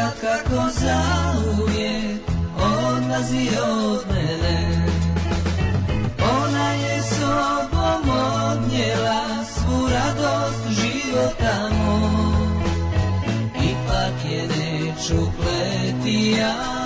kad kako zauvijek odlazi od mene Ona je sobom odnijela svu radost života moj Ipak je neću pleti ja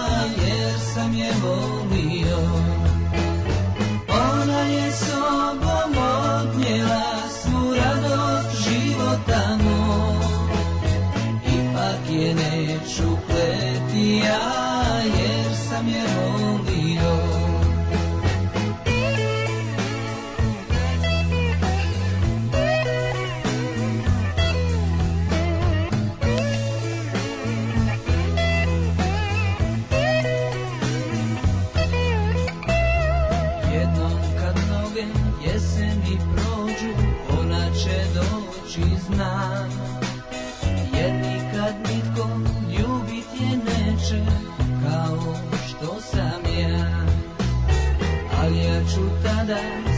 love.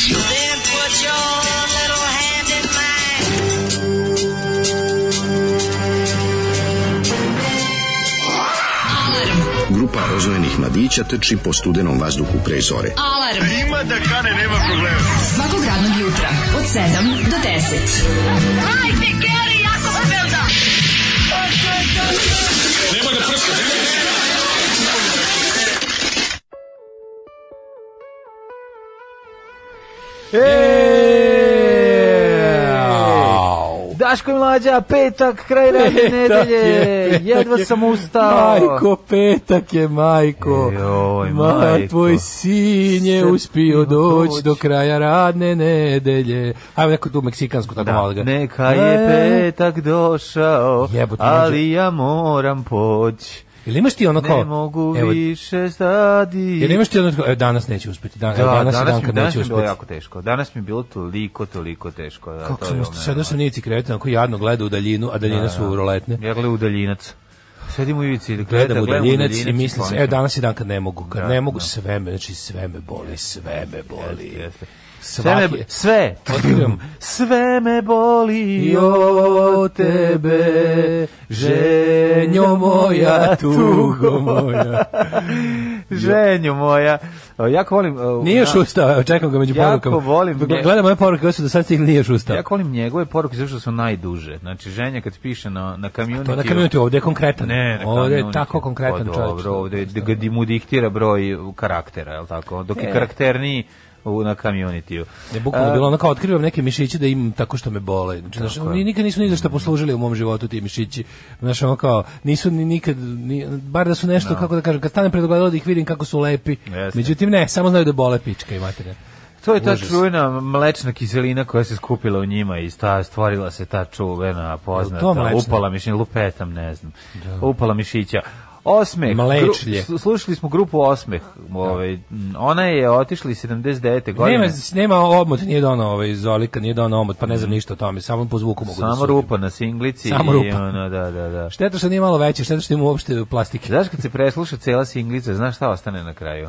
Then put your little hand in mine. Grupa rozvojenih mladića trči po studenom vazduhu pre zore. Alarm! A ima da kane, nema problema. Svakog radnog jutra, od 7 do 10. Hajde, Daško i mlađa, petak, kraj radne nedelje, je, jedva je. sam ustao. Majko, petak je, majko. Joj, majko. Ma, tvoj sin je uspio doći do kraja radne nedelje. Ajmo neku tu meksikansku tako da, malo ga. Neka je e? petak došao, Jebot, ali ja moram poći. Jel imaš ti ono kao... Ne mogu evo, više stadi... Jel imaš ti ono kao, e, danas neće uspeti, dan, e, da, evo, danas, danas, mi, danas mi bilo jako teško, danas mi je bilo toliko, toliko teško. Da, Kako sam, sada sam nijici kretan, ako jadno gleda u daljinu, a daljina da, su da. roletne. Ja gledam u daljinac. Sedim u ivici gledam, gledam u daljinac i mislim se, evo danas je dan kad ne mogu, kad da, ne mogu da. sve me, znači sve me boli, sve me boli. Jeste, jeste. Sve, me, sve, otkrivam. Sve me boli o tebe, ženjo moja, tugo moja. ženjo moja jako volim... Nije još ustao, čekam ga među porukama. Jako volim... Gledam moje poruke, koje su da sad stigli, nije još ustao. Jako volim njegove poruke, zato što su najduže. Znači, ženja kad piše na, na kamioniti... To na kamioniti, ovde je konkretan. Ne, na ovdje je tako konkretan pa čovjek. Dobro, ovde je, da mu diktira broj karaktera, je tako? Dok je e. karakterniji u na kamionitiju. Ne bukvalno bilo ono kao otkrivam neke mišiće da im tako što me bole. Znači, oni nikad nisu ni za šta poslužili u mom životu ti mišići. Znači ono kao nisu ni nikad ni, bar da su nešto no. kako da kažem kad stanem pred ogledalo da ih vidim kako su lepi. Jeste. Međutim Međutim, ne, samo znaju da bole pička i materina. To je ta Užas. čuvena mlečna kiselina koja se skupila u njima i sta, stvorila se ta čuvena, poznata, upala mišića, lupetam, ne znam, da. upala mišića. Osmeh. Mlečlje. Gru, slušali smo grupu Osmeh. Da. Ovaj, ona je otišla 79. godine. Nema, nema omot, nije dona ovaj, Zolika, nije dona omot, pa ne znam mm. ništa o tome, samo po zvuku mogu da Samo da rupa na singlici. Samo rupa. I ono, da, da, da. Šteta što nije malo veće, šteta što ima uopšte plastike. Znaš kad se presluša cela singlica, znaš šta ostane na kraju?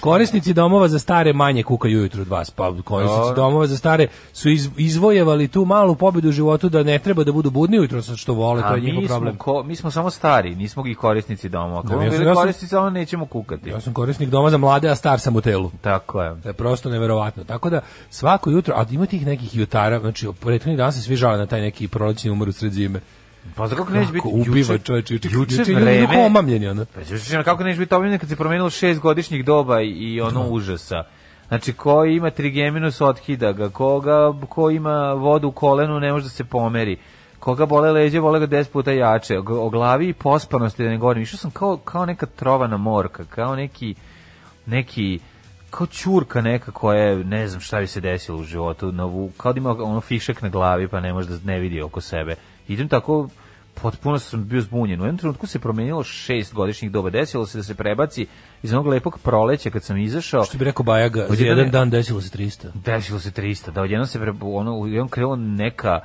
Korisnici domova za stare manje kukaju ujutru od vas, pa korisnici da. domova za stare su iz, izvojevali tu malu pobedu u životu da ne treba da budu budni ujutru, što vole, A to je njihov problem. Ko, mi smo samo stari, nismo i korisnici domova. Ako da, ja bili ja korisnici doma, nećemo kukati. Ja sam korisnik doma za mlade, a star sam u telu. Tako je. To je prosto neverovatno. Tako da svako jutro, a ima tih nekih jutara, znači prethodnih dana se svi žale na taj neki prolećni umor u sred zime. Pa za kako neće biti ubiva čovjek juče juče vreme omamljen ona. Pa juče kako neće biti omamljen kad se promenilo šest godišnjih doba i ono no. Da. užasa. Znači, ko ima trigeminus odhida ga, koga, ko ima vodu u kolenu ne može da se pomeri, koga bole leđe, bole ga deset puta jače, o, glavi i pospanosti da ne govorim. Išao sam kao, kao neka trovana morka, kao neki, neki, kao čurka neka koja je, ne znam šta bi se desilo u životu, novu, kao da ima ono fišek na glavi pa ne može da ne vidi oko sebe idem tako potpuno sam bio zbunjen. U jednom trenutku se promenilo šest godišnjih doba. Desilo se da se prebaci iz onog lepog proleća kad sam izašao. Što bi rekao Bajaga, za jedan dan desilo se 300. Desilo se 300, da odjednom se ono, u jednom krelo neka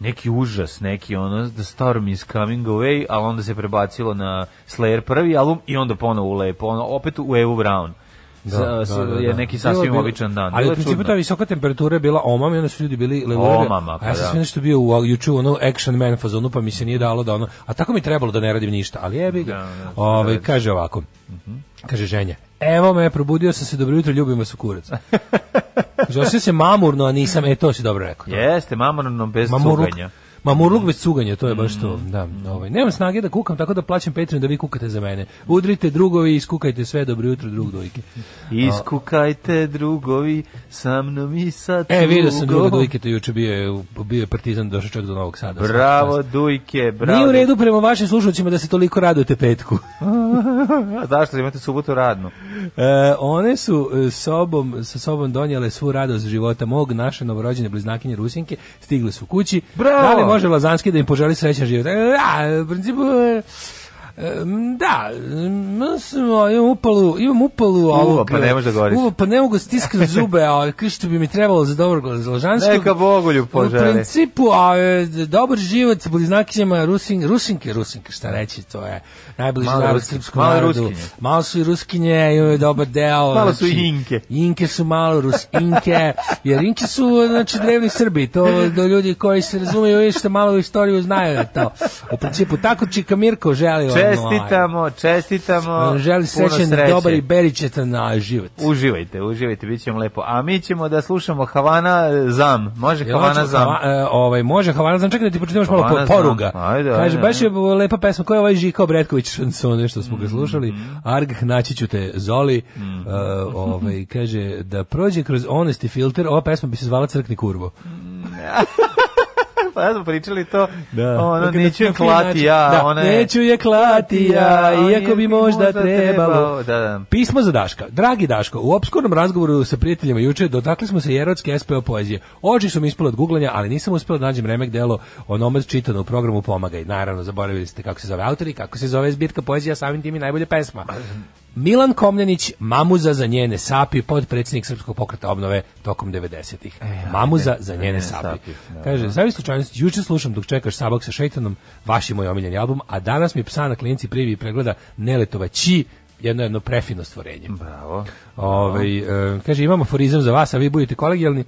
neki užas, neki ono The Storm is coming away, ali onda se prebacilo na Slayer prvi album i onda ponovo u lepo, ono, opet u EU Brown da, da, da, je da. neki sasvim bilo, običan dan. Ali u principu ta visoka temperatura je bila omam i onda su ljudi bili lelurali. Omama, pa, a ja sam da. sve nešto bio u juču ono action man fazonu, pa mi se nije dalo da ono, a tako mi trebalo da ne radim ništa, ali jebi ga. Da, ovaj kaže ovako. Uh mhm. -huh. Kaže ženja, Evo me, probudio sam se, dobro jutro, ljubim vas u kurac. Žao se mamurno, a nisam, e, to si dobro rekao. Jeste, mamurno bez Mamuruk. cuganja. Ma murluk bez cuganja, to je baš to. Mm. Da, ovaj. Nemam snage da kukam, tako da plaćam Patreon da vi kukate za mene. Udrite drugovi i iskukajte sve, dobro jutro drug dojke. Iskukajte drugovi sa mnom i sa E, vidio sam druga dojke, to juče bio je, bio je partizan, došao čak do Novog Sada. Bravo, dujke, bravo. Nije u redu prema vašim slušalcima da se toliko radujete petku. A zašto imate subotu radnu? E, one su e, sobom, sa sobom donijele svu radost života mog, naše novorođene bliznakinje Rusinke, stigle su kući. Bravo! može Lazanski da im poželi srećan život. E, a, u principu, da, imam upalu, imam upalu ovog, uva, pa ne može da govoriš. Uva, pa ne mogu stiskati zube, a što bi mi trebalo za dobro glasložanstvo. Neka Bogolju poželi. U principu, a, e, dobar život s bliznakijama Rusin, Rusinke, Rusinke, šta reći, to je najbliži malo narod srpskom malo narodu. Ruskinje. Malo su i Ruskinje, imaju dobar deo. Malo znači, su i znači, Inke. Inke su malo Rusinke, jer Inke su, znači, drevni Srbi, to do ljudi koji se razumeju i što malo u istoriju znaju da to. U principu, tako Čika Mirko želi Čestitamo, čestitamo. Želim srećen, dobar i beričetan na život. Uživajte, uživajte, bit će vam lepo. A mi ćemo da slušamo Havana Zam. Može Havana Zam? E, ovaj, može Havana Zam, čekaj da ti pročitaš malo poruga. Ajde, Kaže, baš je lepa pesma koja je ovaj Žikao Bretković šansone što smo ga mhm. slušali. Arg, naći ću te Zoli. E, mhm. ovaj, kaže, da prođe kroz honesty filter, ova pesma bi se zvala Crkni kurvo. Mhm. pa smo pričali to. Da. Ono, dakle, da da, neću je klati ja, da, one... Neću je klati ja, iako bi možda trebalo. Da, da. Pismo za Daška. Dragi Daško, u obskurnom razgovoru sa prijateljima juče dotakli smo se erotske SPO poezije. Oči su mi ispale od googlanja, ali nisam uspeo da nađem remek delo onomad čitano u programu Pomagaj. Naravno, zaboravili ste kako se zove autor i kako se zove zbirka poezija, samim tim i najbolje pesma. Milan Komljanić, Mamuza za njene sapi, podpredsjednik Srpskog pokreta obnove tokom 90-ih. E, Mamuza ne, za njene ne, sapi. sapi ne, da. Kaže, zavis slučajnost, juče slušam dok čekaš Sabak sa šeitanom, vaš je moj omiljeni album, a danas mi psa na klinici prijevi pregleda Neletova Či, jedno jedno prefino stvorenje. Bravo. Ove, ovaj, e, kaže, imamo forizam za vas, a vi budete kolegijalni,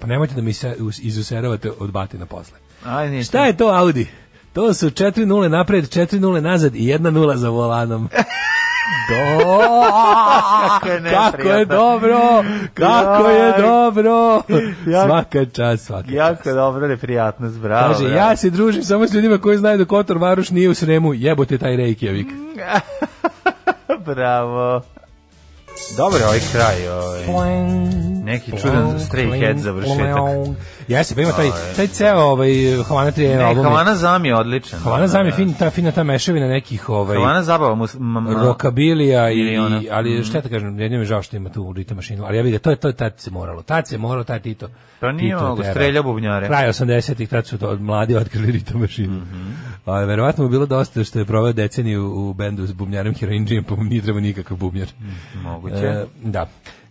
pa nemojte da mi se izuseravate od batina posle. Aj, Šta je to Audi? To su 4 0 napred, 4 0 nazad i 1 0 za volanom. Do! kako je, kako je dobro! Kako je dobro! svaka čast, svaka Jako dobro, neprijatnost, bravo. Kaže, ja se družim samo s ljudima koji znaju da Kotor Varuš nije u Sremu, jebote taj Reykjavik. bravo. Dobro je ovaj kraj. Ovaj neki čudan head završetak. Jeste, pa ima taj, ovaj. taj ceo ovaj, Havana 3 ne, album. Havana Zam je odličan. Havana Zam je da, fin, da, da. ta fina ta mešavina nekih ovaj, Havana zabava mu, rokabilija i, ali mm. šta te kažem, jedno mi je žao što ima tu Rita mašinu, ali ja vidim, to je to, tad se moralo, tad se moralo, taj Tito. Pa nije mogo, strelja bubnjare. Kraj 80-ih, tad su to, mladi otkrili Rita mašinu. Mm -hmm. A, verovatno mu bilo dosta što je proveo deceniju u bendu s bubnjarem Heroinđijem, pa mu nije treba nikakav bubnjar. Mm, moguće. E, da.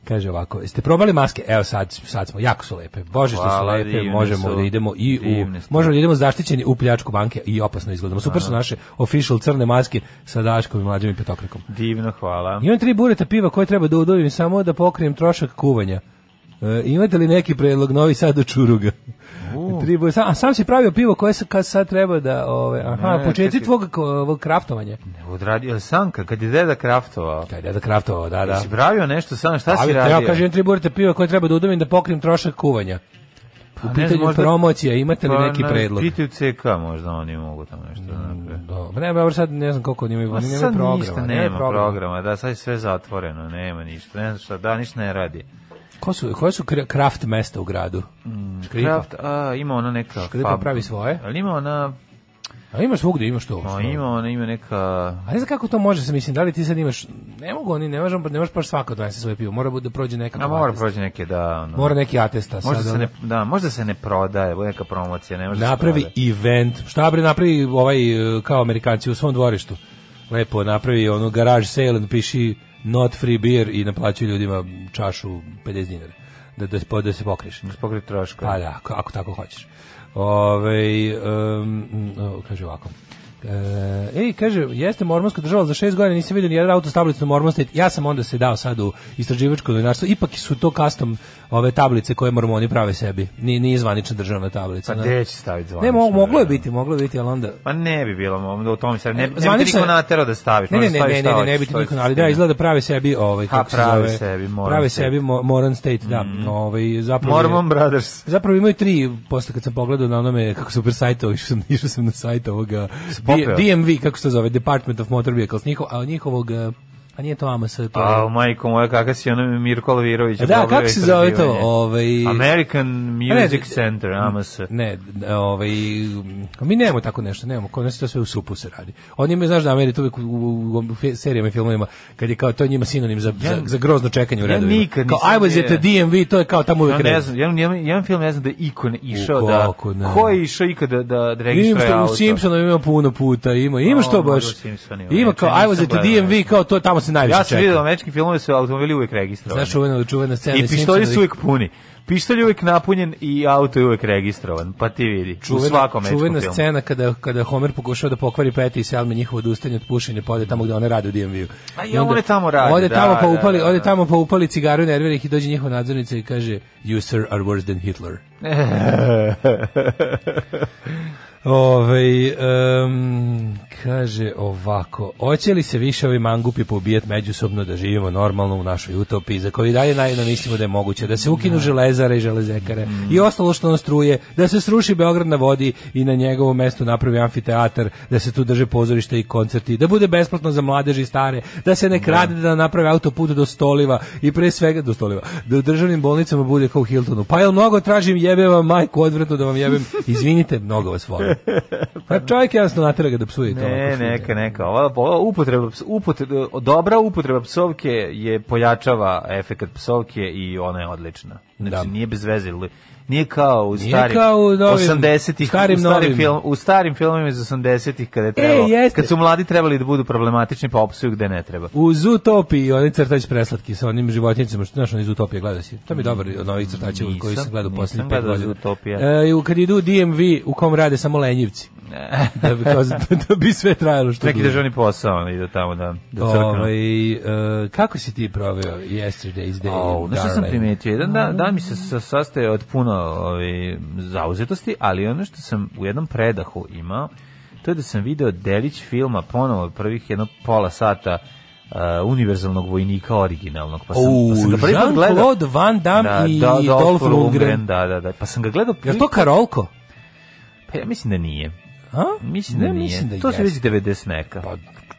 Kaže ovako, jeste probali maske? Evo sad, sad smo, jako su lepe. Bože što su lepe, možemo da idemo i u, možemo da idemo zaštićeni u pljačku banke i opasno izgledamo. Super su naše official crne maske sa Daškom i mlađim i petokrakom. Divno, hvala. Imam tri bureta piva koje treba da udovim samo da pokrijem trošak kuvanja. E, imate li neki predlog novi sad do čuruga? Tribu, sam, a sam si pravio pivo koje se kad sad treba da ove, aha, ne, početi tvog ovog kraftovanja. Ne, odradio sam kad je deda kraftovao. Kad je deda kraftovao, da, da. Jesi pravio nešto sam, šta si radio? Ja kažem tri burte piva koje treba da udovim da pokrim trošak kuvanja. Pa, u pitanju možda, promocija, imate li pa, neki ne, predlog? Pitaju CK, možda oni mogu tamo nešto da mm, da Ne, dobro, sad ne znam koliko oni imaju, oni nemaju programa. Ništa nema, nema programa. programa, da, sad je sve zatvoreno, nema ništa, ne znam šta, da, ništa ne radi ko su, koja su kraft mesta u gradu? Mm, Kraft, a, ima ona neka Škripa fab... pravi svoje. Ali ima ona... A imaš svugde, imaš to. No, ima, ona ima neka... A ne znam kako to može se, mislim, da li ti sad imaš... Ne mogu oni, ne možemo, ne možeš baš svako da donese svoje pivo, mora da prođe neka... A mora prođe neke, da. Ono. Mora neki atesta. Možda sad, se ne, da, možda se ne prodaje, bude neka promocija, ne može Napravi se event, šta bre, napravi ovaj, e, kao amerikanci u svom dvorištu. Lepo, napravi ono garage sale, napiši not free beer i naplaćuju ljudima čašu 50 dinara da da, da se pokriš. Da se pokriješ da troškove. Pa da, ako, ako tako hoćeš. Ove, um, mm, kaže ovako. E, ej, kaže, jeste mormonska država za šest godina, nisam vidio ni jedan auto s tablicom mormonstva. Ja sam onda se dao sad u istraživačko novinarstvo. Ipak su to custom ove tablice koje mormoni prave sebi. Ni ni zvanična državna tablica. Pa gde će staviti zvanična? Ne, mo, moglo je biti, moglo je biti, al onda Pa ne bi bilo, onda u tom se ne, ne bi niko natero da staviš. Ne, ne, ne, ne, ne, ne, bi niko, ali da izgleda prave sebi, ovaj kako se prave sebi, prave sebi moran state, da. Mm. Ovaj zapravo Mormon Brothers. Zapravo imaju tri, posle kad sam pogledao na onome kako super sajtovi, išao sam, išao sam na sajt ovoga DMV, kako se zove, Department of Motor Vehicles, njihov, a njihovog A pa nije to AMS, to je... A, pa, majko moja, kakav si ono Mirko Lavirović. Da, kako se zove to? Ovaj... American Music ne, Center, AMS. Ne, ovaj, mi nemamo tako nešto, nemamo, kod nas to sve u supu se radi. Oni imaju, znaš da Ameri to uvijek u, u, u, serijama i filmovima, kad je kao to njima sinonim za, ja, za, za grozno čekanje u redovima. Ja nikad nisam... Kao I was at the DMV, to je kao tamo uvijek ja ne znam, jedan, jedan, jedan film ne znam da je ikon išao da... Ko je išao ikada da, da registruje auto? Ima u Simpsonovima ima puno puta, ima, ima što baš. Ima kao I was at the DMV, kao to je tamo se najviše Ja sam vidio da američkim filmovima su automobili uvek registrovani. Znaš, uvijek čuvena scena. I pištolji da su uvijek puni. Pištolj je uvijek napunjen i auto je uvijek registrovan, pa ti vidi, čuvena, u svakom Čuvena filmu. scena kada, kada Homer pokušava da pokvari Peti i Selma njihovo odustanje od pušenja, pa tamo gde one rade u DMV-u. A i, onda, one tamo rade, ode tamo da, pa da, upali, da, da, Ode tamo pa upali cigaru nerverih i dođe njihova nadzornica i kaže, you sir are worse than Hitler. Ove, um, Kaže ovako, hoće li se više ovi mangupi pobijet međusobno da živimo normalno u našoj utopiji, za koji dalje najedno mislimo da je moguće, da se ukinu da. železare i železekare mm. i ostalo što nam struje, da se sruši Beograd na vodi i na njegovom mestu napravi amfiteatar, da se tu drže pozorište i koncerti, da bude besplatno za mladeži i stare, da se ne da. krade, da naprave autoput do Stoliva i pre svega do Stoliva, da u državnim bolnicama bude kao u Hiltonu. Pa jel mnogo tražim, jebe vam majku, odvratno da vam jebem, izvinite, mnogo vas volim. Pa čovjek jednostavno natira ga da psuje to. Ne, neka, neka. Ova, upotreba, upotreba, dobra upotreba psovke je pojačava efekat psovke i ona je odlična. Znači, da. nije bez veze. Nije kao u nije starim kao u novim, 80-ih, starim, u starim, film, u starim filmima iz 80-ih kada je e, trebalo, e, kad su mladi trebali da budu problematični pa opsuju gde ne treba. U Zootopiji oni crtač preslatki sa onim životinjicama što našo iz Utopije gleda si. To mi je mm, dobar od ovih crtača koji se gleda u poslednjih pet godina. E, kad idu DMV u kom rade samo lenjivci. da, bi, kao, da bi sve trajalo što Neki državni posao, on ide tamo da, da crknu. Ove, ovaj, uh, kako si ti proveo yesterday's day? Oh, znaš sam primetio? Jedan da da mi se mm. sa, sastaje od puno ove, ovaj, zauzetosti, ali ono što sam u jednom predahu imao, to je da sam video delić filma ponovo prvih jedno pola sata uh, univerzalnog vojnika originalnog. Pa sam, o, pa sam ga prvi put gledao. Van Damme da, i da, da Dolph Lundgren. Da, da, da. Pa sam ga gledao prvi... Je to Karolko? Pa ja mislim da nije. A? Mislim da nije. Mislim da to se već 90 neka. Pa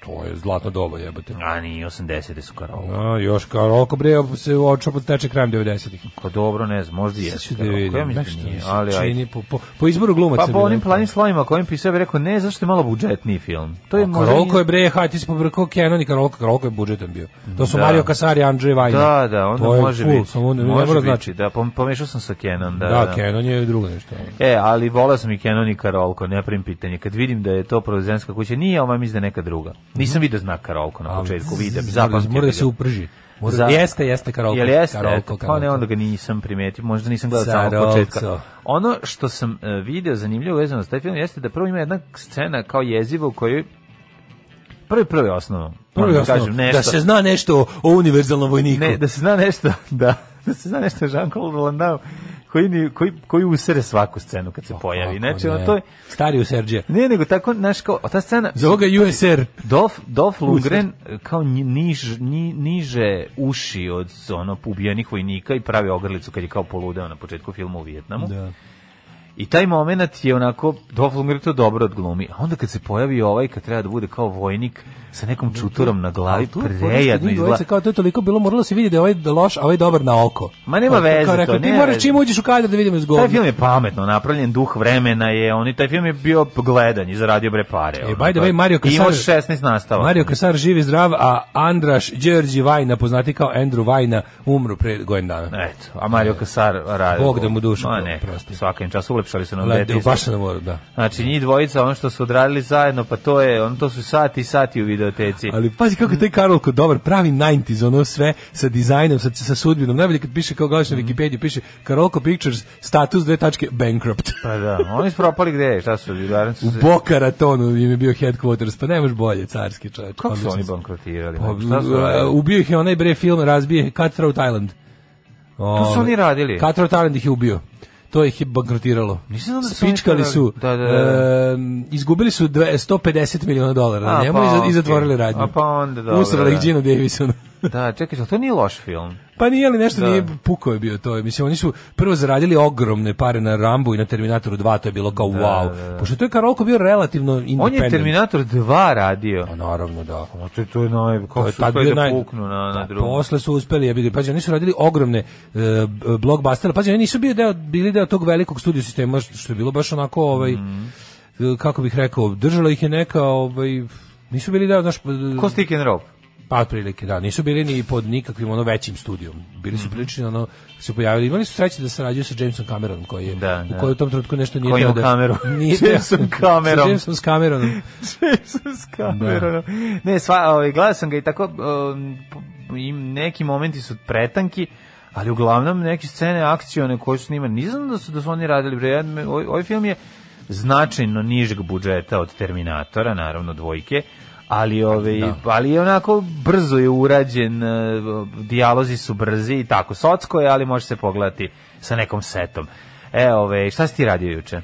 to je zlatno doba jebote. A ni 80 su karolo. A još karolko bre se oča pod teče kraj 90-ih. Pa dobro, ne znam, možda jeste. Da ja mislim nije, ali čini po, po, po izboru glumaca. Pa po onim planim slovima kojim pisao bi rekao ne, zašto je malo budžetni film. To je možda Karolko je bre, hajde se pobrko Kenan i Karolko, Karolko je budžetan bio. To su da. Mario Kasari, Andrej Vajna. Da, da, onda to može biti. Samo ne mora znači da pomešao sam sa Kenan, da, da. Da, Kenan je drugo nešto. E, ali volao sam i Kenan i Karolko, ne prim pitanje. Kad vidim da je to provizenska kuća, nije, ova mislim neka druga. Nisam video znak karolko na početku, vidim, zapamtio. Mora da se uprži. Mora, Za, jeste, jeste karolko. Jel jeste? Karaoke, karaoke. Pa ne, onda ga nisam primetio, možda nisam gledao samo početka. Ono što sam e, video zanimljivo vezano za taj film jeste da prvo ima jedna scena kao jeziva u kojoj prvi prvi osnovno. Prvi da, kažem, nešto. da se zna nešto o univerzalnom vojniku. Ne, da se zna nešto, da, da se zna nešto o Jean-Claude Landau koji, mi, koji, koji usere svaku scenu kad se oh, pojavi. Znači, ono, to je... Stari userđer. Ne, nego tako, znaš, kao, ta scena... Zoga ovoga USR. Dolf, Dolf Lundgren kao niž, ni, niže uši od ono, ubijenih vojnika i pravi ogrlicu kad je kao poludeo na početku filma u Vjetnamu. Da I taj moment je onako Dolph to dobro odglumi. A onda kad se pojavi ovaj kad treba da bude kao vojnik sa nekom čuturom na glavi, to, prejadno izgleda. Kao to je toliko bilo, moralo se vidjeti da je ovaj loš, a ovaj dobar na oko. Ma nema kao, veze kao rekao, to. Ti moraš čim uđeš u kadar da vidimo izgovor. Taj film je pametno napravljen, duh vremena je, oni taj film je bio gledan i zaradio bre pare. E, by the way, Mario Kasar... Imao 16 nastava. Mario Kasar živi zdrav, a Andraš Đerđi Vajna, poznati kao Andrew Vajna, umru pre godin dana. Eto, a Mario Kasar radi. Bog da mu dušu. Ma ne, svaka im čas opljačkali su nam detinjstvo. Baš na moru, da. Znači, njih dvojica, ono što su odradili zajedno, pa to je, ono to su sati i sati u videoteci. Ali pazi kako taj Karol kod dobar, pravi 90s, ono sve sa dizajnom, sa, sa sudbinom. Najbolje kad piše kao gledaš na Wikipediju, piše Karolko Pictures, status dve tačke, bankrupt. Pa da, oni su propali gde, šta su? Su u se... Bokaratonu im je bio headquarters, pa nemaš bolje, carski čovječ. Kako su oni bankrotirali? Pa, šta su uh, ubio ih je onaj bre film, razbije Cutthroat Island. To su oni radili. Cutthroat Island ih je ubio to ih je bankrotiralo. Nisam da su Spičkali su, da, da, da. Uh, izgubili su 250 miliona dolara, a, njemu pa, i zatvorili radnju. A pa onda, da. Usrali ih da. Gino Davisona da, čekaj, to nije loš film. Pa nije, ali nešto da. nije pukao je bio to. Mislim, oni su prvo zaradili ogromne pare na Rambu i na Terminatoru 2, to je bilo kao da, wow. Da. da. Pošto to je Karolko bio relativno independent. On je Terminator 2 radio. Pa naravno, da. A pa to je to naj... Kako to su uspeli da naj... puknu na, na da, drugu. Posle su uspeli, ja bih Pazi, oni su radili ogromne uh, blockbustere. Pazi, oni nisu bili deo, bili deo tog velikog studio sistema, što je bilo baš onako, ovaj, mm. kako bih rekao, držala ih je neka, ovaj, nisu bili deo, znaš... Ko stick and rope? Pa otprilike, da, nisu bili ni pod nikakvim ono većim studijom. Bili su mm ono se pojavili. Imali su sreće da sarađuju sa Jamesom Cameronom koji je da, da. u kojoj u tom trenutku nešto nije Kojim da kameru. Nije Jamesom Cameronom. sa Jamesom Cameronom. Jamesom Cameronom. Da. Ne, sva, ovaj gledao sam ga i tako um, neki momenti su pretanki ali uglavnom neke scene akcione koje su snimane, nisam da su, da su oni radili, bre, ovaj, ovaj film je značajno nižeg budžeta od Terminatora, naravno dvojke, ali ove, ovaj, da. ali je onako brzo je urađen, eh, dijalozi su brzi i tako. socsko je, ali može se pogledati sa nekom setom. E, ove, ovaj, šta si ti radio juče? E,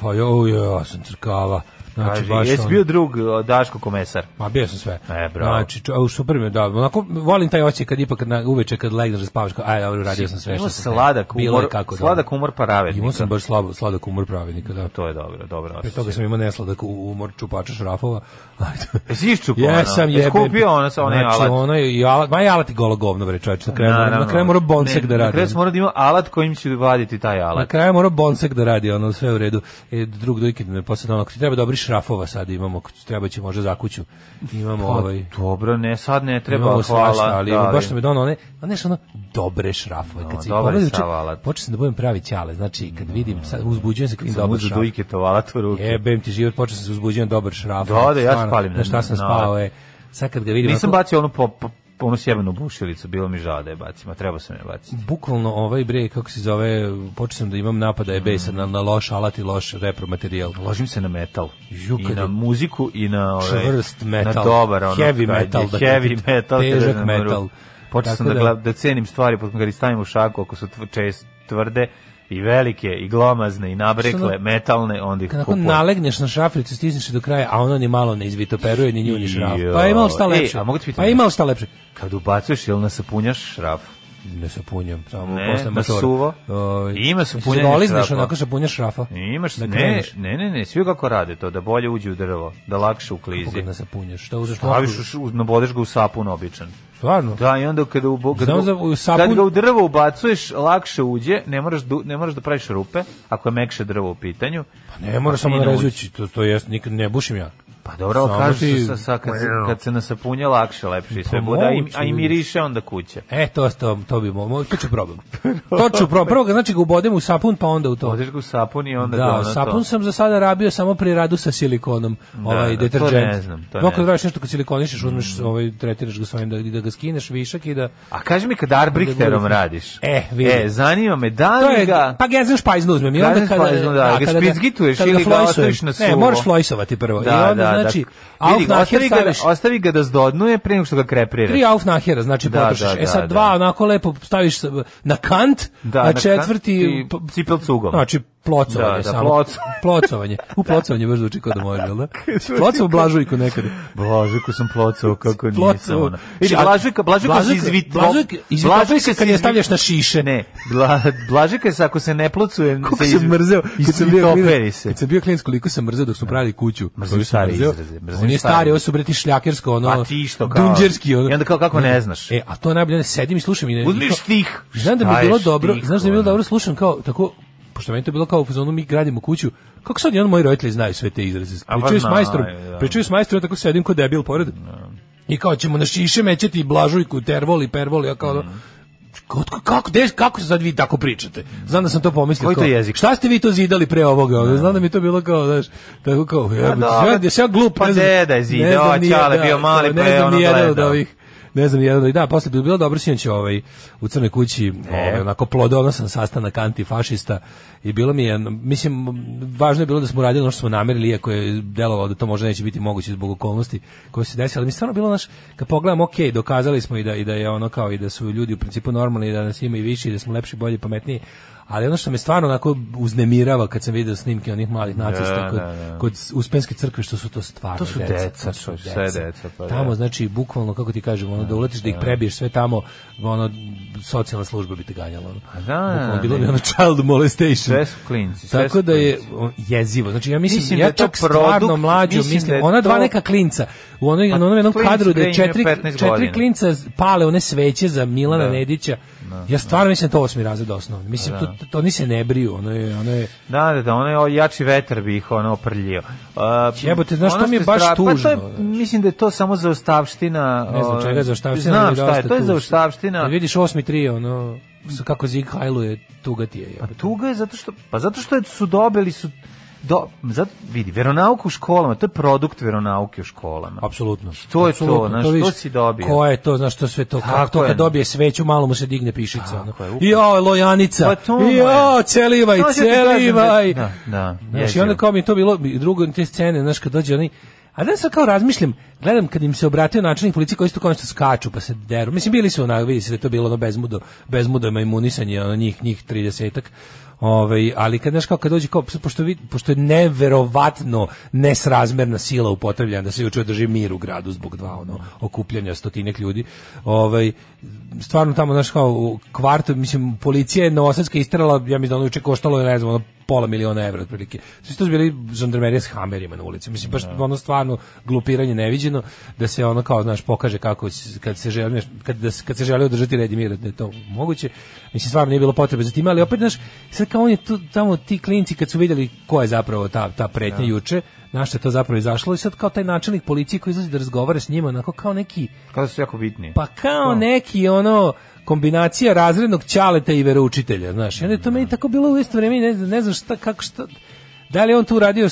pa jo, jo, ja sam crkava. Znači, Kaže, jesi ono... bio drug Daško komesar? Ma bio sam sve. E, bravo. Znači, ču, super mi je da. Onako, volim taj oči kad ipak na, uveče kad legneš da spavaš, kao, aj, dobro, radio sam sve što Sladak umor, bilo kako, sladak umor pravednika. Imao sam baš slab, sladak umor pravednika, da. To je dobro, dobro. Pre toga sam imao nesladak umor čupača šrafova. Jesi iščupao? Jesam, je. Skupio ona sa onaj znači, alat. Ono je, alat, ma je alat i golo govno, bre, čovječ. Na kraju, na, kraju mora bonsek da radi. Na kraju mora da, da ima alat kojim će vaditi taj alat. Na kraju mora bonsek da radi, ono, sve u redu. E, drug dojkid me posle onog, treba da obriš šrafova sad imamo, treba će možda za kuću. Imamo pa, ovaj Dobro, ne, sad ne treba, imamo hvala. Svašta, ali da, baš me dono one, a nešto ono dobre šrafove kad no, se pogledam. Počeo sam da budem pravi ćale, znači kad vidim sad uzbuđujem se kad dobro šraf. to tovalat u ruke. Jebem ti život, počeo da se uzbuđujem dobar šraf. Da, da, ja spalim. Da šta sam spao, je. Sad kad ga vidim... Nisam ako... bacio onu po, po, ono sjebenu bušilicu, bilo mi žao da je bacim, a treba se ne baciti. Bukvalno ovaj bre, kako se zove, počeo sam da imam napada da je besa mm. na, na loš alat i loš repro materijal. Ložim se na metal. Žukad I na muziku i na ovaj, čvrst metal. Na dobar, ono, heavy metal. Da heavy te, metal. Težak metal. Počeo sam da, da, da, cenim stvari, potom kad ih stavim u šaku, ako su čest, tvrde, i velike i glomazne i nabrekle, ono, metalne, onda ih kupuje. nalegneš na šrafilicu, stisneš do kraja, a ono ni malo ne izvitoperuje, ni nju šraf. Pa imao šta lepše. E, a mogu ti pitati? Pa imao šta lepše. Kad ubacuješ, jel nasapunjaš šraf? ne se punjem, samo ne, posle da motora. suvo. Uh, Ima sa punjom. Golizniš onako sa punjaš šrafa. Imaš, da ne, ne, ne, ne, svi kako rade to, da bolje uđe u drvo, da lakše uklizi. Kako da sa punjaš? Šta uzeš? Staviš, u, ga u sapun običan. Stvarno? Da, i onda kada, u, kada, za, u sapun... kada ga u drvo ubacuješ, lakše uđe, ne moraš, du, ne moraš da praviš rupe, ako je mekše drvo u pitanju. Pa ne, moraš samo da rezući, to, to jest, nikad ne bušim ja. Pa dobro, Samo kažu sa, sa, kad, se, kad se nasapunja lakše, lepše i sve pa bude, a i, a i miriše onda kuća. E, to, to, to bi mo, to ću problem. to ću problem. Prvo ga, znači, ga ubodem u sapun, pa onda u to. Odeš ga u sapun i onda da, ono sapun to. sam za sada rabio samo pri radu sa silikonom, da, ovaj, da, deterđent. To ne znam. To no, kad radiš nešto kad silikonišeš, uzmeš, mm. ovaj, tretiraš ga svojim, da, da ga skineš višak i da... A kaži mi kad arbrikterom da radiš. E, vidim. E, zanima me, da li to je, ga... Pa gezen špajznu uzmem. Gezen špajznu, da, ga špizgituješ ili ga ostaviš na suvo. Ne, moraš flojsovati prvo. Da, da, znači, da. Ostavi ga, da- staviš, ostavi ga da zdodnuje pre nego što ga krepriraš. Tri aufnahera, znači da, potrošiš. Da, e da, sad da. dva onako lepo staviš na kant, da, a četvrti... Cipel cugom. Znači, plocovanje da, da, samo. Ploc. plocovanje. U plocovanje baš zvuči kao da može, da? Plocov Blažujko nekad. Blažujko sam plocao kako nije Plocovo. samo Ili znači, Blažujka, Blažujka se izvit. Blažujka, kad je stavljaš na šiše. Ne, Bla, Blažujka se ako se ne plocuje, kako se iz... sam mrzeo. Kad sam bio klinac, kad sam bio klinac, koliko se mrzeo dok su pravili kuću. Mrzim stari izraze. Oni stari, ovo su breti šljakersko, ono, pa ti što, kao, dunđerski. Ono. I onda kao kako ne znaš. E, a to najbolje, sedim i slušam. I ne, Uzmiš tih. Znam da bi bilo dobro, znaš da bi bilo dobro, slušam kao tako pošto meni to bilo kao u fazonu mi gradimo kuću. Kako sad jedan moji roditelji znaju sve te izraze? Pa pričaju s majstrom, da. pričaju s majstrom, tako sedim kod debil pored. I kao ćemo na šiše mećeti blažujku, tervoli, pervoli, ja kao kako kako des kako sad vi tako pričate? Znam da sam to pomislio. Koji to jezik? Šta ste vi to zidali pre ovoga? Ne. Znam da mi to bilo kao, znaš, tako kao, ja, da, ja, ja, glup, pa ne znam. Pa deda je zidao, čale bio da, mali, pa je ono gledao. Da ovih ne znam jedan da posle bi bilo dobro sinoć ovaj u crnoj kući e. ovaj onako sam sastanak antifašista i bilo mi je mislim važno je bilo da smo uradili ono što smo namerili iako je delovalo da to možda neće biti moguće zbog okolnosti koje se desile ali mi stvarno bilo naš kad pogledam ok dokazali smo i da i da je ono kao i da su ljudi u principu normalni da nas ima i više i da smo lepši bolji pametniji ali ono što me stvarno onako uznemirava kad sam video snimke onih malih da, nacista da, kod, da. kod Uspenske crkve, što su to stvarno To su deca, deca, to su deca. Sve deca pa tamo, znači, bukvalno, kako ti kažem, ono, da uletiš da ih prebiješ sve tamo, ono, socijalna služba bi te ganjala. Ono. Da, bilo bi ono child molestation. Sve su klinci. Sve Tako da je on, jezivo. Znači, ja mislim, mislim ja da čak produkt, stvarno mlađo, mislim, mislim ona dva neka klinca, u onoj, pa onom jednom kadru da je četiri, četiri klinca pale one sveće za Milana Nedića, Da, ja da. stvarno no. mislim da to osmi razred osnovne. Mislim da. to, to oni se ne briju, ono je ono je Da, da, da, ono je jači vetar bi ih ono oprljio. Uh, Jebote, znaš ono mi je baš pa tužno. Pa to je, mislim da je to samo za zaostavština. Ne znam ovaj, čega za zaostavština. Znam šta je, to je za zaostavština. vidiš osmi tri, ono, kako Zig Hajlu je, tuga ti je. Pa jebote. Pa tuga je zato što, pa zato što su dobili su do, zad, vidi, veronauka u školama, to je produkt veronauke u školama. Apsolutno. To je Absolutno. to, znaš, to, to, si dobio. Ko je to, znaš, to sve to, kako to kad dobije sveću, malo mu se digne pišica. jo, lojanica, pa to jo, celivaj, no, da- celivaj. Da, da. Znaš, i onda kao mi to bilo, drugo, te scene, znaš, kad dođe oni, a da sad kao razmišljam, gledam kad im se obratio načelnik policije koji isto to konačno skaču pa se deru. Mislim, bili su onako, vidi se da je to bilo ono bezmudo, bezmudo majmunisanje, ono njih, njih 30 tridesetak. Ovaj ali kad znaš kao kad dođe kao pošto vid pošto je neverovatno nesrazmerna sila upotrebljena da se juče drži mir u gradu zbog dva ono okupljanja stotinek ljudi. Ovaj stvarno tamo znaš kao u kvartu mislim policija je novosadska istrala ja mislim da ono juče koštalo je ne znam ono pola miliona evra otprilike. Sve što su bili žandarmerije s hamerima na ulici. Mislim baš da. ono stvarno glupiranje neviđeno da se ono kao znaš pokaže kako kad se želi kad da kad se želi održati red i mir da je to moguće. Mislim stvarno nije bilo potrebe za tim, ali opet znaš sad kao on je tu, tamo ti klinci kad su videli ko je zapravo ta ta pretnja ja. Da. juče, na što je to zapravo izašlo i sad kao taj načelnik policije koji izlazi da razgovara s njima onako kao neki kao da su jako bitni pa kao, kao. neki ono kombinacija razrednog ćaleta i veroučitelja, znaš. I onda je to meni tako bilo u isto vrijeme, ne, znam, ne znam šta, kako, šta, Da li on tu radio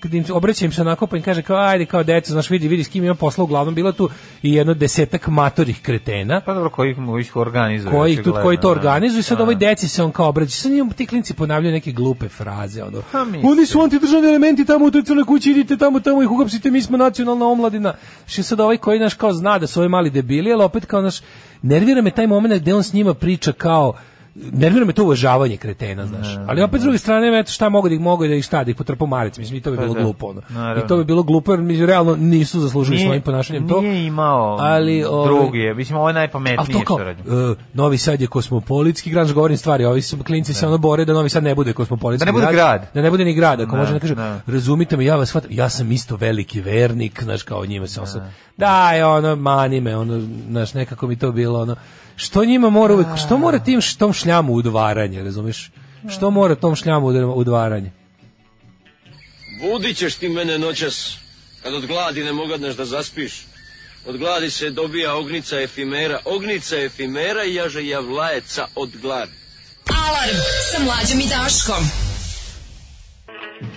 kad im obraća se onako pa im kaže kao ajde kao deco, znaš vidi vidi s kim ima posla, uglavnom bilo tu i jedno desetak matorih kretena. Pa dobro koji mu ih organizuju. Koji tu koji to da. organizuju, sad da. ovoj deci se on kao obraća. sa njim ti klinci ponavljaju neke glupe fraze ono. Ha, pa Oni su antidržavni elementi tamo u toj crnoj kući, idite tamo tamo ih uhapsite, mi smo nacionalna omladina. Što sad ovaj koji naš kao zna da su ovi mali debili, ali opet kao naš nervira me taj momenat gde on s njima priča kao nervira me to uvažavanje kretena, znaš. Ali opet s druge strane, eto šta mogu da ih mogu da ih šta da ih potrpa maric, mislim i to bi pa bilo da. glupo. Ono. I to bi bilo glupo jer mi realno nisu zaslužili svojim ponašanjem to. Nije imao. Ali ove, ovaj, drugi je, mislim ovo je najpametnije što radi. Uh, novi Sad je kosmopolitski grad, znači govorim stvari, ovi su klinci se ono bore da Novi Sad ne bude kosmopolitski. Da ne bude grad. Da ne bude ni grad, ako ne, može da kaže, razumite me, ja vas shvatam, ja sam isto veliki vernik, znaš kao njima se on Da, je ono mani me, ono, znaš, nekako mi to bilo ono što njima mora uvek, da. što mora tim tom šljamu udvaranje, razumeš? Što mora tom šljamu udvaranje? Budit ti mene noćas, kad od gladi ne mogadneš da zaspiš. Od gladi se dobija ognica efimera, ognica efimera i jaže javlajeca od gladi. Alarm sa mlađom i Daškom.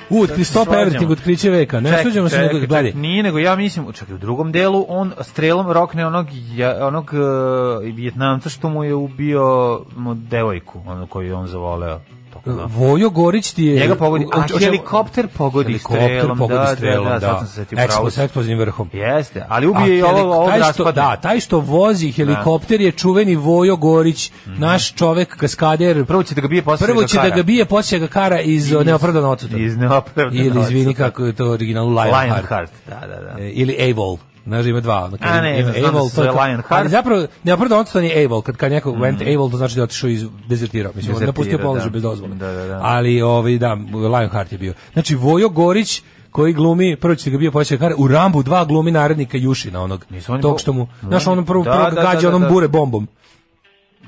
Utki stop everything otkriće veka. Ne suđemo se nego gledaj. Nije nego ja mislim, čekaj, u drugom delu on strelom rokne onog ja, onog uh, e, Vjetnamca što mu je ubio mu devojku, onu koju je on zavoleo kako da. Vojo Gorić ti je njega pogodi, a helikopter pogodi helikopter strelom, da, strelom, da, da, da. da. Eksplos, eksplozivnim vrhom. Jeste, ali ubije i ovo, ovo taj što, da, taj što vozi da. helikopter je čuveni Vojo Gorić, mm -hmm. naš čovek kaskader. Prvo će da ga bije posle Prvo će da ga bije posle ga kara iz, iz neopravdano odsuta. Iz neopravdano. Ili izvini kako je to originalu Lionheart. Lionheart, da, da, da. E, ili Avol. Znaš, da ima dva. Ono, kad A ne, ima da Evil, to je Lionheart. Ali zapravo, ne opravo on stani Evil, kad, kad neko mm. went Evil, to znači da otišao iz dezertirao. Mislim, on napustio da. položaj bez dozvole. Da, da, da. Ali, ovaj, da, Lionheart je bio. Znači, Vojo Gorić, koji glumi, prvo ćete ga bio poče kar u Rambu dva glumi narednika Jušina onog. Tog što mu, znaš, onom prvo, prvo gađa onom bure bombom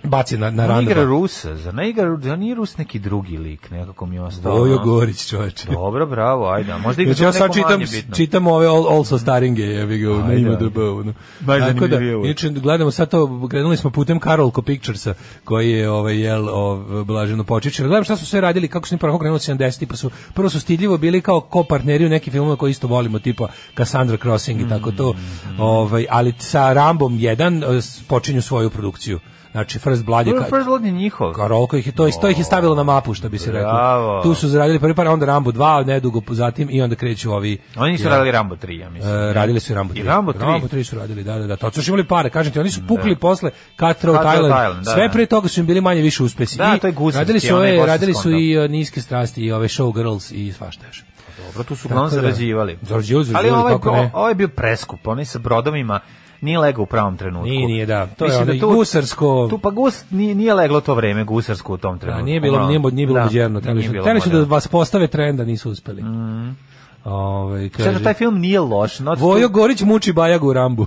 baci na na randu. Igra Rusa, za ne igra, za nije Rus neki drugi lik, nekako mi je ostalo. Bojo Gorić, čoveče. Dobro, bravo, ajde. Možda igra znači, ja sad čitam bitno. čitam ove all, also staringe, je vi ga na ima DB. No. Tako da, inače gledamo sad to, krenuli smo putem Karolko Picturesa, koji je ovaj jel ov, Blaženo Počićev. Gledam šta su sve radili, kako su ni prvo krenuli 70 pa su prvo su stidljivo bili kao ko u nekim filmovima koje isto volimo, tipa Cassandra Crossing i tako to. Mm, ovaj, ali sa Rambom 1 eh, počinju svoju produkciju. Znači First Blood je First Blood je njihov. Karolko ih je to, to ih je stavilo na mapu što bi se reklo. Tu su zaradili prvi par, onda Rambo 2, nedugo zatim i onda kreću ovi. Oni su radili Rambo 3, ja mislim. E, radili su Rambo 3. Rambo 3. Rambo 3 su radili, da, da, da. To su imali pare, kažete, oni su da. pukli posle Cutthroat Island. Island da, Sve da. pre toga su im bili manje više uspesi. Da, to je gusanski, radili su ove, radili su i e, niske strasti i ove show girls i svašta još. Pa dobro, tu su uglavnom zarađivali. Zarađivali, zarađivali, Ali ovaj, kako ne? ovaj je bio preskup, oni sa brodovima nije legao u pravom trenutku. Nije, nije, da. To Mislim je da tu, gusarsko... Tu pa gus, nije, nije leglo to vreme gusarsko u tom da, trenutku. Da, nije bilo, nije, nije bilo da, buđerno. Nije bilo su da vas postave trenda, nisu uspeli. Mm. Ovaj kaže Sada taj film nije loš, not Vojo Gorić muči Bajagu u Rambu.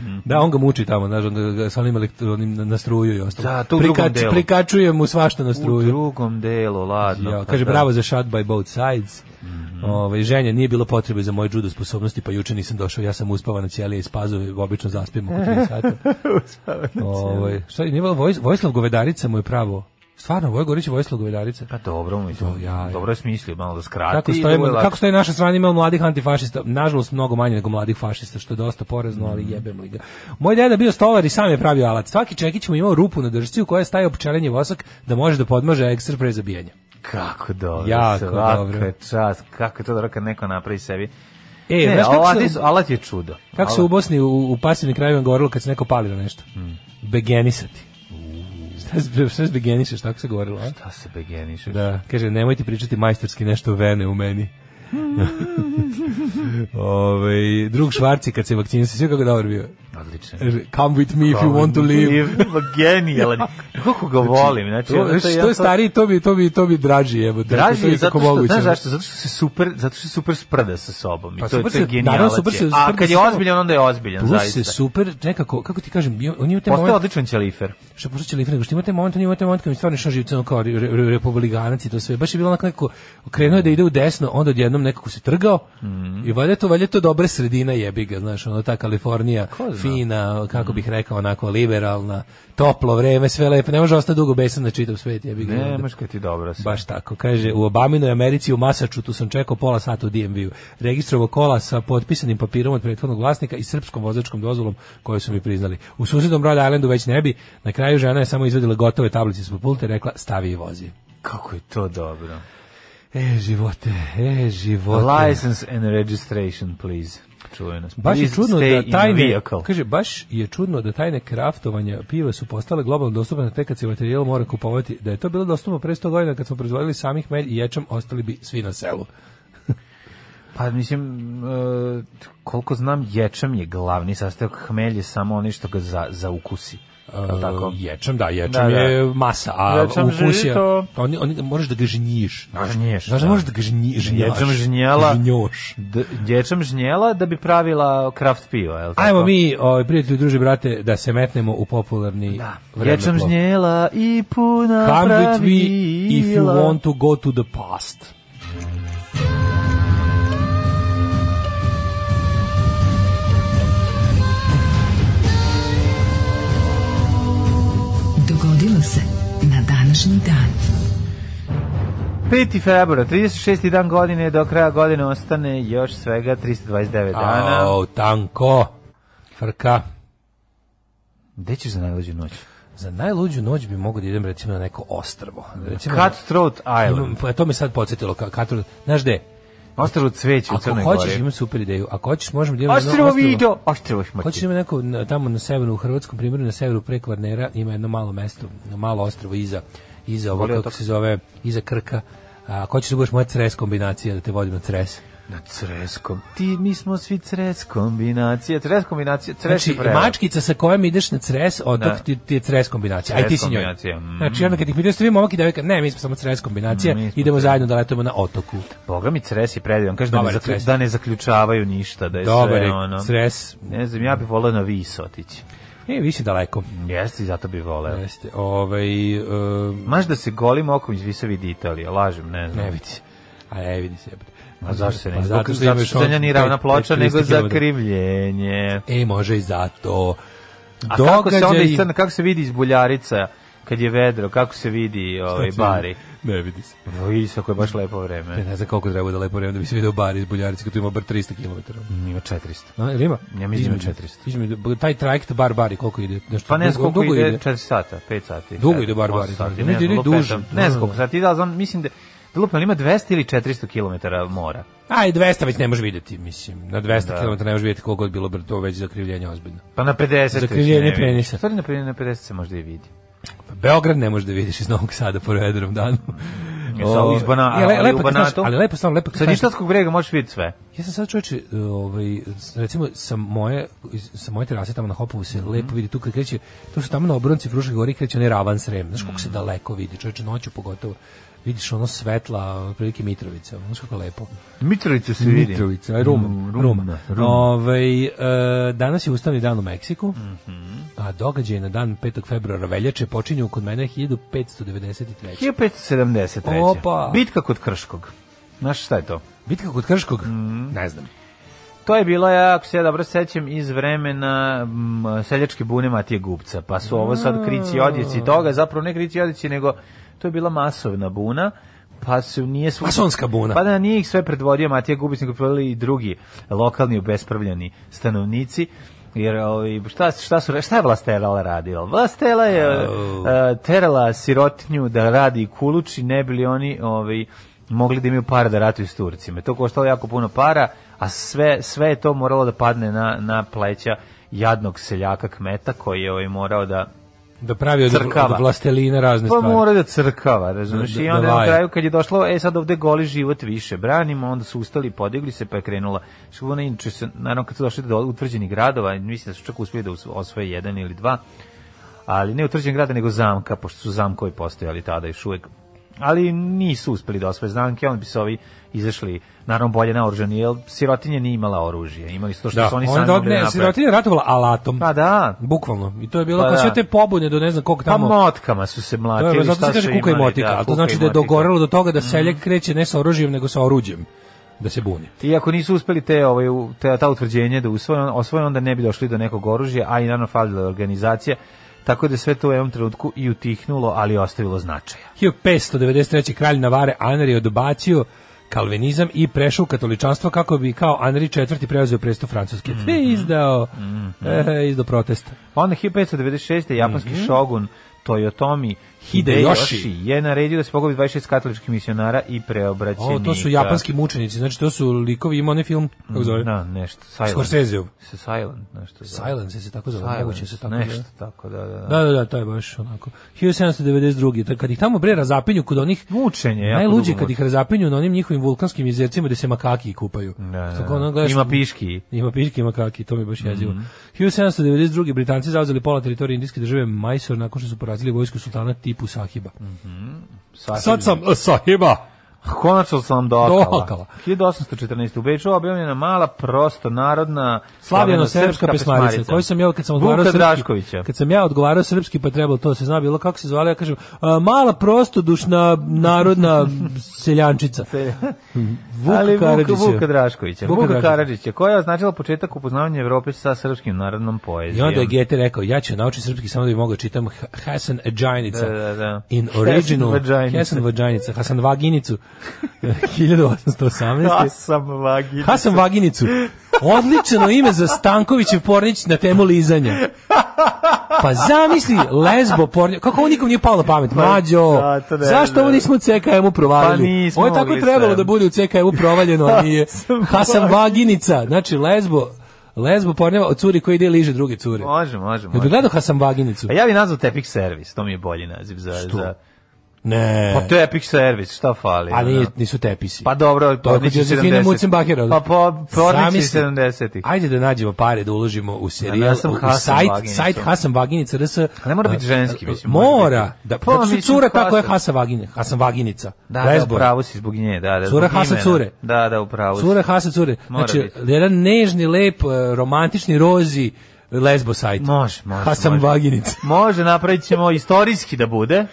Mhm. da, on ga muči tamo, znaš, onda ga sa onim elektronim na struju i ostalo. Da, to Prikač, delu. Prikačuje mu svašta na struju. U drugom delu, ladno. Ja, pa kaže da. bravo za shot by both sides. Mm -hmm. Ove, ovaj, ženja, nije bilo potrebe za moje judo sposobnosti, pa juče nisam došao, ja sam uspavan na ćelije iz pazove, obično zaspijem oko 3 sata. na Ove, ovaj, šta je, nije Vojslav Govedarica mu je pravo Stvarno, Voja Gorić je Vojislav Govedarica. Pa dobro, mislim, Do, ja, ja. dobro je smislio malo da skrati. Kako da stoje, kako stoje naša strana ima mladih antifašista, nažalost mnogo manje nego mladih fašista, što je dosta porezno, mm. ali jebem li ga. Moj deda bio stolar i sam je pravio alat. Svaki čekić mu imao rupu na držci u kojoj staje opčarenje vosak da može da podmaže ekstra pre zabijanja. Kako dobro, jako svaka dobro. čast, kako je to dobro kad neko napravi sebi E, ne, znaš alat, se, alat je čudo. Kako alat. se u Bosni u, u pasivnim krajevima govorilo kad se neko pali na nešto? Mm. Begenisati. Šta se, šta se begenišeš, govorilo? A? Šta se begenišeš? Da, kaže, nemoj ti pričati majstorski nešto vene u meni. Ove, drug Švarci kad se vakcinisao, sve kako dobro bio. Odlično. Er, come with me if you want to live. live. Genijalan. Kako ga znači, volim. Znači, to, što je to... stariji, to bi, to bi, to bi draži. Evo, da, draži je zato što, znaš zašto? Zato što se super, zato što se super sprda sa sobom. I pa, to, super to je genijalno. A kad je ozbiljan, onda je ozbiljan. Plus zaista. se super, nekako, kako ti kažem, on je u te Postoje odličan čelifer. Što postoje čelifer, nego što imate moment, on imate moment kada mi stvarno išao živcem kao re, republikanac i to sve. Baš je bilo onako nekako, krenuo da ide u desno, onda odjednom nekako se trgao mm -hmm. i valjeto, valjeto valjda to dobra sredina jebi znaš, ono ta Kalifornija, fina, da. kako bih mm. rekao, onako liberalna, toplo vreme, sve lepo. Ne može ostati dugo besan na da čitav svet. Ja bih ne, možeš ti dobro. Sve. Baš tako. Kaže, u Obaminoj Americi, u Masačutu sam čekao pola sata u DMV-u. Registrovo kola sa potpisanim papirom od prethodnog vlasnika i srpskom vozačkom dozvolom koju su mi priznali. U susednom Rhode Islandu već ne bi. Na kraju žena je samo izvedila gotove tablice s populte rekla stavi i vozi. Kako je to dobro. E, živote, e, živote. License and registration, please čuveno. Baš je čudno da tajne, kaže, baš je čudno da tajne kraftovanja piva su postale globalno dostupne tek kad se materijal mora kupovati. Da je to bilo dostupno pre 100 godina kad smo proizvodili samih melj i ječam, ostali bi svi na selu. Pa mislim, e, koliko znam, ječam je glavni sastojak, hmelje samo ono što ga za, ukusi. Uh, tako? Ječam, da, ječam da, da. je masa, a ječam ukus je... Oni, oni, moraš da ga žnjiš. žnješ, znaš da. da možeš da ga žnjiš. žnjaš. Ječam žnjela, žnjoš. ječam žnjela da bi pravila kraft piva, je li tako? Ajmo mi, ovaj, prijatelji, druži, brate, da se metnemo u popularni da. Ječam žnjela i puna Come pravila. Come with me if you want to go to the past. desilo se na današnji dan. 5. februar, 36. dan godine, do kraja godine ostane još svega 329 dana. Au, tanko, frka. Gde ćeš za najluđu noć? Za najluđu noć bi mogo da idem recimo na neko ostrvo. Recimo, Cutthroat Island. Imam, pa to mi sad podsjetilo. Cutthroat, znaš gde? Ostrvo cveće u Crnoj Gori. Ako hoćeš, imam super ideju. Ako hoćeš, možemo da imamo ostrvo video, ostrvo šmrti. Hoćeš da ima neko tamo na severu u hrvatskom primjeru na severu pre Kvarnera ima jedno malo mesto, malo ostrvo iza iza ovog kako se zove, iza Krka. ako hoćeš da budeš moja cres kombinacija, da te vodim na cres. Na creskom. Ti, mi smo svi cres kombinacija. Cres kombinacija, cres znači, prelep. mačkica sa kojom ideš na cres, otok da. ti, ti je cres kombinacija. Cres Aj ti si njoj. Mm. Znači, onda kad ih vidio ste vi momak da devojka, ne, mi smo samo mm, cres kombinacija, mm, idemo zajedno da letujemo na otoku. Boga mi cres je predivan. Kaže da, ne zaklju, da ne zaključavaju ništa, da je Dobar sve ono. cres. Ne znam, ja bih voleo na vis otići. E, više daleko. Jeste, zato bih voleo. Jeste. Ovaj um... Maš da se golim okom iz Visovi vidi lažem, ne znam. Ne vidi. A ne vidi se. A zašto se ne? Pa, zato što je nije ravna ploča, nego za krivljenje. E, može i zato. A Događaj... kako se onda iscrna, kako se vidi iz buljarica kad je vedro, kako se vidi ovaj, bari? Ne vidi se. Vidi se ako je baš lepo vreme. Ne, ne znam koliko treba da lepo vreme da bi se vidio bar iz Buljarice, kad tu ima bar 300 km. Ima 400. A, ili ima? Ja mislim da ima 400. Između, taj trajekt bar bari koliko ide? Nešto, pa ne znam koliko ide, 4 sata, 5 sati. Dugo ide bar bari. Ne znam koliko da, da, sati, ne znam koliko sati, da, znam, mislim da Lupno, ima 200 ili 400 km mora? A i 200 već ne može videti, mislim. Na 200 da. km ne može vidjeti koliko god bilo brdo, već zakrivljenje ozbiljno. Pa na 50 zakrivljenje penisa. Stvari na na 50 se možda i vidi. Pa Beograd ne može da vidiš iz Novog Sada po vedrom danu. E, sa izbana, ali, e, le, lepo, znaš, ali lepo samo lepo. Sa Ništatskog brega možeš vidjeti sve. Ja sam sad čoveče, ovaj recimo sa moje sa moje terase tamo na Hopovu se mm -hmm. lepo vidi tu kad kreće, to su tamo na obronci Fruške gore kreće onaj ravan srem. Znaš kako se mhm. daleko vidi, čoveče noću pogotovo vidiš ono svetla prilike Mitrovice, ono kako lepo. Mitrovice se vidi. Mitrovice, aj Ruma. Mm, Ruma. Da, Ruma. Ove, ovaj, e, danas je ustavni dan u Meksiku, mm -hmm. a događaj na dan 5. februara veljače počinju kod mene 1593. 1573. Opa. Bitka kod Krškog. Znaš šta je to? Bitka kod Krškog? Mm. Ne znam. To je bilo, ja, ako se ja dobro sećam, iz vremena m, mm, seljačke bune Matije Gubca, pa su ovo sad krici odjeci toga, zapravo ne krici odjeci, nego to je bila masovna buna, pa se nije svuda... Masonska buna. Pa da nije ih sve predvodio Matija Gubisnik, i drugi lokalni obespravljeni stanovnici jer ovaj šta šta su šta je Vlastela radila? Vlastela je oh. Eh, a, terala sirotinju da radi kuluči ne bili oni ovaj mogli da imaju para da ratuju s Turcima. To koštalo jako puno para, a sve sve je to moralo da padne na na pleća jadnog seljaka kmeta koji je ovaj morao da da pravi od, crkava. od vlastelina razne pa stvari. Pa mora da crkava, razumiješ? Da, I da onda na kraju kad je došlo, e sad ovde goli život više branimo, onda su ustali, podigli se, pa je krenula. Što ona inače se, naravno kad su došli do utvrđenih gradova, mislim da su čak uspeli da osvoje jedan ili dva, ali ne utvrđen grada nego zamka, pošto su zamkovi postojali tada još uvek ali nisu uspeli da osvoje znamke, on bi se ovi izašli naravno bolje naoružani, jer sirotinje nije imala oružje, imali su to što da, su oni sami mogli da napraviti. Sirotinje ratovala alatom. Pa da. Bukvalno. I to je bilo pa, da. sve te pobune do ne znam koliko pa tamo. Pa motkama su se mlatili. To je, zato se kaže kuka i motika, da, to znači da je dogorelo do toga da seljak mm. kreće ne sa oružjem nego sa oruđem da se buni. ako nisu uspeli te, ovaj, te ta utvrđenje da usvoje, osvoje, onda ne bi došli do nekog oružja, a i naravno falila organizacija tako da sve to u jednom trenutku i utihnulo, ali ostavilo značaja. 1593. kralj Navare Anri odbacio kalvinizam i prešao u katoličanstvo kako bi kao Anri IV preuzeo presto francuske. Mhm. Sve je izdao, mm -hmm. e, izdao protest. Onda 1596. japanski mm -hmm. šogun Toyotomi Hideyoshi je naredio da se pogobi 26 katoličkih misionara i preobraćenika. O, to su japanski mučenici, znači to su likovi, ima onaj film, kako zove? Da, nešto, Silent. Scorseseov. Se Silent, nešto zove. Silent se tako zove, nego će da se tako nešto, tako, da, da, da. Da, da, da, to je baš onako. 1792. Kad ih tamo bre razapinju kod onih... Mučenje, jako Najluđe kad ih razapinju na onim njihovim vulkanskim jezercima gde se makaki kupaju. Da, da tako, da. ono, gledaš, ima piški. Ima piški, makaki, to mi je baš jezivo. Mm -hmm. 1792. Britanci zauzeli pola teritorije indijske države Majsor nakon što su porazili vojsku sultana tipu sahiba. Mm -hmm. Sahiba. Sad sam e, sahiba. Konačno sam dokala. dokala. 1814. U Beču objavljena mala, prosto, narodna... Slavljeno srpska pesmarica, koju sam ja, kad sam odgovarao srpski, kad sam ja odgovarao srpski, pa trebalo to se zna, bilo kako se zvala, ja kažem, a, mala, prosto, dušna, narodna seljančica. Vuk Ali Vuka, Vuka Draškovića. Vuka, Vuka Karadžića, koja je označila početak upoznavanja Evrope sa srpskim narodnom poezijom. I onda je Gete rekao, ja ću naučiti srpski samo da bi mogao da čitam Hasan Vaginica. Da, da, da. In original. Hasan Vaginica. Hasan Vaginicu. 1818. Hasan Vaginicu. Hasan Vaginicu. Odlično ime za Stankovićev pornić na temu lizanja. Pa zamisli lesbo pornić. Kako ovo nikom nije palo na pamet? Mađo, da, zašto ne ovo nismo u CKM-u provalili? Pa ovo je tako trebalo da bude u CKM-u provaljeno, a nije. Hasan Vaginica, znači lesbo Lesbo porneva od curi koji ide liže druge cure. Može, može, može. Jel bi gledao Hasan Vaginicu? A ja bih nazvao Tepik servis, to mi je bolji naziv za... Što? za Ne. Pa to je Epic Service, šta fali? A nije, nisu tepisi. Pa dobro, to je Josefina Mucenbachera. Pa po, pornici 70-ih. Ajde da nađemo pare da uložimo u serijal, ja u sajt, sajt Hasan Vaginica RS. Ne mora biti ženski, mislim. Mora. Da, pa, su cura tako je Hasan Vagine, Hasan Vaginica. Da, da, upravo si zbog nje, da, da. Cura Hasan Cure. Da, da, upravo si. Cura Hasan Cure. Znači, jedan nežni, lep, e, romantični rozi, lesbo sajt. Može, može. Hasan može. Vaginica. Može, napravit ćemo istorijski da bude.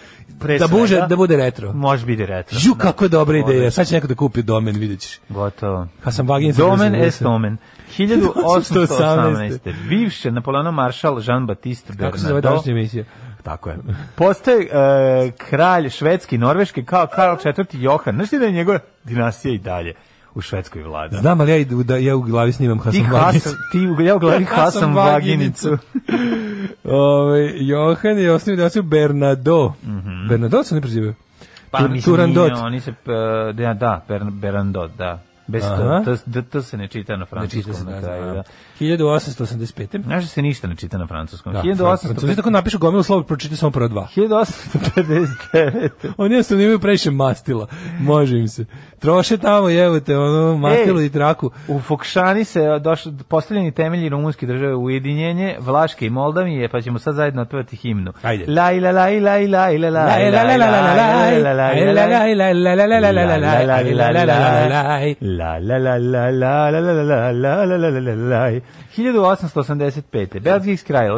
da, buže, da bude retro. Može biti retro. Ju, kako je dobra da. može. ideja. Sad će neko da kupi domen, vidjet ćeš. Gotovo. Hasan vaginic. Domen est domen. 1818. Bivše Napoleona maršal Jean-Baptiste Bernardo. Kako se zove današnja emisija? Tako je. Postoje uh, e, kralj švedski, norveški, kao Karl IV. Johan. Znaš ti da je njegova dinastija i dalje? u švedskoj vlada. Znam, ali ja, da, ja u glavi snimam Hasan ti Vaginicu. ti u, ja u glavi Hasan Vaginicu. Ove, Johan je osnovio da se Bernardo. Mm -hmm. Bernardo se ne prezivaju? Pa, Tur, mislim, Turandot. Nije, oni se, da, da, Bernardo, da. Bez Aha. to, to, to se ne čita na francuskom ne čita se, na kraju, da. 1885. Da. Znaš da se ništa ne čita na francuskom. Da, 1885. Francuski tako napišu gomilu slova, pročita samo prva dva. 1859. Oni jednostavno imaju previše mastila. Može im se troše tamo, evo ono, mastilu i traku. U Fokšani se došli, postavljeni temelji rumunske države ujedinjenje, Vlaške i Moldavije, pa ćemo sad zajedno otvoriti himnu. Ajde. Laj, la, la la la la la laj, la la la la la la laj, la la la la la la laj, laj, laj, laj,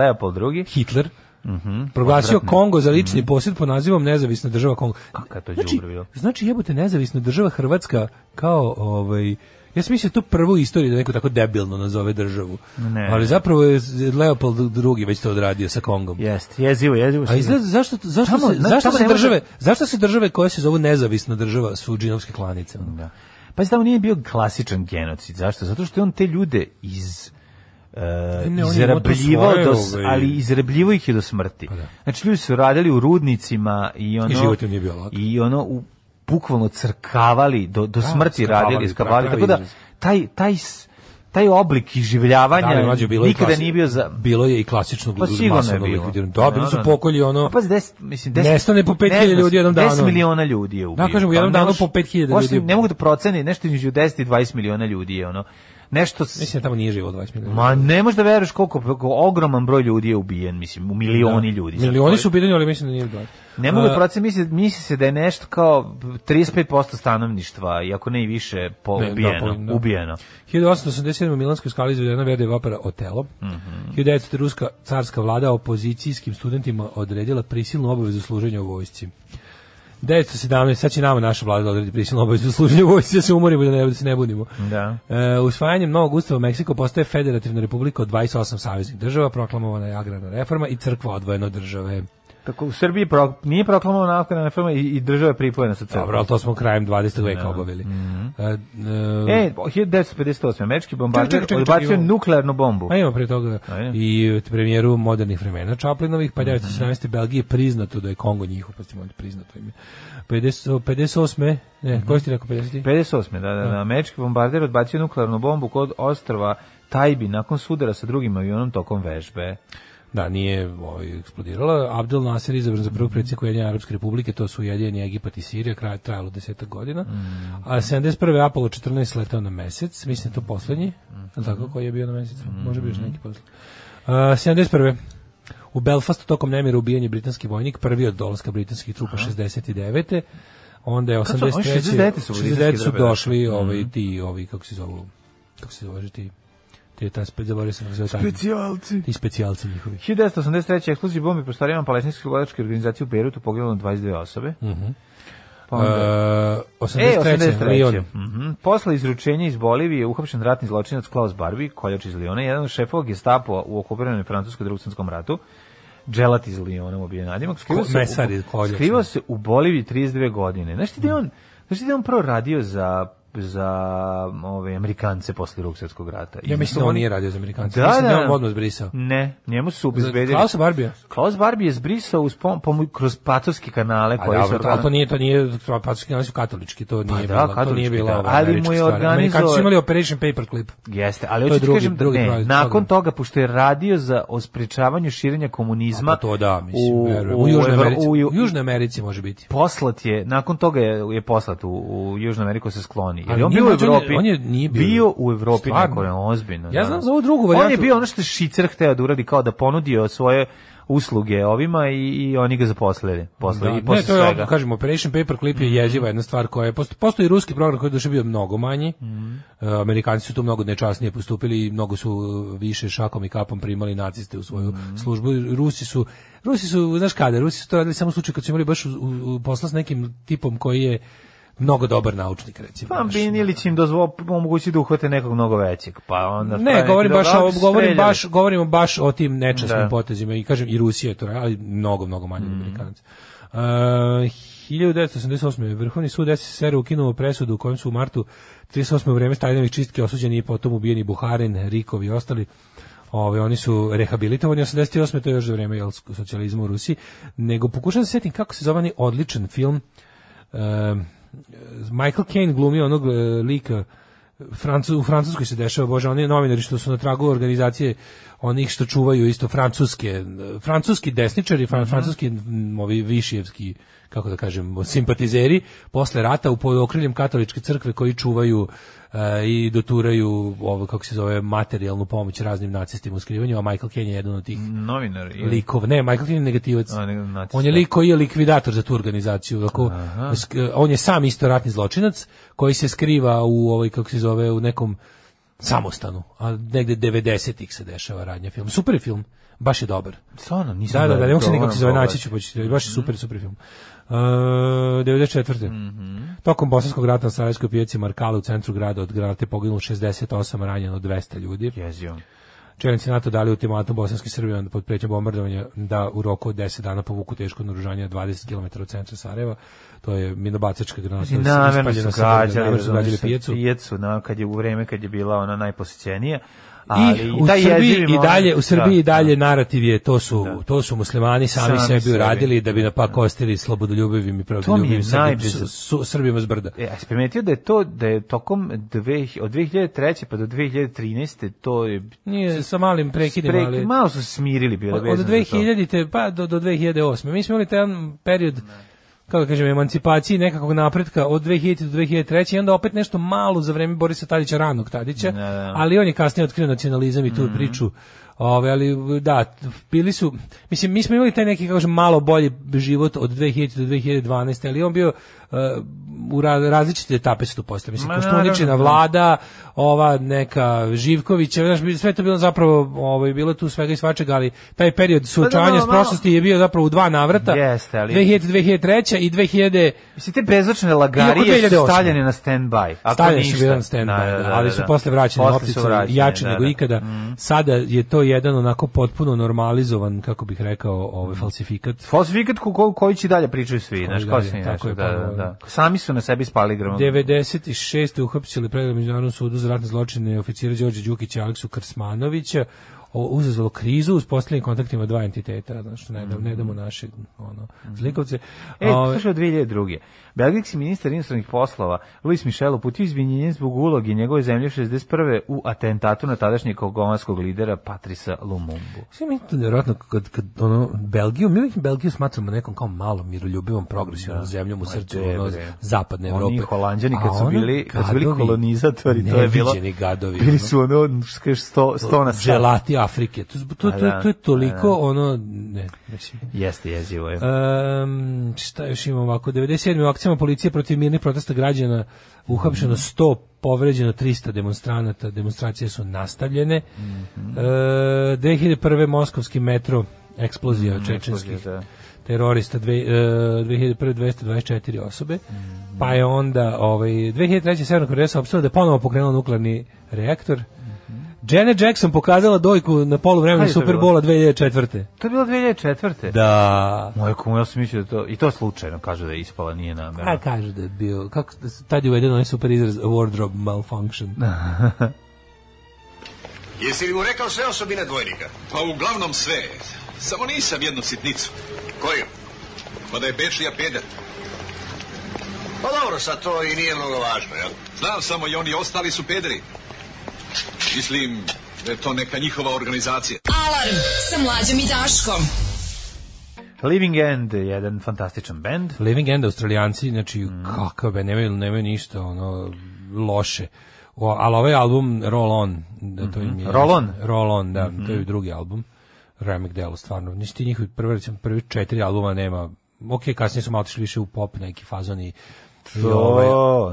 laj, laj, -hmm. proglasio Odvratne. Kongo za lični mm -hmm. posjed pod nazivom nezavisna država Kongo. Kaka to znači, Znači jebote nezavisna država Hrvatska kao ovaj ja sam mislio da tu prvu istoriju da neko tako debilno nazove državu. Ne. Ali zapravo je Leopold II već to odradio sa Kongom. Jeste, jezivo, jezivo. A izgleda, zašto, zašto, tamo, se, zašto, se države, zašto se države koje se zovu nezavisna država su džinovske klanice? Da. Pa tamo da nije bio klasičan genocid. Zašto? Zato što je on te ljude iz uh, izrabljivao, do, ovaj. ali izrabljivo ih je do smrti. Pa da. Znači, ljudi su radili u rudnicima i ono... I nije bio lak. I ono, u, bukvalno crkavali, do, do da, smrti da, radili, skavali, da, tako da taj, taj taj oblik iživljavanja da, mlađe, bilo nikada klasi, nije bio za bilo je i klasično pa masovno likvidirano. Da, bili su pokolji ono. Pa des, mislim 10 nestane po 5000 ljudi jednom danu. 10 miliona ljudi je ubijeno. Da kažem u jednom pa, danu po 5000 ljudi. Ne mogu da procene, nešto između 10 i 20 miliona ljudi je ono nešto... Mislim da tamo nije živo 20 miliona. Ma ne možeš da veruješ koliko, koliko, ogroman broj ljudi je ubijen, mislim, u milioni da. ljudi. Milioni su ubijeni, ali mislim da nije 20. Ne mogu e, da procen, misli, misli se da je nešto kao 35% stanovništva, iako ne i više, po, ubijeno. Da, da. ubijeno. 1887. Da. u Milanskoj skali izvedena je opera Otelo. Mm -hmm. 1900. ruska carska vlada opozicijskim studentima odredila prisilnu obavezu služenja u vojsci. 917, sad će nama naša vlada da odredi prisilno obavezu da služenja vojci da se umorimo da, ne, da se ne budimo. Da. E, usvajanjem Novog ustava Meksiko postaje federativna republika od 28 saveznih država, proklamovana je agrarna reforma i crkva odvojena od države. Tako u Srbiji pro, nije proklamovana autonomna reforma i, i država je pripojena sa crkvom. Dobro, to smo krajem 20. veka no. Da. obavili. Mm -hmm. uh, e, 1958. E, e, američki bombarder odbacio nuklearnu bombu. A ima pre toga i premijeru modernih vremena Čaplinovih, pa 1917. Mm -hmm. Belgije priznato da je Kongo njihov, pa ste priznato ime. 50, 58. Ne, mm -hmm. koji ste rekao 50? 58. Da, da, da, da. Američki bombarder odbacio nuklearnu bombu kod ostrava Tajbi nakon sudara sa drugim avionom tokom vežbe. Da, nije ovaj, eksplodirala. Abdel Nasser izabran za prvog predsjednika Ujedinjene Arabske republike, to su Ujedinjeni Egipat i Sirija, kraj trajalo 10 godina. Mm. A 71. Apollo 14 letao na mesec, mislim da to poslednji, mm. tako koji je bio na mesecu, mm. može bi još neki posle. Uh, 71. U Belfastu tokom nemira ubijen je britanski vojnik, prvi od dolaska britanskih trupa Aha. 69. Onda je 83. Su, 69. su, 69 su da. došli mm. ovi ti, ovi, kako se zovu, kako se zove ti, te ta zaboravio sam sve specijalci ti specijalci njihovi 1983 eksplozija bombe prostorijama palestinske slobodačke organizacije u Beirutu poginulo 22 osobe Mhm mm pa onda... E, 83. E, 83. Mm -hmm. Posle izručenja iz Bolivije uhapšen ratni zločinac Klaus Barbie, koljač iz Liona, jedan od šefova gestapo u okupiranoj francusko-drugstvenskom ratu, dželat iz Liona u objenadim. Skrivao se, u, skrivao se u Boliviji 32 godine. Znaš ti da je on, mhm. znaš ti da je on prvo radio za za ove Amerikance posle Drugog svetskog rata. Ja mislim da on, nije radio za Amerikance. Da, mislim da, da on odmah zbrisao. Ne, njemu su obezbedili. Klaus Barbie. Klaus Barbie je zbrisao uz pom, pom, kroz patovske kanale koji su. Ali to nije, to nije, patovski kanali su katolički, to pa nije pa, da, bilo, to nije bilo. Da, ali mu je organizovao. Amerikanci su imali Operation Paperclip. Jeste, ali hoću ti da kažem, drugi ne, da. nakon toga, pošto je radio za ospričavanju širenja komunizma. A pa to da, mislim, u, u, Južnoj Americi. U, Južnoj Americi može biti. Poslat je, nakon toga je, je poslat u, u Južnu Ameriku se skloni Jer on bio u Evropi. On je nije bio, bio u Evropi neko je ozbiljno. Ja znam da. za ovu drugu varijantu. On je bio ono što Šicer hteo da uradi kao da ponudio svoje usluge ovima i, i oni ga zaposlili. Posle, da, i posle ne, to je, svega. kažem, Operation Paperclip je jeziva jedna stvar koja je, posto, postoji ruski program koji je došao bio mnogo manji, mm -hmm. Amerikanci su tu mnogo nečasnije postupili i mnogo su više šakom i kapom primali naciste u svoju mm -hmm. službu. Rusi su, Rusi su, znaš kada, Rusi su to radili samo u slučaju kad su imali baš u, u, u posla s nekim tipom koji je mnogo dobar naučnik recimo. Pa Binilić da. im dozvo omogući da uhvate nekog mnogo većeg, pa onda Ne, govorim baš o, govorim baš govorimo baš o tim nečasnim da. potezima i kažem i Rusija je to, ali mnogo mnogo manje mm. Amerikanaca. E, uh, 1988. Vrhovni sud SSR ukinuo presudu u kojem su u martu 38. vreme Stalinovih čistke osuđeni i potom ubijeni Buharin, Rikov i ostali. Ove, oni su rehabilitovani 88. to je još za vreme jelskog socijalizma u Rusiji. Nego pokušam da se sjetim kako se zove odličan film uh, Michael Caine glumi onog e, lika Francu, u Francuskoj se dešava, bože, oni novinari što su na tragu organizacije onih što čuvaju isto francuske, e, francuski desničari, fran, mm -hmm. francuski ovi višijevski kako da kažem, simpatizeri posle rata u okriljem katoličke crkve koji čuvaju e, i doturaju ovo kako se zove materijalnu pomoć raznim nacistima u skrivanju, a Michael Caine je jedan od tih novinar ili likov. Ne, Michael Caine je negativac. A, ne, on je lik koji je likvidator za tu organizaciju. Dakle, on je sam isto ratni zločinac koji se skriva u ovaj kako se zove u nekom samostanu, a negde 90-ih se dešava radnja film. Super film, baš je dobar. Stvarno, nisam da, da, da, ne mogu se nikako se zove naći ću, pa baš je super, mhm. super film. 94. Mm -hmm. Tokom Bosanskog rata na Sarajevskoj pijaci Markale u centru grada od granate poginulo 68, ranjeno 200 ljudi. Jezio. Čelnici NATO dali ultimatum bosanski Srbi pod prećom bombardovanja da u roku od 10 dana povuku teško naružanje 20 km od centra Sarajeva. To je minobacačka granata. Znači, namerno su gađali, pijecu. pijecu na, kad je, u vreme kad je bila ona najposjećenija. Ali I u taj Srbiji i dalje u da, Srbiji da, dalje da. narativ je to su da. to su muslimani sami, sami sebi uradili da bi napak ostali slobodoljubivim i pravdoljubivim Srbima zbrda. E, a primetio da je to da je tokom dve, od 2003 pa do 2013 to je nije sa malim prekidima, ali malo su smirili bilo od, od 2000 te pa do do 2008. Mi smo imali taj period ne kako da kažem, emancipaciji nekakvog napretka od 2000 do 2003 i onda opet nešto malo za vreme Borisa Tadića, ranog Tadića, da, da. ali on je kasnije otkrio nacionalizam i tu mm -hmm. priču. Ove, ali da, bili su, mislim, mi smo imali taj neki, kako kažem, malo bolji život od 2000 do 2012, ali on bio Uh, u različite etape su tu postali. Mislim, Koštuničina da. vlada, ova neka Živkovića, znaš, sve to bilo zapravo, ovo ovaj, je bilo tu svega i svačega, ali taj period pa da, da, suočavanja s prošlosti je bio zapravo u dva navrata. Jeste, ali... 2003. i 2000... Mislim, te bezočne lagarije su stavljene na stand-by. Stavljene su bile na stand-by, ali su posle vraćene optice jače nego ikada. Sada je mhm. to jedan onako potpuno normalizovan, kako bih rekao, ovaj mhm. falsifikat. Falsifikat ko, koji će dalje pričaju svi, znaš, kao se tako je, da, pa Da. Sami su na sebi spali gromom. 96. uhapsili pregled Međunarodnom sudu za ratne zločine oficira Đorđe Đukića Aleksu Krsmanovića uzazvalo krizu uz posljednjim kontaktima dva entiteta, znači što ne, mm ne damo mhm. naše ono, mhm. zlikovce. E, Ove, slušaj, od 2002. Belgijski ministar inostranih poslova Luis Michel uputio izvinjenje zbog uloge njegove zemlje 61. u atentatu na tadašnjeg kogomanskog lidera Patrisa Lumumbu. Sve mi to nevjerojatno, kad, kad ono, Belgiju, mi Belgiju smatramo nekom kao malom, miroljubivom, progresivnom da. zemljom u srcu ono, zapadne Evrope. Oni holanđani kad su bili, kad su bili kolonizatori, to je bilo, gadovi, bili su ono, 100, sto na 100. Želati Afrike. To, to, to, da, to je toliko da. ono... Ne, mislim. Jeste jezivo je. Um, šta još imamo ovako? 97. u akcijama policije protiv mirnih protesta građana uhapšeno 100 povređeno 300 demonstranata, demonstracije su nastavljene. Mm -hmm. e, 2001. Moskovski metro eksplozija mm, čečenskih da. terorista dve, e, 2001. 224 osobe. Mm -hmm. Pa je onda ovaj 2003. Severna Koreja saopštila da ponovo pokrenula nuklearni reaktor. Janet Jackson pokazala dojku na polu vremena Superbola 2004. To je bilo 2004. Da. Moje kumu, ja sam mislio da to, i to slučajno kaže da je ispala, nije namjerno. A kaže da je bio, kako, tad je uveden onaj super izraz wardrobe malfunction. Jesi li mu rekao sve osobine dvojnika? Pa uglavnom sve. Samo nisam jednu sitnicu. Koju? Pa da je Bečija pedat. Pa dobro, sad to i nije mnogo važno, jel? Znam samo i oni ostali su pederi. Mislim da je to neka njihova organizacija. Alarm sa mlađom i Daškom. Living End je jedan fantastičan bend. Living End, australijanci, znači mm. kakav bend, nemaju, nemaju ništa ono, loše. O, ali ovaj album Roll On, da to im je. Mhm. Roll On? Roll On, da, mm -hmm. to je drugi album. Ray McDowell, stvarno. Nisi znači, ti njihovi prvi, prvi četiri albuma nema ok, kasnije su malo više u pop neki fazoni To, ovaj,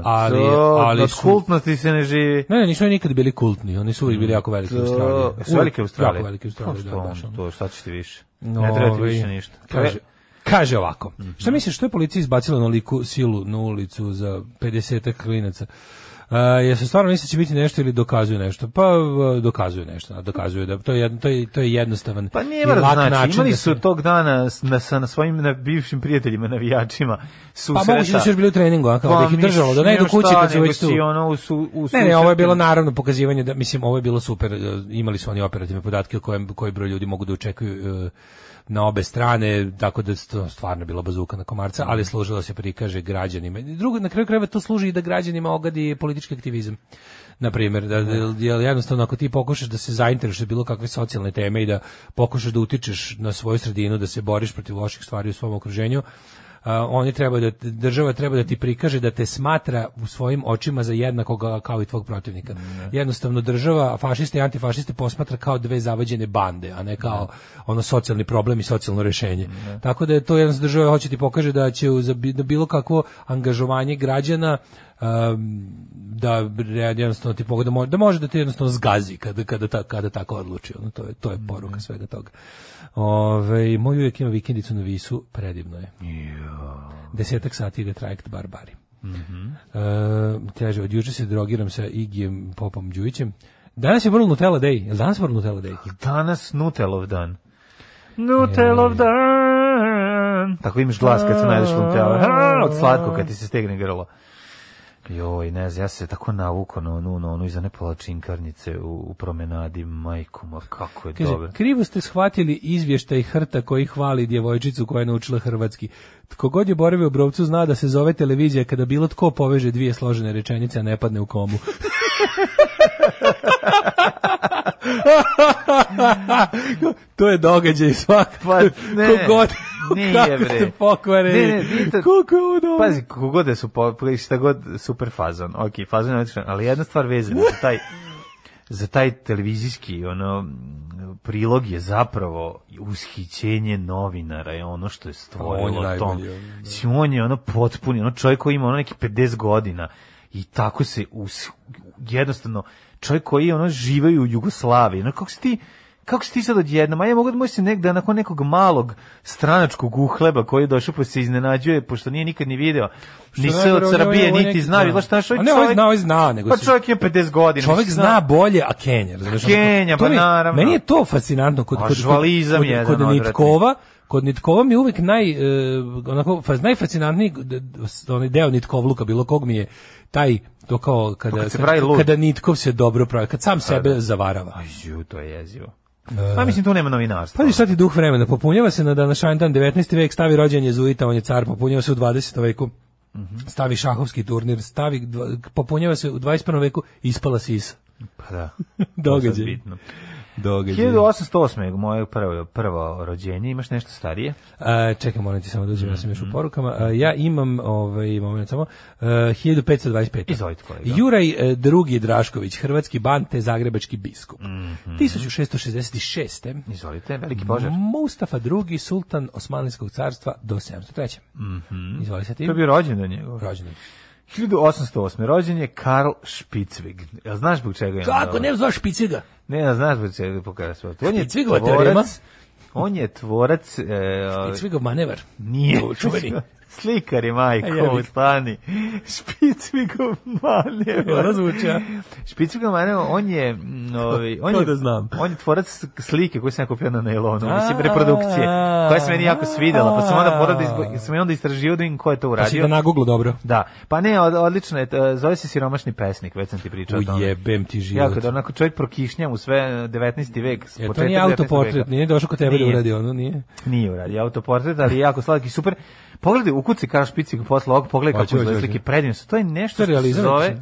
ali, to, da ali su, kultnosti se ne živi. Ne, ne, nisu oni nikad bili kultni, oni su uvijek bili jako velike to, Australije. Su velike Australije? Jako velike pa Australije, da, baš ono. To, šta ćete više? No, ne treba ti ovaj, više ništa. Kaže, Kaže ovako. Mm -hmm. Šta misliš što je policija izbacila na liku silu na ulicu za 50 ak klinaca? Uh, jesu stvarno misle da će biti nešto ili dokazuju nešto? Pa dokazuju nešto, dokazuju da to je jedno, to je to je jednostavan. Pa nije lak znači, način imali da su se... tog dana na sa na svojim na bivšim prijateljima navijačima su Pa moguće da su još bili u treningu, a kao pa, da ih pa držalo da ne idu kući kad su već tu. Ono, u su, u ne, ne, ovo je bilo naravno pokazivanje da mislim ovo je bilo super, e, imali su oni operativne podatke o kojem koji broj ljudi mogu da očekuju uh, na obe strane, tako da je stvarno bilo bazuka na komarca, ali mhm. služilo se prikaže građanima. Drugo, na kraju krajeva to služi i da građanima ogadi politički aktivizam na primjer, da, da, jednostavno ako ti pokušaš da se zainteresuješ bilo kakve socijalne teme i da pokušaš da utičeš na svoju sredinu, da se boriš protiv loših stvari u svom okruženju, oni treba da država treba da ti prikaže da te smatra u svojim očima za jednakog kao i tvog protivnika. Ne. Jednostavno država fašiste i antifašiste posmatra kao dve zavađene bande, a ne kao ne. ono socijalni problem i socijalno rešenje. Ne. Tako da je to jedna država hoće ti pokaže da će za da bilo kakvo angažovanje građana um, da jednostavno ti pogleda da može da ti jednostavno zgazi kada kada ta, kada tako odluči ono to je to je poruka mhm. svega toga Ove, moj uvijek ima vikendicu na Visu, predivno je. Desetak sati ide trajekt Barbari. Mm -hmm. e, teže, od juče se drogiram sa Igijem Popom Đujićem. Danas je World Nutella Day. Je danas World Nutella Day? Danas Nutellov dan. Nutellov dan. Tako imaš glas kad se najdeš Nutella. Od slatko kad ti se stegne grlo. Joj, ne znam, ja se tako navukao na onu, na onu iza ne palačinkarnice u, u promenadi, majku, ma kako je Kaže, dobro. Krivo ste shvatili izvještaj Hrta koji hvali djevojčicu koja je naučila hrvatski. Tko je boravio u Brovcu zna da se zove televizija kada bilo tko poveže dvije složene rečenice, a ne padne u komu. to je događaj svaka. Pa ne. Kogod. Nije bre. Ste pokvareni. Ne, ne, vidite. Koliko je ovo dobro. Pazi, kogod da su, po, pa šta god super fazon. Ok, fazon je odličan, ali jedna stvar vezana za taj za taj televizijski ono prilog je zapravo ushićenje novinara je ono što je stvorilo on je tom. Najbolji, da. on je ono potpuni, ono čovjek koji ima ono neki 50 godina i tako se us, jednostavno čovjek koji ono živaju u Jugoslaviji. No, kako si ti, kako si ti sad odjednom, a ja mogu da možeš negde da nakon nekog malog stranačkog uhleba koji je došao pa se iznenađuje, pošto nije nikad ni video, ni se od Srbije, niti zna, znaš da. šta čovjek... Ne, on zna, on zna, nego... Pa čovjek je 50 godina. Čovjek zna da. bolje, a Kenja, razumiješ? Kenja, pa naravno. Meni je to fascinantno kod... Kod, kod, kod, kod Nitkova, kod Nitkova mi je uvek naj e, onako faz najfascinantniji onaj deo Nitkovluka bilo kog mi je taj to kao kada kad kada, kada Nitkov se dobro pravi, kad sam da, sebe da. zavarava. Aj, ju, to je jezivo. E. Pa mislim tu nema novinarstva. Pa i sad i duh vremena popunjava se na današnji dan 19. vek stavi rođenje Zuita, on je car, popunjava se u 20. veku. Mhm. Stavi šahovski turnir, stavi popunjava se u 21. veku, ispala sisa. Pa da. Događaj. bitno događaj. 1808. moje prvo, prvo rođenje, imaš nešto starije? A, čekaj, moram ti samo da uđem, ja mhm. sam još u porukama. A, ja imam, ovaj, moment samo, 1525. Izvolite kolega. Juraj II. E, Drašković, hrvatski ban te zagrebački biskup. Mm -hmm. 1666. Izvolite, veliki požar. Mustafa II. sultan Osmanlijskog carstva do 703. Mm -hmm. Izvolite ti. To je bio da njegov. Rođen 1808. rođen je Karl Špicvig. Jel znaš zbog čega je? Kako, ne znaš Špicviga? Ne, ja, znaš, bi pa pokazati. On je Cvigova tvorac, on je tvorac... E, I ovaj- Cvigov manevar. Nije. Čuveni. Slikari, majko, stani. Špicvigomaneva. Da zvuči, a? Špicvigomaneva, on je... Mm, Ovi, ovaj, on je, da znam. On je tvorac slike koju sam ja kupio na nailonu, mislim, reprodukcije, koja se meni jako svidela, pa sam onda morao da sam onda istražio da im ko je to uradio. Pa si da naguglo dobro. Da. Pa ne, odlično je, zove se siromašni pesnik, već sam ti pričao. o Ujebem ti život. Jako da onako čovjek prokišnja u sve 19. Eh, vek. Je, to nije autoportret, nije došao kod tebe da uradio, ono nije? Nije uradio autoportret, ali jako slatki, super. Pogledaj, ukuci Karl Špicik posle ovog, pogledaj pa kako izgleda slike, predivno To je nešto što se zove...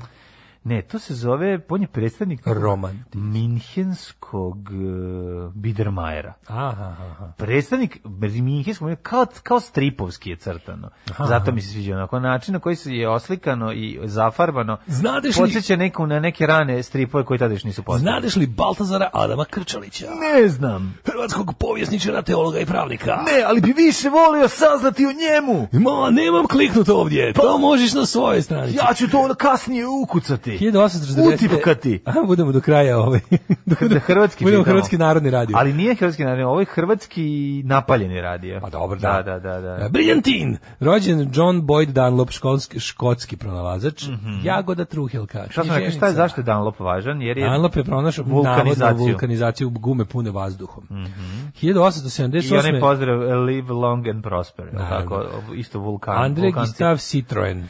Ne, to se zove, on je predstavnik Roman. Minhenskog uh, e, Biedermajera. Aha, aha. Predstavnik Minhenskog, kao, kao stripovski je crtano. Aha, Zato mi se sviđa onako način na koji se je oslikano i zafarbano. Znadeš li... Podsjeća neku na neke rane stripove koji tada još nisu postali. Znadeš li Baltazara Adama Krčalića? Ne znam. Hrvatskog povjesničara, teologa i pravnika. Ne, ali bi više volio saznati o njemu. Ma, nemam kliknut ovdje. Pa, to možeš na svojoj stranici. Ja ću to kasnije ukucati ti. 1840. Utipka ti. budemo do kraja ovaj. Do, da do, hrvatski budemo hrvatski narodni radio. Ali nije hrvatski narodni, ovo je hrvatski napaljeni radio. Pa dobro, da. Da, da, da. da. Briljantin! Rođen John Boyd Dunlop, školski, škotski pronalazač. Mm -hmm. Jagoda Truhelka. Šta sam rekao, šta je, zašto je Dunlop važan? Jer je Dunlop je pronašao vulkanizaciju. vulkanizaciju gume pune vazduhom. Mm -hmm. 1878. I onaj pozdrav, live long and prosper. Tako, isto vulkan. Andre Gustav Citroen.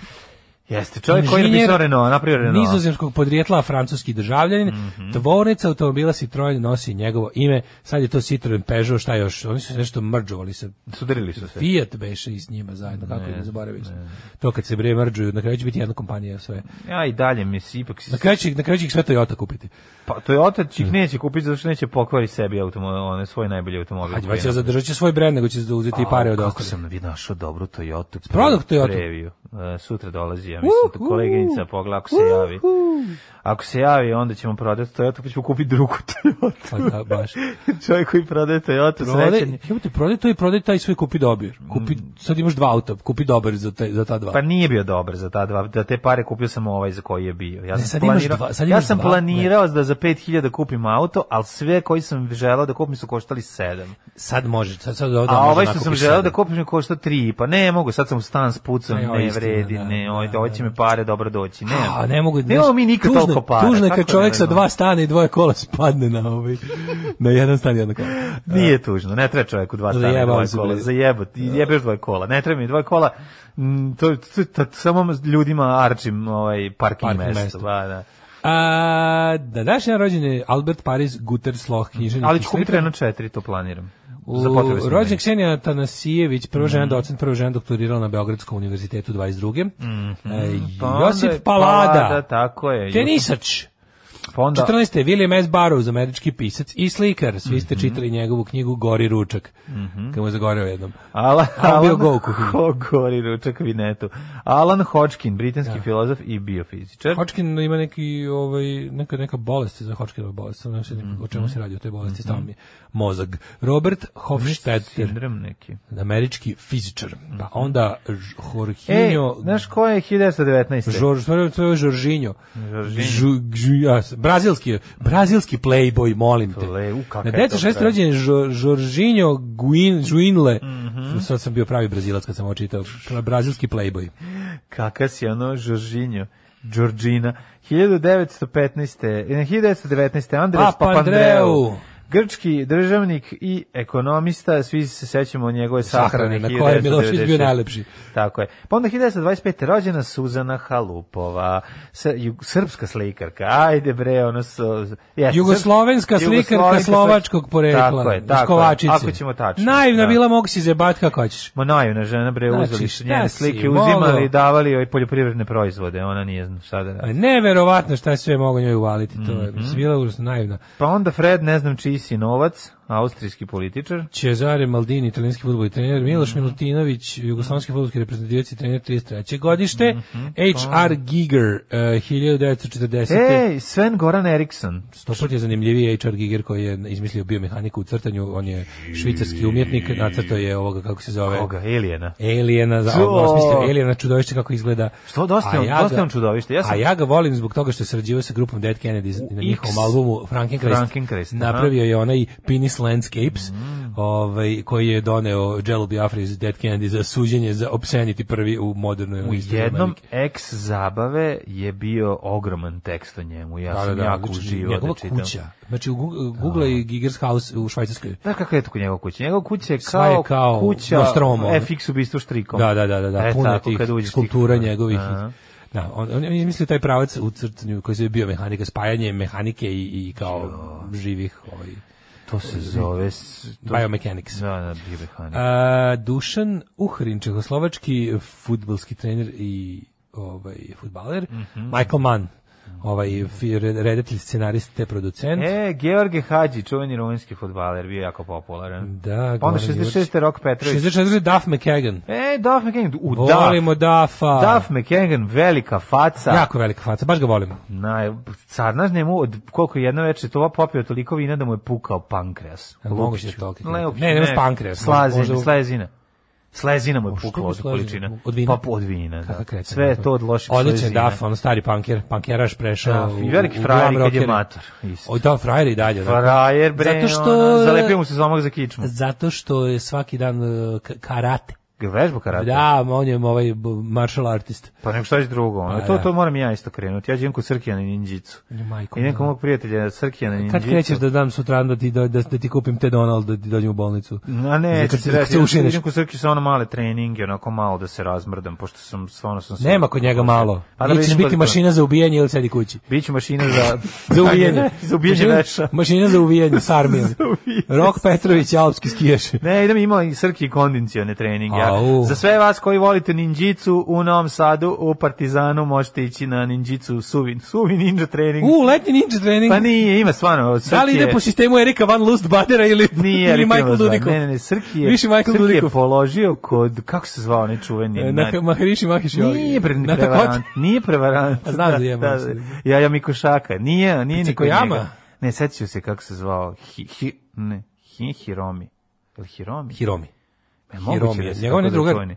Jeste, čovjek koji je napisao Renault, napravio Renault. Nizozemskog podrijetla, francuski državljanin, mm -hmm. tvornica automobila Citroen nosi njegovo ime, sad je to Citroen Peugeot, šta još, oni su nešto mrđovali se. Sudarili su se. Fiat beše i s njima zajedno, kako ne, ne zaboravili smo. To kad se bre mrđuju, na kraju će biti jedna kompanija sve. Ja i dalje, mislim, ipak... Si... Na kraju će, na kraju će ih sve Toyota kupiti. Pa Toyota će ih neće kupiti zato što neće pokvari sebi automobil, one svoj najbolji automobil. Hajde, već će zadržat svoj brend, nego će uzeti i pare od ostalih. Kako sam vidio našo dobru Toyota? Produkt Toyota. E, sutra dolazi, ja mislim, uh -huh. koleginica pogla, ako se javi. Uh -huh. Ako se javi, onda ćemo prodati Toyota, pa ćemo kupiti drugu Toyota. Pa da, baš. Čovjek koji prodaje Toyota, Prode, srećen. Evo te, prodaj to i prodaj taj svoj kupi dobir. Kupi, mm. sad imaš dva auta, kupi dobar za, te, za ta dva. Pa nije bio dobar za ta dva, da te pare kupio sam ovaj za koji je bio. Ja sam ne, planirao, dva, ja sam dva, planirao ne. da za 5000 kupim auto, ali sve koji sam želeo da kupim su koštali 7. Sad može, sad, sad ovdje A ovaj da što sam želeo da kupim je košta 3, pa ne mogu, sad sam u stan s pucom, ne, ne vredi, da, ne, da, oj, ovaj, hoće da, ovaj da. mi pare dobro doći. Ne, a ne mogu da. mi nikad tužne, toliko para. Tužno kad čovjek sa dva stana i dvoje kola spadne na ovaj na jedan stan jedno kola. Nije tužno, ne treba čovjeku dva stana i dvoje kola, Zajebot, jebot, jebeš dvoje kola. Ne treba mi dvoje kola. Mm, to, to, samo ljudima arčim ovaj parking, mesto, da. A, da daš na rođene Albert Paris Guter Sloh književnik. Ali ću kupiti Renault 4, to planiram. U, rođen da Ksenija Tanasijević, prva žena mm. docent, da prva žena doktorirala na Beogradskom univerzitetu 22. Mm -hmm. e, pa Josip Palada, Palada, tako je. Tenisač. Pa onda... 14. William S. Burroughs, američki pisac i slikar. Svi ste mm -hmm. čitali njegovu knjigu Gori ručak. Mm -hmm. Kada mu je zagoreo jednom. Alan, Alan bio go u Gori ručak vinetu. Alan Hodgkin, britanski ja. Da. filozof i biofizičar. Hodgkin ima neki, ovaj, neka, neka bolest za Hodgkinova bolest. Ne znam mm -hmm. o čemu mhm. se radi o toj bolesti. Mm -hmm. mi je mozag. Robert Hofstetter. neki. Američki fizičar. Mm -hmm. Pa mhm. onda Jorginho... E, znaš ko je 1919? Žor, Žoržinjo. Žoržinjo. Žu, žu, ja, brazilski, brazilski playboy, molim te. na u, šest rođendan Jorginho Guin, Juinle. Mm -hmm. Sad sam bio pravi brazilac kad sam ovo Brazilski playboy. Kaka si ono, Jorginho. Georgina. 1915. 1919. Andres Papandreou. Papandreou grčki državnik i ekonomista, svi se sećamo njegove sahrane, sahrane na kojoj je Milošević bio najlepši. Tako je. Pa onda 1925. rođena Suzana Halupova, srpska slikarka, ajde bre, ono su... Jes, jugoslovenska slikarka jugoslovenska slovačkog porekla, tako je, tako je, ako ćemo tačno. Naivna da. bila, mogu si zebat kako hoćeš. Ma naivna žena bre, znači, uzeli su njene slike, uzimali i davali joj poljoprivredne proizvode, ona nije znam šta da radi. Pa neverovatno šta sve mogu njoj uvaliti, to je, mm -hmm. bila užasno naivna. Pa onda Fred, ne znam čiji Krisi Novac, austrijski političar. Cesare Maldini, italijanski futbolski trener, Miloš mm -hmm. Milutinović, jugoslovenski futbolski reprezentativac i trener 33. godište, mm H.R. Pa. Giger, uh, eh, 1940. Ej, Sven Goran Eriksson. Stopot je zanimljiviji H.R. Giger koji je izmislio biomehaniku u crtanju, on je švicarski umjetnik, nacrto je ovoga, kako se zove? Koga, Elijena. za da, osmislio Elijena čudovište kako izgleda. Što, dosta ja dosta on čudovište. Ja sam... A ja ga volim zbog toga što je sarađivao sa grupom Dead Kennedy na njihovom albumu Frankencrest. Frankencrest. Napravio je onaj pinis Nice Landscapes, mm. ovaj, koji je doneo Jello Biafra iz Dead Kennedy za suđenje za obsceniti prvi u modernoj U jednom ex zabave je bio ogroman tekst o njemu, ja da, sam da, da jako uživao da čitam. kuća, znači Google i da. Giger's House u Švajcarskoj. Da, kakva je to njegova kuća? Njegova kuća je kao, je kao kuća Nostromo. FX ubistvo štrikom. Da, da, da, da, da e, puno tih skulptura njegovih. Aha. Da, on, on, je mislio taj pravac u crtanju koji se bio mehanika, spajanje mehanike i, i kao živih ovaj, to se zove... To... Biomechanics. Da, da, biomechanics. Uh, Dušan Uhrin, čehoslovački futbalski trener i ovaj, futbaler. Mm -hmm. Michael Mann, ovaj redatelj, scenarist producent. E, George Hadži, čuveni rumunski fudbaler, bio jako popularan. Da, pa onda 66. Rok Petrović. 66. Duff McKagan. E, Duff McKagan. U, volimo Duff. Duffa. Duff McKagan, velika faca. Jako velika faca, baš ga volimo. Na, car, znaš njemu, od koliko jedno veče to popio toliko vina da mu je pukao pankreas. Moguće da je toliko. Ne, ne, ne, ne, ne, ne, ne, ne, ne, ne, ne, ne, Slezina mu je pukla od količina. Od vina? Pa od vina, da. Kretan, Sve je to od loših slezina. Odličan Duff, ono stari panker, pankeraš prešao. Da, I veliki frajer i je mator. O, da, frajer i dalje. Da. Frajer, bre, zato što, ono, zalepio mu se zomak za kičmu. Zato što je svaki dan e, karate Je vežbu karate? Da, on je ovaj martial artist. Pa nek šta je drugo? Pa ono. A, to, da. to moram ja isto krenuti. Ja idem kod Srkija na ninđicu. Majko, I nekog mog prijatelja Srkija na ninđicu. Kad krećeš da dam sutra da ti, da, da ti kupim te Donald da ti dođem u bolnicu? A ne, Zato, kad se, se idem kod Srkija sa ono male treninge, onako malo da se razmrdam, pošto sam stvarno sam... Nema kod njega pa da malo. A da ćeš biti mašina za ubijanje ili sedi kući? Biće mašina za... za ubijanje. za ubijanje veša. Mašina za ubijanje, Sarmin. Rok Petrović, alpski skijaš. Ne, idem ima i Srki kondicione treninge Za sve vas koji volite ninđicu u Novom Sadu, u Partizanu možete ići na ninđicu suvi, suvi ninja trening. U, letnji ninja trening. Pa nije, ima stvarno. Srki da li ide je... po sistemu Erika Van Lust Badera ili, nije ili Michael Dudikov? Ne, ne, ne, Srki je, Više Michael Srki Dudikov. je položio kod, kako se zvao nečuveni? Na, na, Mahriši Mahiš Jovi. Nije pre, na prevarant. Nije prevarant. A znam da, da Da, da, ja, ja Mikošaka. Nije, nije pa niko njega. Ne, sećaju se kako se zvao. Hi, hi, ne, hi, Hiromi. Ili Hiromi? Hiromi. E, Hiromi. Da njegov ne da drugar.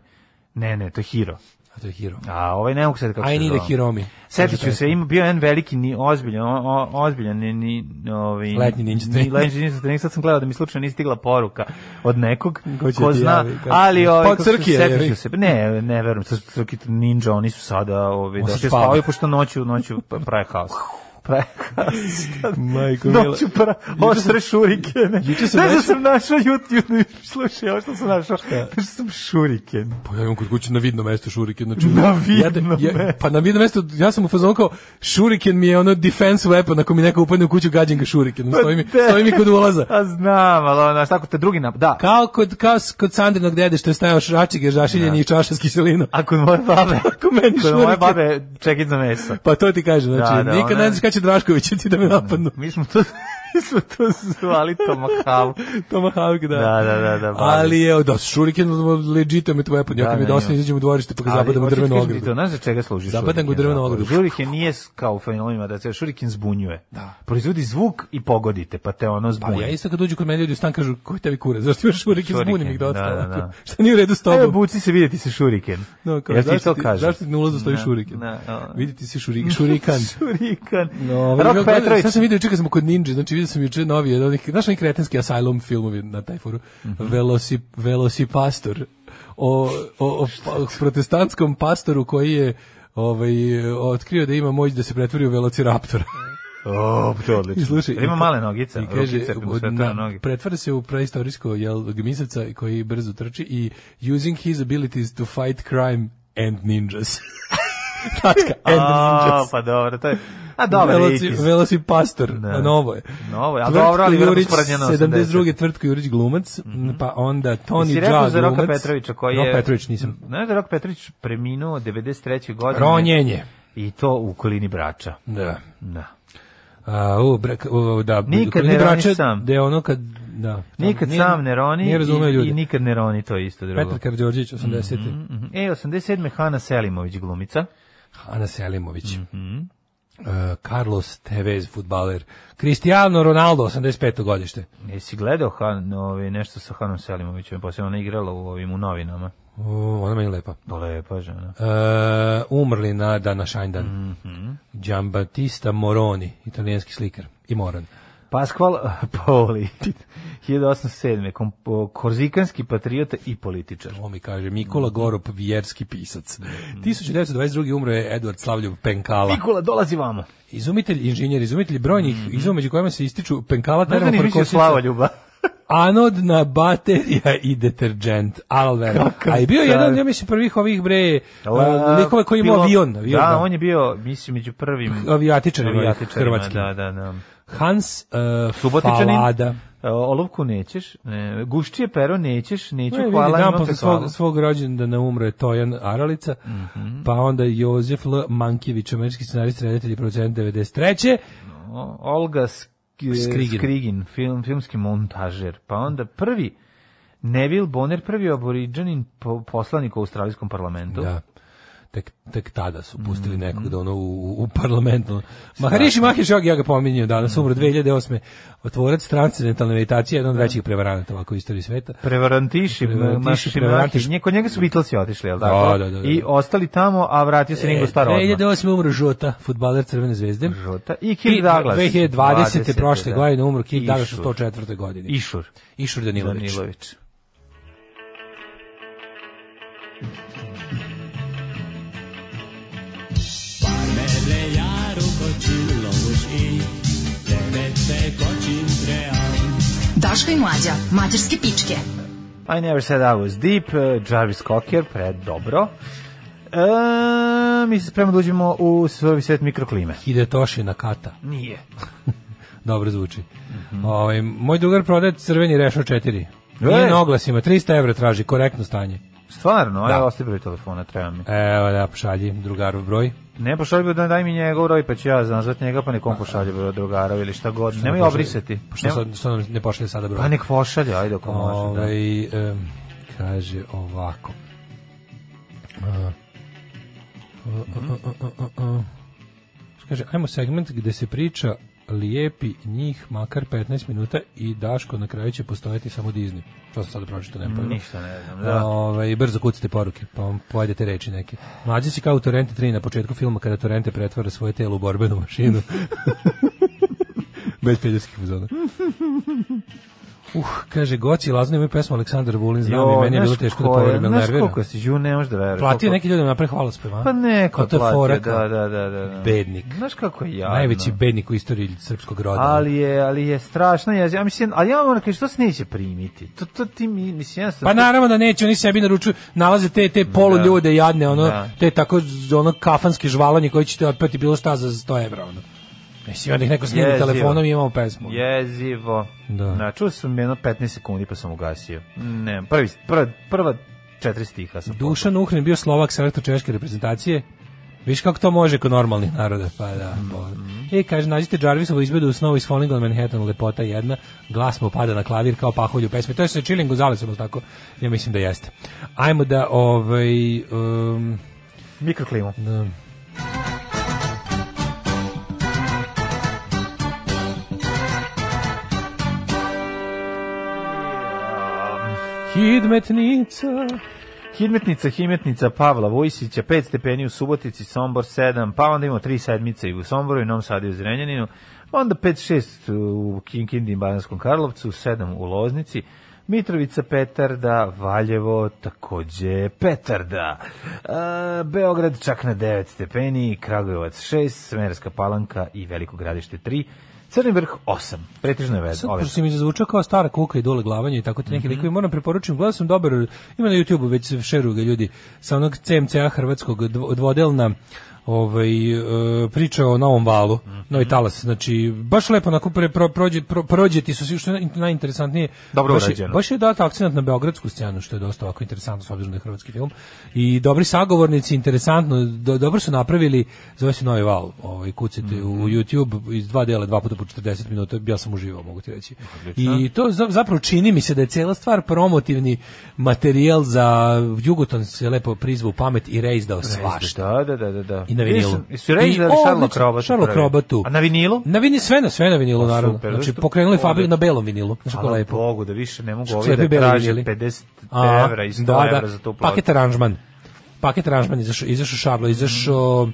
Ne, ne, to je Hiro. A to je Hiro. A ovaj ne mogu se da kako se zove. Hiromi. Setit ću se, ima bio jedan veliki, ni, ozbiljan, o, ozbiljan, ni, ni, ovi, ovaj, letnji ninja trening. Letnji ninja trening, sad sam gledao da mi slučajno nije stigla poruka od nekog ko, ko zna, javi, ali ovi, ovaj, pa, setit ću se, ne, ne verujem, crki ninja, oni su sada, ovi, da se spavaju, pošto noću, noću prave haos. prekasno. Majko Mila. Doću pra, oštre šurikene. Juče sam našao... Da sam našao YouTube, slušaj, ovo što sam našao. što da sam šuriken. Pa ja imam kod kuće na vidno mesto šuriken. Znači, na vidno ja, ja, Pa na vidno mesto, ja sam u fazonu kao, šuriken mi je ono defense weapon, ako mi neka upadne u kuću, gađam ga šurikenom. Pa stoji mi, stoji mi kod ulaza. A znam, ali ono, šta kod te drugi nap... Da. Kao kod, kao kod Sandrinog dede što je stajao šračik, je žašiljen da. i čaša s kiselinom. A kod moje babe, kod meni kod moje babe čekit za meso. Pa to ti kaže, znači, da, da, nikad ne znaš Vuče Drašković ti da me da. napadnu. Mi smo to mi smo to zvali Tomahawk. Tomahawk, da. Da, da, da. da ali da, je, da, šuriken legito me tvoje podnjaka, da, mi dosta izađem u dvorište pa ga zapadamo drvenu ogradu. To, znaš za čega služi Zapadam ga u drvenu da? ogradu. Šuriken nije kao fenomenima, da se šuriken zbunjuje. Da. Proizvodi zvuk i pogodite, pa te ono pa zbunje. Pa ja isto kad dođu kod mene ljudi u stan kažu, koji tebi kurac, zašto imaš šuriken, šuriken zbunim ih da, da, da. Šta nije u redu s tobom? Evo, buci se, vidjeti se šuriken. No, kao, ja ti to kažem. Zašto na ulazu stoji šuriken? Vidjeti se šuriken. Šurikan. No, Rok Petrović. Sad sam vidio, čekaj, smo kod Ninja, znači vidio sam juče novi, jedan onih, znaš onaj kretenski Asylum filmovi na taj foru, mm -hmm. Velosi, Velosipastor, o, o, o, o pa, znači? protestantskom pastoru koji je ovaj, otkrio da ima moć da se pretvori u velociraptora. O, to je odlično. I slušaj, da ima male nogice, i kaže, rukice, pa na, nogi. Pretvara se u preistorijsko jel, gmisavca koji brzo trči i using his abilities to fight crime and ninjas. Tačka. And a, pa dobro, to je... A dobro, Veloci, Veloci Pastor, da. novo je. Novo je, a dobro, ali verovatno sporadnje na 80. 72. Tvrtko Jurić glumac, mm -hmm. pa onda Toni Jaa glumac. Si rekao za Roka Petrovića koji je... Rok Petrović nisam. Ne, da Rok Petrović preminuo 93. godine? Ronjenje. I to u kolini Brača. Da. Da. A, u, brek, u, da, nikad ne brače, sam. Da je ono kad, da. Nikad nije, sam ne roni nije i, ljudi. i nikad ne roni, to isto drugo. Petar Karđorđević, 80. Mm -hmm, mm -hmm. E, 87. Hana Selimović glumica. Ana Selimović. Mm -hmm. Uh, Carlos Tevez, futbaler. Cristiano Ronaldo, 85. godište. Jesi gledao Han, ovi, ovaj, nešto sa Hanom Selimovićem, poslije pa ona igrala u ovim u novinama. O, ona meni lepa. Pa lepa žena. Uh, umrli na današnji dan. Mm -hmm. Giambattista Moroni, italijanski slikar i moran. Pasqual Paoli, 1807. Kom, korzikanski patriota i političar. To mi kaže, Mikola Gorop, vjerski pisac. 1922. umro je Edward Slavljub Penkala. Nikola, dolazi vamo. Izumitelj, inženjer, izumitelj brojnih mm. izuma među kojima se ističu Penkala, da termoparkosica. ljuba. anodna baterija i deterđent Alver. A je bio jedan, ja mislim, prvih ovih bre La, koji imao avion, avion. Da, da, on je bio, mislim, među prvim avijatičarima hrvatski. Da, da, da. Hans uh, Subotičanin. Falada. E, olovku nećeš, ne, guščije pero nećeš, neću ne, hvala imam posle svog, svog rođendana da umro je Tojan Aralica, mm -hmm. pa onda Jozef L. Mankivić, američki scenarist, reditelj i producent 93. No, Olga Sk Skrigin. Skrigin, film, filmski montažer, pa onda prvi Neville Bonner, prvi aboriđanin po, poslanik u Australijskom parlamentu. Da tek, tek tada su pustili mm-hmm. nekog da ono u, u parlamentu. Mahariši Mahešog, ja ga pominju danas, umro 2008. Mm-hmm. Otvorac transcendentalne meditacije, jedan od da. većih prevaranata ovako u istoriji sveta. Prevarantiši, prevarantiši, Prevarantiš. Nje, kod njega su Beatlesi otišli, jel Da, da, pa da, da, da. I ostali tamo, a vratio se e, Ringo Starr odmah. 2008. umro Žota, futbaler Crvene zvezde. Žota i Kirk Douglas. 2020. 20, prošle da. godine umro Kirk Douglas u 104. godini. Išur. Išur Danilović. Danilović. real. Daška i mlađa, mađarske pičke. I never said I was deep, uh, Jarvis Cocker, pred dobro. E, mi se spremamo da uđemo u svoj svet mikroklime. Hidetoshi na kata. Nije. dobro zvuči. Mm -hmm. Ove, ovaj, moj drugar prodaje crveni rešo 4. Nije na oglasima, 300 evra traži, korektno stanje. Stvarno, da. evo ostavi broj telefona, treba mi. Evo da, pošalji drugarov broj. Ne pošalji, da daj mi njegov broj, pa ću ja nazvat njega, pa nekom pa, pošalji broj drugarov ili šta god. Nemoj obrisati. Pa što, Nemo... što ne pošalje sada broj? Pa nek pošalje, ajde ako može. Da. Um, kaže ovako. Uh, uh, uh, uh, uh, uh. Kaže, ajmo segment gde se priča lijepi njih makar 15 minuta i Daško na kraju će postojati samo Disney. To sam sada pročito, nema pojma. Ništa ne znam, da. Ove, brzo kucite poruke, pa vam pojedete reči neke. Mlađe si kao u Torrente 3 na početku filma kada Torrente pretvara svoje telo u borbenu mašinu. Bez peljevskih fuzona. Uh, kaže Goci Lazno imaju pesmu Aleksandar Vulin, znam i meni je bilo teško da poverim, ali nervira. Koliko si, ju, ne možeš da veruješ. Platio koliko... neki ljudi na hvala speva. Pa neko to platio, fora, da, da, da, da. Bednik. Znaš kako je jadno. Najveći bednik u istoriji srpskog roda. Ali je, ali je strašno, ja, ja mislim, ali ja moram kaži, to se neće primiti. To, to ti mi, mislim, ja sam... Pa naravno da neće, oni sebi naručuju, nalaze te, te polu ljude jadne, ono, da. te tako, ono, kafanski žvalanje koji će te otpati bilo šta za 100 evra, ono. Mislim, onda ih neko snimi telefonom i imamo pesmu. Jezivo. Da. Na, čuo sam jedno 15 sekundi pa sam ugasio. Ne, prvi, prva, prva četiri stiha sam. Dušan Uhren bio Slovak selektor češke reprezentacije. Viš kako to može kod normalnih naroda, pa da. Mm -hmm. E, kaže, nađite Jarvisovo izbedu u Snow is Falling on Manhattan, lepota jedna, glas mu pada na klavir kao u pesmi. To je sa Chilling Gozalesom, tako? Ja mislim da jeste. Ajmo da, ovaj... Um, Mikroklimu. Da. Hidmetnica. Hidmetnica, Himetnica, Pavla Vojsića, 5 stepeni u Subotici, Sombor 7, pa onda imamo 3 sedmice i u Somboru i Novom Sadu i u Zrenjaninu, onda 5-6 u Kinkindi i Bananskom Karlovcu, 7 u Loznici, Mitrovica Petarda, Valjevo takođe Petarda, Beograd čak na 9 stepeni, Kragujevac 6, Smerska palanka i Veliko gradište 3, Crni vrh 8, pretežno je vez. Ove. Prosim mi zazvučao kao stara kuka i dole glavanje i tako te neki mm -hmm. likovi. Moram preporučiti, gledao sam dobar, ima na YouTube-u već šeruju ga ljudi, sa onog CMCA hrvatskog dvodelna ovaj, e, priča o Novom valu, mm -hmm. Novi talas, znači, baš lepo, onako pre, pro, prođe, pro, prođeti su svi, što je najinteresantnije. Dobro baš, urađeno. Baš je data akcent na beogradsku scenu, što je dosta ovako interesantno, s obzirom da je hrvatski film. I dobri sagovornici, interesantno, do, dobro su napravili, zove se Novi val, ovaj, kucite mm -hmm. u mhm. YouTube iz dva dela, dva puta po 40 minuta, ja sam uživao, mogu ti reći. Odlično. I to zapravo čini mi se da je cela stvar promotivni materijal za Jugoton se lepo prizvu pamet i reizdao svašta. Da, da, da, da. da. I na vinilu. Sam, su reizali Sherlock Robotu. Sherlock Robotu. A na vinilu? Na vinilu, sve na, sve na vinilu, o, pa naravno. Super, znači, pokrenuli fabriku na belom vinilu. Znači, Hvala lepo. Bogu, da više ne mogu znači, ovi da traže 50 A, evra i 100 da, evra da. za tu plotu. Paket aranžman. Paket aranžman izašao, izašao Šarlo, izašao...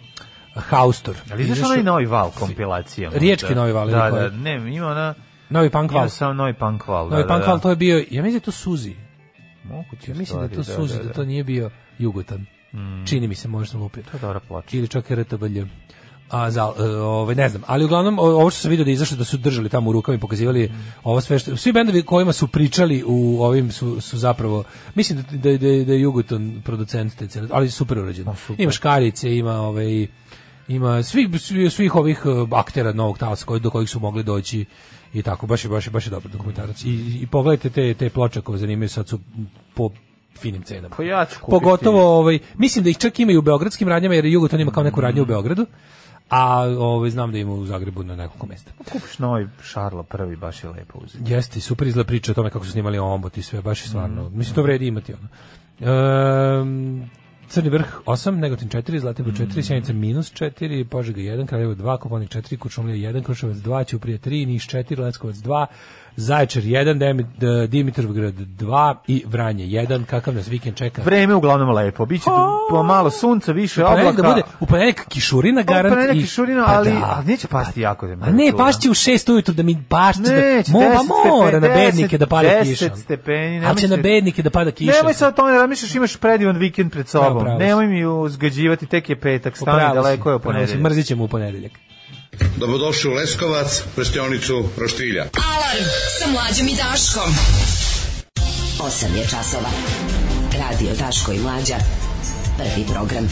Haustor. Ali izašao izašu... novi val kompilacija. Riječki novi val. Da, da, ne, ima ona... Novi punk val. Ima novi punk val, Novi da, punk da, val, to je bio, ja mislim da to Suzi. Moguće ja mislim da to Suzi, da to nije bio Jugotan. Mm. Čini mi se, može sam lupio. To je dobra ploča. Ili čak RTBLJ. A za e, ovaj ne znam, ali uglavnom ovo što se vidi da izašlo da su držali tamo u rukama i pokazivali mm. ovo sve što svi bendovi kojima su pričali u ovim su, su zapravo mislim da da da, da Jugoton producent te cele, ali super urađeno. Pa, ima škarice, ima ovaj ima svih svih, svih ovih e, aktera novog talasa koji do kojih su mogli doći i tako baš je baš je baš je dobar dokumentarac i, i pogledajte te te ploče koje zanimaju sad su po finim cenama. Pa ja ću kupiti. Pogotovo, ovaj, mislim da ih čak imaju u beogradskim radnjama, jer Jugoton ima kao neku radnju u Beogradu a ovaj znam da ima u Zagrebu na nekoliko mesta. Pa kupiš novi Šarlo prvi, baš je lepo uzeti. Jeste, super izgleda priča o tome kako su snimali ombot i sve, baš je stvarno. Mm. Mislim, to vredi imati ono. Um, Crni vrh 8, Negotin 4, Zlatibor 4, mm. Sjenica minus 4, Požega 1, Kraljevo 2, Koponik 4, Kučumlija 1, Kruševac 2, Ćuprija 3, Niš 4, Leskovac 2, Zaječar 1, Dimitrovgrad 2 i Vranje 1. Kakav nas vikend čeka? Vreme uglavnom lepo. Biće po malo sunca, više da oblaka. Da bude u ponedeljak kišurina garant. U ponedeljak kišurina, pa ali, pa da. ali neće pasti pa- jako da. A ne, pašće u 6 ujutru da mi baš da mora, pa mora na bednike da pada kiša. 10 stepeni. Ali će na bednike da pada kiša. Nemoj se o tome da razmišljaš, imaš predivan vikend pred sobom. Nemoj mi uzgađivati, tek je petak, stani daleko je u ponedeljak. Mrzićemo u ponedeljak. Dobrodošli u Leskovac, prštionicu Roštilja. Alarm sa mlađom i Daškom. 8 je časova. Radio Daško i Mlađa. Prvi program.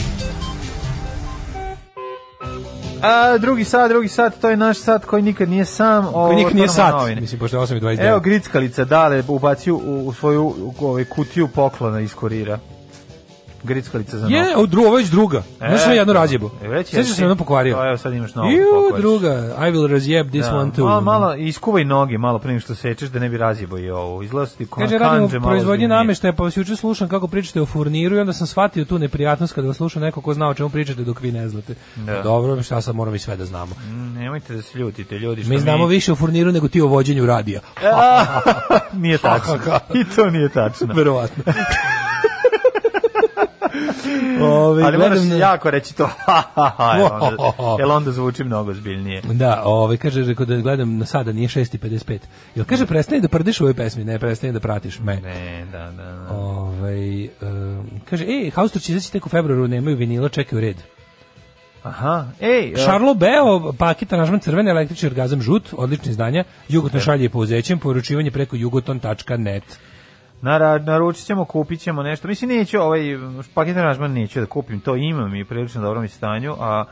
A drugi sat, drugi sat, to je naš sat koji nikad nije sam. Ovo, koji nikad nije sat, novine. mislim, pošto je 8.29. Evo, grickalica dale ubacio u, u svoju u, ovaj, kutiju poklona iz kurira grickalica za nogu. Je, u drugo, već druga. E, Znaš na jednu da. razjebu. E, Sveća se jedno pokvario. A pa evo sad imaš novo pokvario. pokvariš. druga. I will razjeb this da. one too. Malo, malo iskuvaj noge malo pre što sečeš da ne bi razjebo i ovo. Izlasti kona Kaže, kanđe malo proizvodnje nameštaja, pa vas juče slušam kako pričate o furniru i onda sam shvatio tu neprijatnost kada vas sluša neko ko zna o čemu pričate dok vi ne znate. Da. Pa dobro, šta sad moramo i sve da znamo. Mm, nemojte da se ljutite, ljudi. Što mi znamo mi... više o furniru nego ti o vođenju radija. E, a, nije tačno. I to nije tačno. Verovatno. Ove, Ali moraš jako reći to. jel, onda, zvuči mnogo zbiljnije. Da, ovaj kaže rekao da gledam na sada da nije 6:55. Jel kaže prestani da prdiš u ovoj pesmi, ne prestani da pratiš me. Ne, da, da. da. Ovaj um, kaže ej, Haustor će izaći tek u februaru, nemaju vinila, čekaju red. Aha, ej. E, Charlo Beo, paket aranžman crveni električni orgazam žut, odlični izdanje, Jugoton šalje po uzećem, poručivanje preko jugoton.net. Nara, naručit ćemo, kupit ćemo nešto. Mislim, neću, ovaj paket aranžman neću da kupim, to imam i prilično dobrom stanju, a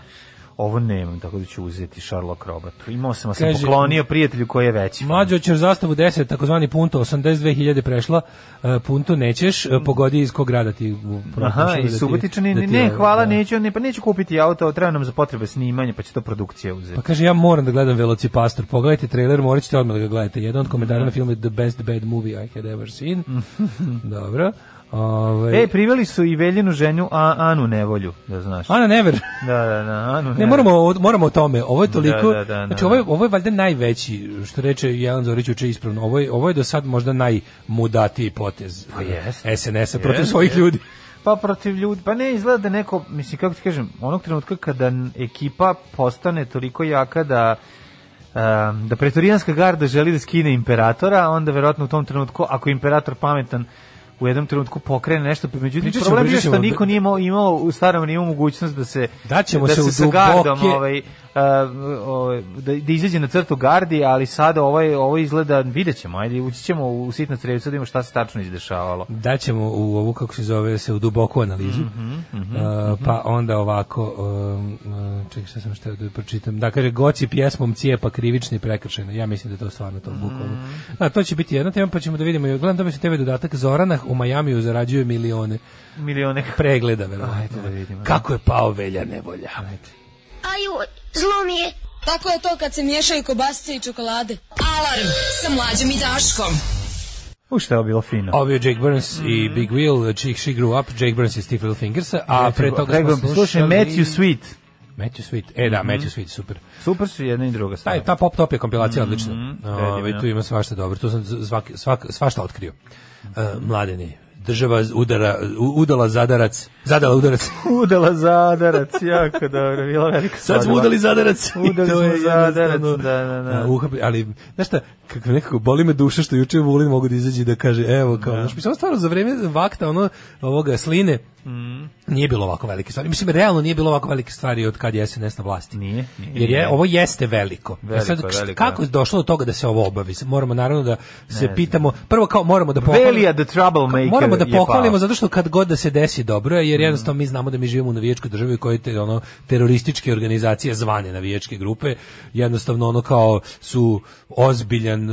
ovo nemam, tako da ću uzeti Sherlock Robatu. Imao sam, sam poklonio prijatelju koji je veći. Mlađo ćeš zastavu 10, takozvani punto, 82.000 prešla, uh, punto nećeš, uh, pogodi iz kog grada ti... Uh, Aha, da i Subotičani, da ne, hvala, da. neću, ne, pa neću kupiti auto, treba nam za potrebe snimanja, pa će to produkcija uzeti. Pa kaže, ja moram da gledam Velocipastor, pogledajte trailer, morat ćete odmah da ga gledate. Jedan od komentara mhm. na filmu je The Best Bad Movie I Had Ever Seen. Dobro. Ove... Ovaj- e, priveli su i veljenu ženju a, Anu Nevolju, da znaš. Ana Never. da, da, da, Anu Never. Ne, moramo, moramo o tome, ovo je da, toliko, da, da, da, znači da. ovo je, ovo je valjda najveći, što reče Jelan Zorić uče ispravno, ovo je, ovo je do sad možda najmudatiji potez pa yes. Eh, SNS-a yes, protiv svojih yes. ljudi. Pa protiv ljudi, pa ne izgleda da neko, mislim, kako ti kažem, onog trenutka kada ekipa postane toliko jaka da da pretorijanska garda želi da skine imperatora, onda verovatno u tom trenutku, ako je imperator pametan, u jednom trenutku pokrene nešto, pa međutim pričamo, problem je što niko nije imao, imao u starom nije imao mogućnost da se da ćemo da se, se u duboke, gardom, ovaj, Uh, ovaj, da, da izađe na crtu gardi, ali sada ovaj, ovo izgleda, vidjet ćemo, ajde, ući ćemo u sitna crevica da vidimo šta se tačno izdešavalo. ćemo u ovu, kako se zove, se u duboku analizu, mm -hmm, mm -hmm, uh, mhm. pa onda ovako, um, uh, čekaj šta sam šteo da pročitam, da kaže Goci pjesmom cijepa krivični prekršajno, ja mislim da to stvarno to bukvalno. Mm -hmm. to će biti jedna tema, pa ćemo da vidimo, gledam da mi se TV dodatak, Zoranah u Majamiju zarađuje milione. Milione. Pregleda, verovatno. Da da. Kako je pao velja nevolja. Ajde. Ajoj. Zlo mi je. Tako je to kad se miješaju kobasice i čokolade. Alarm sa mlađom i Daškom. U što je bilo fino. Ovo je Jake Burns mm. i Big Wheel, She, she Grew Up, Jake Burns i Steve Littlefingers, a pre toga smo slušali... Matthew Sweet. Matthew Sweet. E da, mm -hmm. Matthew Sweet, super. Super su jedna i druga stvar. Taj, ta pop top je kompilacija mm -hmm. odlična. Ove, tu ima svašta dobro, tu sam svak, svak, svašta otkrio. Uh, mladeni, država udara, udala zadarac. Zadala udarac. udala zadarac, jako dobro. Bila velika Sad smo udali zadarac. Udali smo zadarac, da, da, da. Uh, ali, znaš šta, kako nekako boli me duša što juče Vulin mogu da izađe da kaže, evo, kao, da. znaš, mi samo stvarno za vreme vakta, ono, ovoga, sline, mm nije bilo ovako velike stvari. Mislim, realno nije bilo ovako velike stvari od kad je SNS na vlasti. Nije. nije Jer je, nije. ovo jeste veliko. E veliko, sad, veliko da. kako je došlo do toga da se ovo obavi? Moramo naravno da se ne pitamo, prvo kao moramo da pohvalimo. the troublemaker Moramo da pohvalimo zato što kad god da se desi dobro je, jer mm. jednostavno mi znamo da mi živimo u navijačkoj državi koje te, ono, terorističke organizacije zvane navijačke grupe, jednostavno ono kao su ozbiljan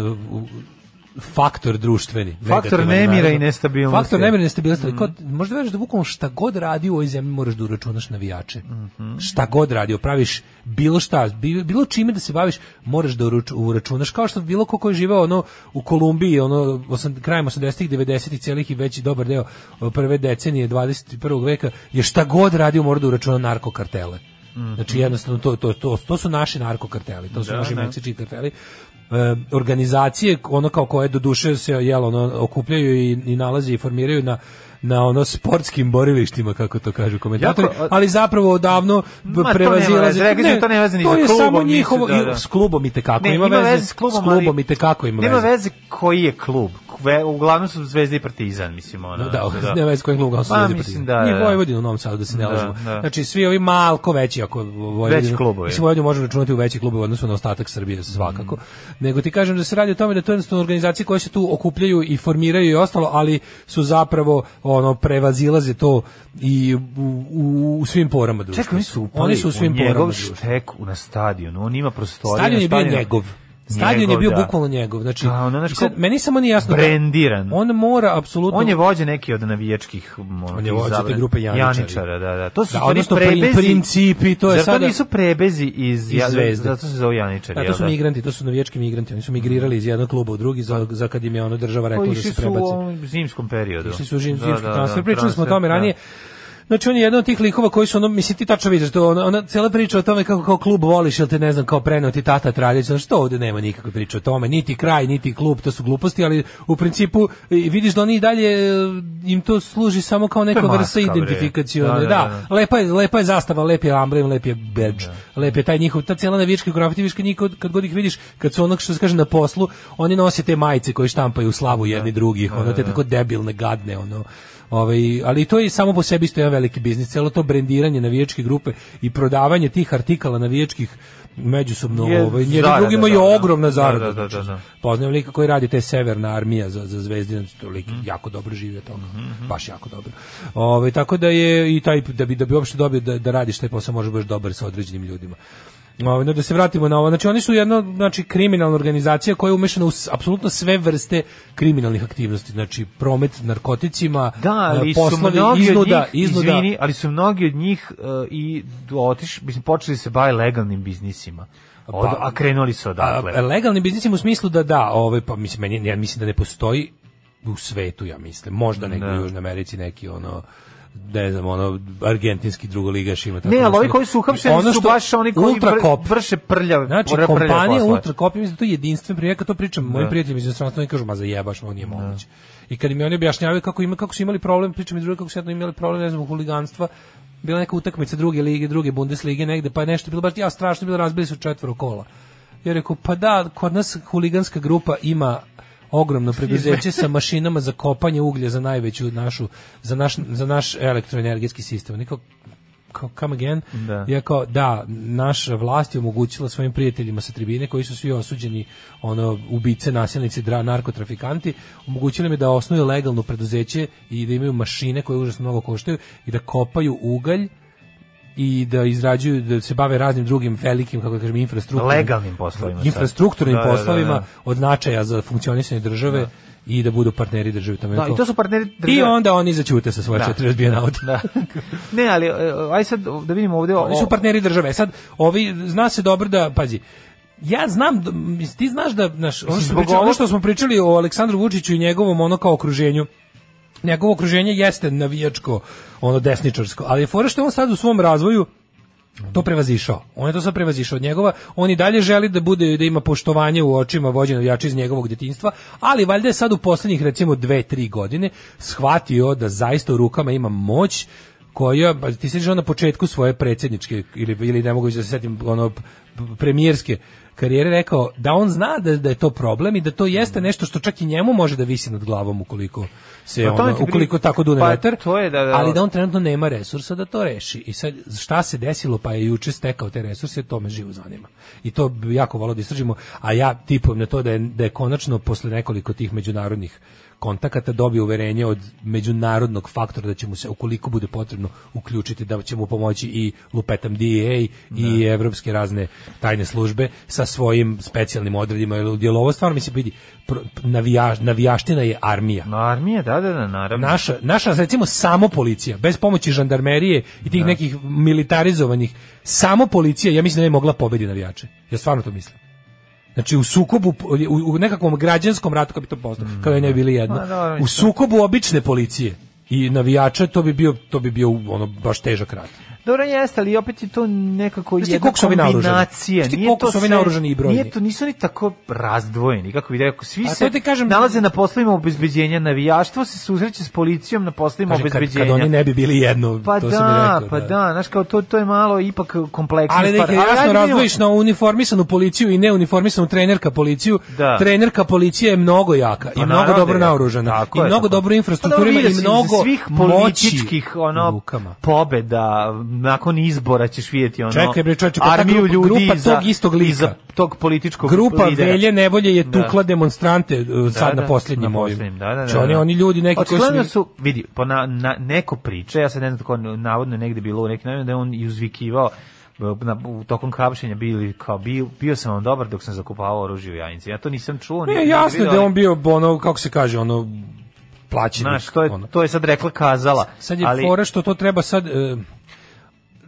faktor društveni. Faktor nemira i nestabilnosti. Faktor nemira i nestabilnosti. Mm -hmm. možda veriš da bukvalno šta god radi u ovoj zemlji moraš da uračunaš navijače. Mm -hmm. Šta god radi, praviš bilo šta, bilo čime da se baviš, moraš da uračunaš. Kao što bilo ko ko je živeo ono, u Kolumbiji, ono, osam, krajem 80-ih, 90-ih, celih i veći dobar deo prve decenije 21. veka, je šta god radio mora da uračuna narkokartele. Mhm. Znači jednostavno to, to, to, to su naši narkokarteli, to su da, naši da. meksički karteli E, organizacije ono kao koje do duše se jel ono okupljaju i, i nalaze i formiraju na na ono sportskim borilištima kako to kažu komentatori, jako, ali zapravo odavno prevazilaze. Rekli ne, to nema veze ni sa za klubom. To je samo njihovo da, da. s klubom i te kako ima, ima veze s klubom, s klubom i tekako ima veze. Nema veze koji je klub. Ve, uglavnom su Zvezda i Partizan, mislim ona. No, da, da, da. nema veze koji je klub, uglavnom su Zvezda i Partizan. Da, Nije da. Vojvodina u Novom Sadu da se ne da, lažemo. Da. Znači svi ovi malko veći ako Vojvodina. Veći klubovi. Mislim Vojvodinu možemo računati u veći u odnosu na ostatak Srbije svakako. Mm. Nego ti kažem da se radi o tome da to je jednostavno organizacije koje se tu okupljaju i formiraju i ostalo, ali su zapravo ono prevazilaze to i u, u, u svim porama društva. Čekaj, oni su upali oni su u svim u njegov porama štek na stadionu, on ima prostorije. Stadion je bio njegov. Stadion njegov, je bio da. bukvalno njegov. Znači, A, da, ono sad, meni samo nije jasno. Da brendiran. Da on mora apsolutno On je vođa neki od navijačkih On je vođa te grupe Janičara. Janičara, da, da. To su da, odnosno prebezi, principi, to je sada. to nisu prebezi iz, iz Zvezde. Zato se zove Janičari. Da, to su da? migranti, to su navijački migranti. Oni su migrirali iz jednog kluba u drugi za, za kad im je ono država rekla da pa se prebaci. Išli su u zimskom periodu. Išli su u zimskom transfer. Pričali smo o tome ranije. Da Znači on je jedan od tih likova koji su ono mislim ti tačno vidiš da ona, ona cela priča o tome kako kao klub voliš ili te ne znam kao prenoti tata Traljević, znači što ovde nema nikakve priče o tome, niti kraj, niti klub, to su gluposti, ali u principu vidiš da oni dalje eh, im to služi samo kao neka vrsta identifikacije da, da, da, da, lepa je, lepa je zastava, lep je amblem, lep je badge, da. lep je taj njihov, ta cela navička grafiti, viš kad god ih vidiš, kad su onak što se kaže na poslu, oni nose te majice koje štampaju u slavu jedni da, drugih, ono te tako debilne, gadne, ono Ovaj, ali to je samo po sebi isto jedan veliki biznis, celo to brendiranje navijačke grupe i prodavanje tih artikala navijačkih međusobno je, ovaj, jedan drugima je ogromna da, zarada. Da, da, znači. da, da. Poznajem lika koji radi te severna armija za, za zvezdinac, to lik mm. jako dobro živi od toga, mm -hmm. baš jako dobro. Ove, ovaj, tako da je i taj, da bi, da bi uopšte dobio da, da radiš taj posao, može baš dobar sa određenim ljudima. Ovaj da se vratimo na ovo. Znači oni su jedna znači kriminalna organizacija koja je umešana u apsolutno sve vrste kriminalnih aktivnosti. Znači promet narkoticima, da, e, poslovi su iznuda, njih, iznuda. Izvini, ali su mnogi od njih uh, i otiš, mislim počeli se bave legalnim biznisima. Od, pa, a krenuli su odatle. A, legalni biznisima u smislu da da, ovaj pa mislim meni ja mislim da ne postoji u svetu ja mislim, možda negdje da. u Južnoj Americi neki ono ne znam, ono, argentinski drugoligaš ima tako. Ne, ali ovi koji su uhapšeni ono su baš oni koji ultrakop. vrše prljav. Znači, prljav kompanija Ultrakop, mislim da to je jedinstven primjer, kad to pričam da. mojim prijateljima iz inostranstva, oni kažu, ma zajebaš, je nije da. moguće. I kad mi oni objašnjavaju kako ima kako su imali problem, pričam i drugi kako su jedno imali problem, ne znam, huliganstva, bila neka utakmica druge lige, druge Bundeslige negde, pa je nešto bilo baš ja strašno bilo razbili su četvoro kola. Ja rekao, pa da, kod nas huliganska grupa ima ogromno preduzeće sa mašinama za kopanje uglja za najveću našu za naš za naš elektroenergetski sistem. Niko kao come again, da. ja kao da, naša vlast je omogućila svojim prijateljima sa tribine koji su svi osuđeni ono ubice, nasilnici, dra, narkotrafikanti, omogućili mi da osnuju legalno preduzeće i da imaju mašine koje užasno mnogo koštaju i da kopaju ugalj i da izrađuju da se bave raznim drugim velikim kako da kažem infrastrukturnim legalnim poslovima da. infrastrukturnim da, da poslovima da, da, od značaja za funkcionisanje države i da budu partneri države tamo. Da, i to su partneri države. I onda oni zaćute sa svoje da. četiri razbijena auta. Da. ne, ali e, aj sad da vidimo ovdje. Oni su partneri države. E sad ovi zna se dobro da pazi. Ja znam, ti znaš da naš, ono, što, pričali, ono što smo pričali o Aleksandru Vučiću i njegovom ono kao okruženju, njegovo okruženje jeste navijačko, ono desničarsko, ali je fora što on sad u svom razvoju to prevazišao. On je to sad prevazišao od njegova. On i dalje želi da bude da ima poštovanje u očima vođenog jača iz njegovog detinjstva, ali valjda je sad u poslednjih recimo dve, tri godine shvatio da zaista u rukama ima moć koja, pa ti se na početku svoje predsjedničke ili, ili ne mogu da se setim, ono, premijerske karijere rekao da on zna da, da je to problem i da to jeste nešto što čak i njemu može da visi nad glavom ukoliko se pa ono, ukoliko tako dune pa vetar, to je da, da, ali da on trenutno nema resursa da to reši. I sad, šta se desilo pa je juče stekao te resurse, to me živo zanima. I to jako valo da istražimo, a ja tipujem na to da je, da je konačno posle nekoliko tih međunarodnih kontakata dobije uverenje od međunarodnog faktora da će mu se ukoliko bude potrebno uključiti da će mu pomoći i lupetam DEA da. i evropske razne tajne službe sa svojim specijalnim odredima ili udjelo stvarno mi se vidi navijaš, navijaština je armija. Na armije, da, da, da, naravno. Naša, naša recimo samo policija, bez pomoći žandarmerije i tih da. nekih militarizovanih, samo policija, ja mislim da ne mogla pobedi navijače. Ja stvarno to mislim. Znači u sukobu u, u nekakvom građanskom ratu kako bi to poznao, mm. kao je ne bili pa jedno. U sukobu obične policije i navijača, to bi bio to bi bio ono baš težak rat. Dobro jeste, ali opet je to nekako Znaš jedna kombinacija. Znaš ti koliko su ovi naoružani i brojni? Nije to, nisu oni tako razdvojeni, kako bi rekao. Svi se te kažem, nalaze na poslovima obezbeđenja, navijaštvo se susreće s policijom na poslovima kažem, obezbeđenja. Kad, kad oni ne bi bili jedno, pa to da, sam mi rekao. Pa da, da, znaš kao to, to je malo ipak kompleksno. Ali neke jasno ali razdvojiš na uniformisanu policiju i neuniformisanu trenerka policiju. Da. Trenerka policija je mnogo jaka pa da i mnogo dobro pa naoružana i mnogo dobro infrastruktura i mnogo svih političkih ono rukama. pobeda nakon izbora ćeš vidjeti ono Čekaj bre čoveče pa grupa, ljudi grupa za, tog istog lika tog političkog grupa lidera. velje nevolje je da. tukla e, da. demonstrante sad da, na posljednjim na ovim. Da, da, da, znači, da oni oni ljudi neki koji su su vidi po na, na neko priče ja se ne znam kako navodno negde bilo u nekim da je on i uzvikivao na, u tokom hapšenja bili kao bio, bio sam on dobar dok sam zakupavao oružje u Jajinci. Ja to nisam čuo. Ne, jasno da je on bio ono kako se kaže ono plaćenik. Znaš, to je, to je sad rekla kazala. Sad je ali... fora što to treba sad... E,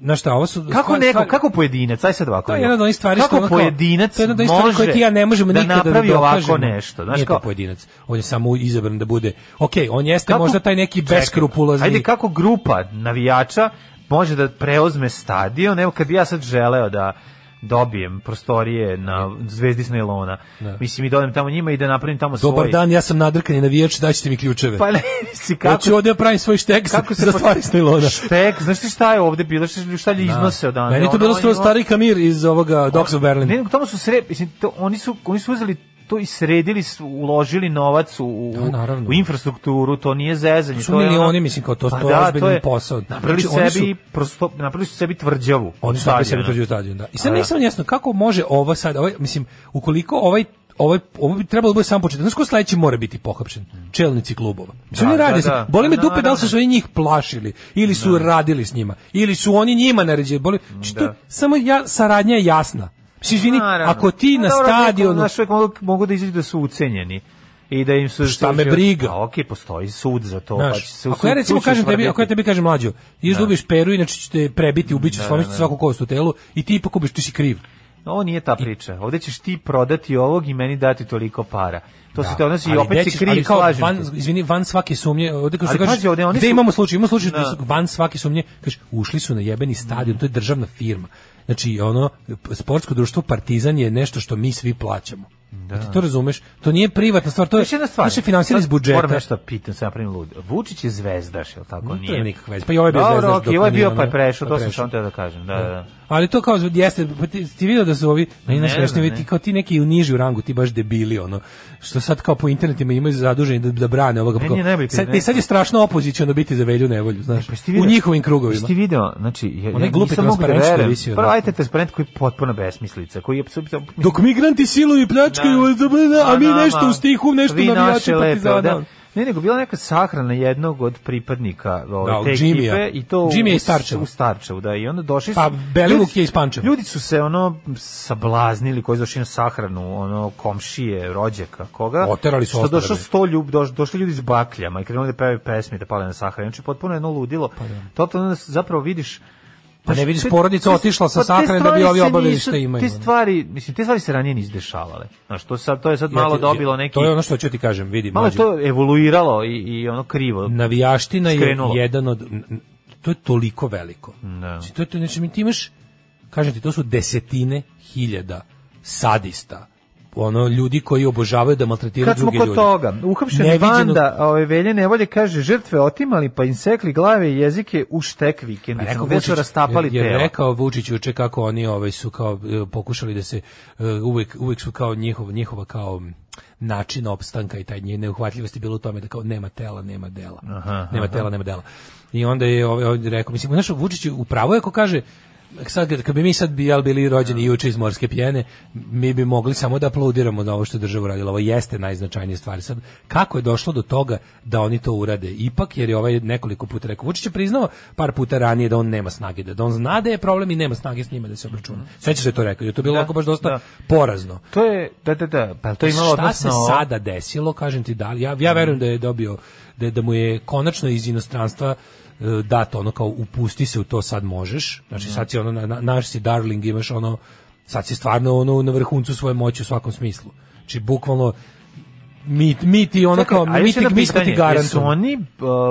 na šta, ovo su Kako stvari, neko, kako pojedinac, aj sad ovako. To je jedna od onih stvari kako što kako pojedinac to je jedna od koje ti ja ne možemo da nikada da napravi da ovako nešto, znaš kako pojedinac. On je samo izabran da bude. Okej, okay, on jeste kako, možda taj neki beskrupulozni. Ajde kako grupa navijača može da preozme stadion, evo kad bi ja sad želeo da dobijem prostorije na Zvezdi Smilona. Da. Mislim i dođem tamo njima i da napravim tamo Dobar svoj. Dobar dan, ja sam nadrkani navijač, daćete mi ključeve. Pa ne, si kako? Hoću ovde da pravim svoj štek kako se za pa- stvari Smilona. Štek, znaš ti šta je ovde bilo, šta šta da. je iznose od dana. Meni to bilo stari Kamir iz ovoga Dogs of Berlin. Ne, tamo su sre, mislim to, oni su oni su uzeli to i sredili su, uložili novac u, u, da, u infrastrukturu, to nije zezanje. To su milioni, ono, mislim, kao to, pa to, da, to je posao. Napravili, znači, sebi, su, prosto, napravili su sebi tvrđavu. Oni su sebi tvrđavu stadion, da. I sad nisam da. jasno kako može ovo sad, ovaj, mislim, ukoliko ovaj ovaj ovo bi trebalo da bude samo početak. Znaš ko sledeći mora biti pohapšen? Čelnici klubova. Mislim da, oni rade, da, da. boli me dupe da, li su oni njih plašili ili su da. radili s njima ili su oni njima naređili. Boli, znači, da. samo ja saradnja je jasna. Mislim, ako ti na stadionu... Naš mogu, mogu da izađu da su ucenjeni i da im su šta da me briga. A, ok, postoji sud za to, pa Znaš, pa će se Ako ja recimo kažem tebi, ako ja tebi kažem mlađo, izdubiš da da. peru inače ćeš te prebiti, ubićeš, slomićeš svaku kost u telu i ti ipak ubiš, ti si kriv. Ovo nije ta priča. Ovde ćeš ti prodati ovog i meni dati toliko para. To da, se te odnosi i opet si kriv, slažem. Van, izvini, van svake sumnje, ovde kao što kažeš, ovdje, oni gde su... imamo slučaj, imamo slučaj, da. van svake sumnje, kažeš, ušli su na jebeni stadion, to je državna firma. Znači, ono, sportsko društvo Partizan je nešto što mi svi plaćamo. Da. Ti to razumeš? To nije privatna stvar, to je jedna stvar. Naše finansiranje iz budžeta. Moram nešto da pitam, se napravim lud. Vučić je zvezdaš, je l' tako? No, nije. To je nikakva vez. Pa i ovaj je bio zvezdaš. Dobro, ok, ovaj bio pa je prešao, pa to sam te da kažem. Da, da. da ali to kao jeste pa ti, ti video da su ovi na no, inače ti kao ti neki u niži rangu ti baš debili ono što sad kao po internetima imaju zaduženi da, da brane ovoga ne, ne, ne, sad, ne, sad je strašno opoziciono biti za velju nevolju znaš e, pa video, u njihovim krugovima ti video znači ja, onaj glupi da transparent što prvo ajte te transparent koji je potpuno besmislica koji je apsolutno dok migranti siluju i pljačkaju da. Da, a mi nešto u stihu nešto navijači partizana Ne, nego bila neka sahrana jednog od pripadnika da, ove da, te ekipe i to Jimmy u, Starčevu. u Starčevu, da, i onda došli pa, su... Pa Belivuk je iz Pančeva. Ljudi su se ono sablaznili koji su došli na sahranu, ono komšije, rođaka, koga. Oterali su ostale. došlo sto ljub, doš, došli ljudi s bakljama i krenuli da pevaju pesme da pale na sahranu. Znači potpuno jedno ludilo. Pa, da. Totalno zapravo vidiš Pa ne vidiš porodica otišla sa pa sahrane da bi ovi obavili što imaju. Ti stvari, mislim, te stvari se ranije nisu dešavale. Znaš, to sad to je sad malo dobilo neki To je ono što ću ti kažem, vidi Malo to evoluiralo i i ono krivo. Navijaština je jedan od to je toliko veliko. Da. Znači, to je to, znači, ti imaš, kažem ti, to su desetine hiljada sadista, ono ljudi koji obožavaju da maltretiraju druge ljude. Kako kod toga, uhapšeni banda ove ovaj, velje nevolje kaže žrtve otimali pa im sekli glave i jezike u štek vikend. Pa rekao već su rastapali je, je rekao Vučić juče kako oni ovaj su kao e, pokušali da se e, uvek uvek su kao njihov njihova kao način opstanka i taj njene neuhvatljivosti bilo u tome da kao nema tela, nema dela. Aha, nema aha. tela, nema dela. I onda je ovaj, ovaj rekao, mislim, znaš, Vučić upravo je ako kaže sad, kad bi mi sad bijal bili rođeni juče iz morske pjene, mi bi mogli samo da aplaudiramo na ovo što država uradila. Ovo jeste najznačajnije stvari. Sad, kako je došlo do toga da oni to urade? Ipak, jer je ovaj nekoliko puta rekao, Vučić je priznao par puta ranije da on nema snage, da on zna da je problem i nema snage s njima da se obračuna. Mhm. Sećaš se to rekao, je to bilo da, ovako baš dosta da. porazno. To je, da, da, da, pa to je imalo Šta odnosno... se sada desilo, kažem ti, da, ja, ja verujem da je dobio da, da mu je konačno iz inostranstva dato ono kao upusti se u to sad možeš znači da. sad si ono na, na, naš si darling imaš ono sad si stvarno ono na vrhuncu svoje moći u svakom smislu znači bukvalno mi, mi ti ono Čekaj, kao, mi, ti, mi smo ti Jesu oni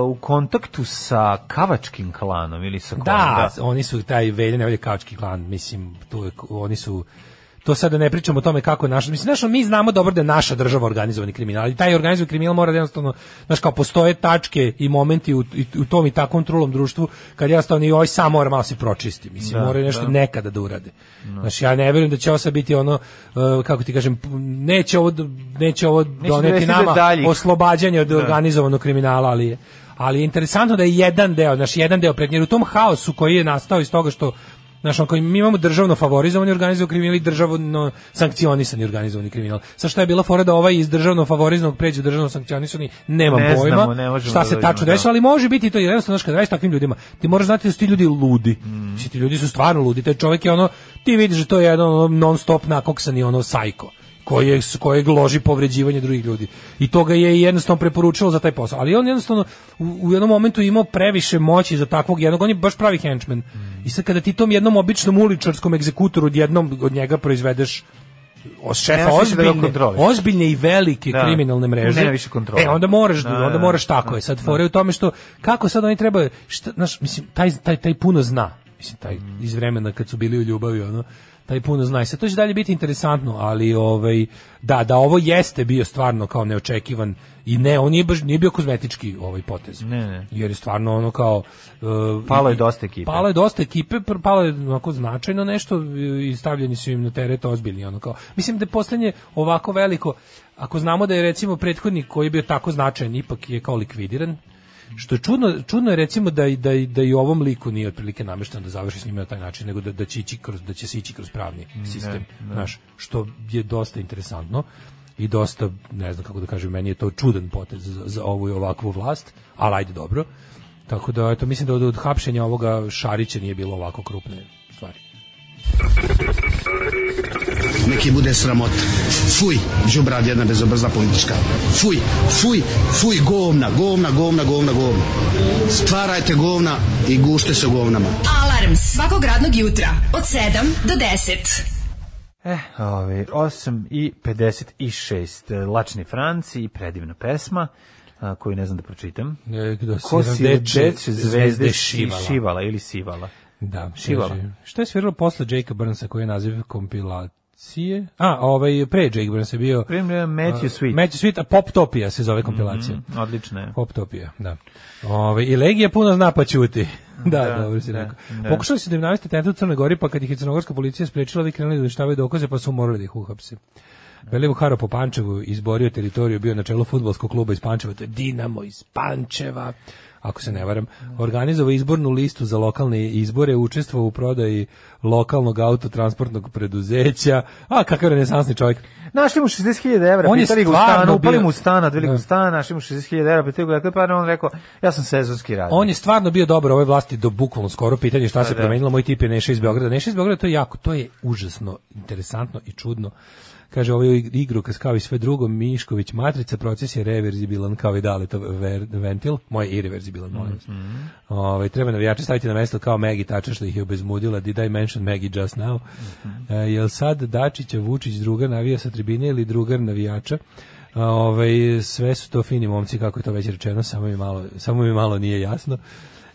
uh, u kontaktu sa kavačkim klanom ili sa klanom? Da, da, oni su taj veljen, kavački klan, mislim, tu, oni su to sada da ne pričamo o tome kako je naša, mislim, znaš, mi znamo dobro da je naša država organizovani kriminal, ali taj organizovani kriminal mora da jednostavno, znaš, kao postoje tačke i momenti u, u tom i takvom trulom društvu, kad jednostavno i ovaj sam mora malo se pročisti, mislim, da, mora nešto da. nekada da urade. No. Da. Znaš, ja ne verujem da će ovo sad biti ono, e, kako ti kažem, neće ovo, neće ovo neće doneti nama daljih. oslobađanje od da. organizovanog kriminala, ali je ali je interesantno da je jedan deo, naš jedan deo prednjer u tom haosu koji je nastao iz toga što Znaš, ako mi imamo državno favorizovani organizovani kriminal i državno sankcionisani organizovani kriminal. Sa šta je bila fora da ovaj iz državno favorizovanog pređe državno sankcionisani, nema ne pojma. Znamo, ne šta da se tačno da. desilo, ali može biti to jednostavno znaš, kad radiš takvim ljudima. Ti moraš znati da su ti ljudi ludi. Mm. Ti ljudi su stvarno ludi. Taj čovjek je ono, ti vidiš da to je jedno non stop nakoksani ono sajko koje, kojeg loži povređivanje drugih ljudi. I to ga je jednostavno preporučilo za taj posao. Ali on jednostavno u, u jednom momentu imao previše moći za takvog jednog, on je baš pravi henchman. Mm. I sad kada ti tom jednom običnom uličarskom egzekutoru jednom od njega proizvedeš od šefa da ozbiljne, da ozbiljne i velike da. kriminalne mreže. Ne više kontrole. E onda moraš, da, da- onda da, moraš tako je. Sad fore u tome što kako sad oni treba, šta, znaš, mislim taj taj taj puno zna. Mislim taj iz vremena kad su bili u ljubavi, ono taj puno znaj se. To će dalje biti interesantno, ali ovaj, da, da ovo jeste bio stvarno kao neočekivan i ne, on nije, baš, nije bio kozmetički ovaj potez. Ne, ne. Jer je stvarno ono kao... Uh, palo je dosta ekipe. Palo je dosta ekipe, palo je onako značajno nešto i stavljeni su im na teret ozbiljni. Ono kao. Mislim da je posljednje ovako veliko, ako znamo da je recimo prethodnik koji je bio tako značajan, ipak je kao likvidiran, Što je čudno, čudno je recimo da i da i da i ovom liku nije otprilike namešteno da završi s njima na taj način, nego da da će ići kroz da će se ići kroz pravni sistem, ne, ne. Naš, što je dosta interesantno i dosta, ne znam kako da kažem, meni je to čudan potez za, za ovu i ovakvu vlast, ali ajde dobro. Tako da, eto, mislim da od, od hapšenja ovoga Šarića nije bilo ovako krupne stvari neki bude sramot. Fuj, žubrad jedna bezobrzna politička. Fuj, fuj, fuj, govna, govna, govna, govna, govna. Stvarajte govna i gušte se govnama. Alarm svakog radnog jutra od 7 do 10. Eh, ovi, 8 i 56. Lačni Franci i predivna pesma koju ne znam da pročitam. E, Ko si deče, zvezde, šivala. šivala ili sivala. Da, Šivala. Kaže, znači, šta je sviralo posle Jake Burnsa koji je naziv kompilat, kompilacije. A, ovaj pre Jake Burns je bio pre Matthew Sweet. Matthew Sweet, a Poptopija se zove kompilacija. Mm -hmm, odlično je. Poptopija, da. Ovaj i Legija puno zna pa ćuti. da, da, dobro si da, rekao. Da. Pokušali su da im navesti tentat u Gori, pa kad ih je crnogorska policija sprečila, vi krenuli da uništavaju dokaze, pa su morali da ih uhapsi. Belivu Haro po Pančevu izborio teritoriju, bio na čelu futbolskog kluba iz Pančeva, to je Dinamo iz Pančeva ako se ne varam, organizovao izbornu listu za lokalne izbore, učestvovao u prodaji lokalnog autotransportnog preduzeća. A kakav renesansni čovjek. Našli mu 60.000 evra, on pitali ga u stanu, upali mu stan, odveli ga u da. našli mu 60.000 evra, pitali ga, dakle, pa on rekao, ja sam sezonski radnik. On je stvarno bio dobar ovoj vlasti do bukvalno skoro pitanje šta da, se da, promenilo, moj tip je Neša iz Beograda. Neša iz Beograda, to je jako, to je užasno interesantno i čudno Kaže, ovaj igru, kao i sve drugo, Mišković matrica, proces je reverzibilan kao i Daletov ver, ventil, moj je irreverzibilan, molim mm -hmm. Ove, ovaj, treba navijače staviti na mesto kao Megi Tača što ih je obezmudila, did I mention Megi just now? Mm -hmm. e, jel sad Dačića, Vučić, druga navija sa tribine ili drugar navijača? ovaj sve su to fini momci, kako je to već rečeno, samo mi malo, samo mi malo nije jasno.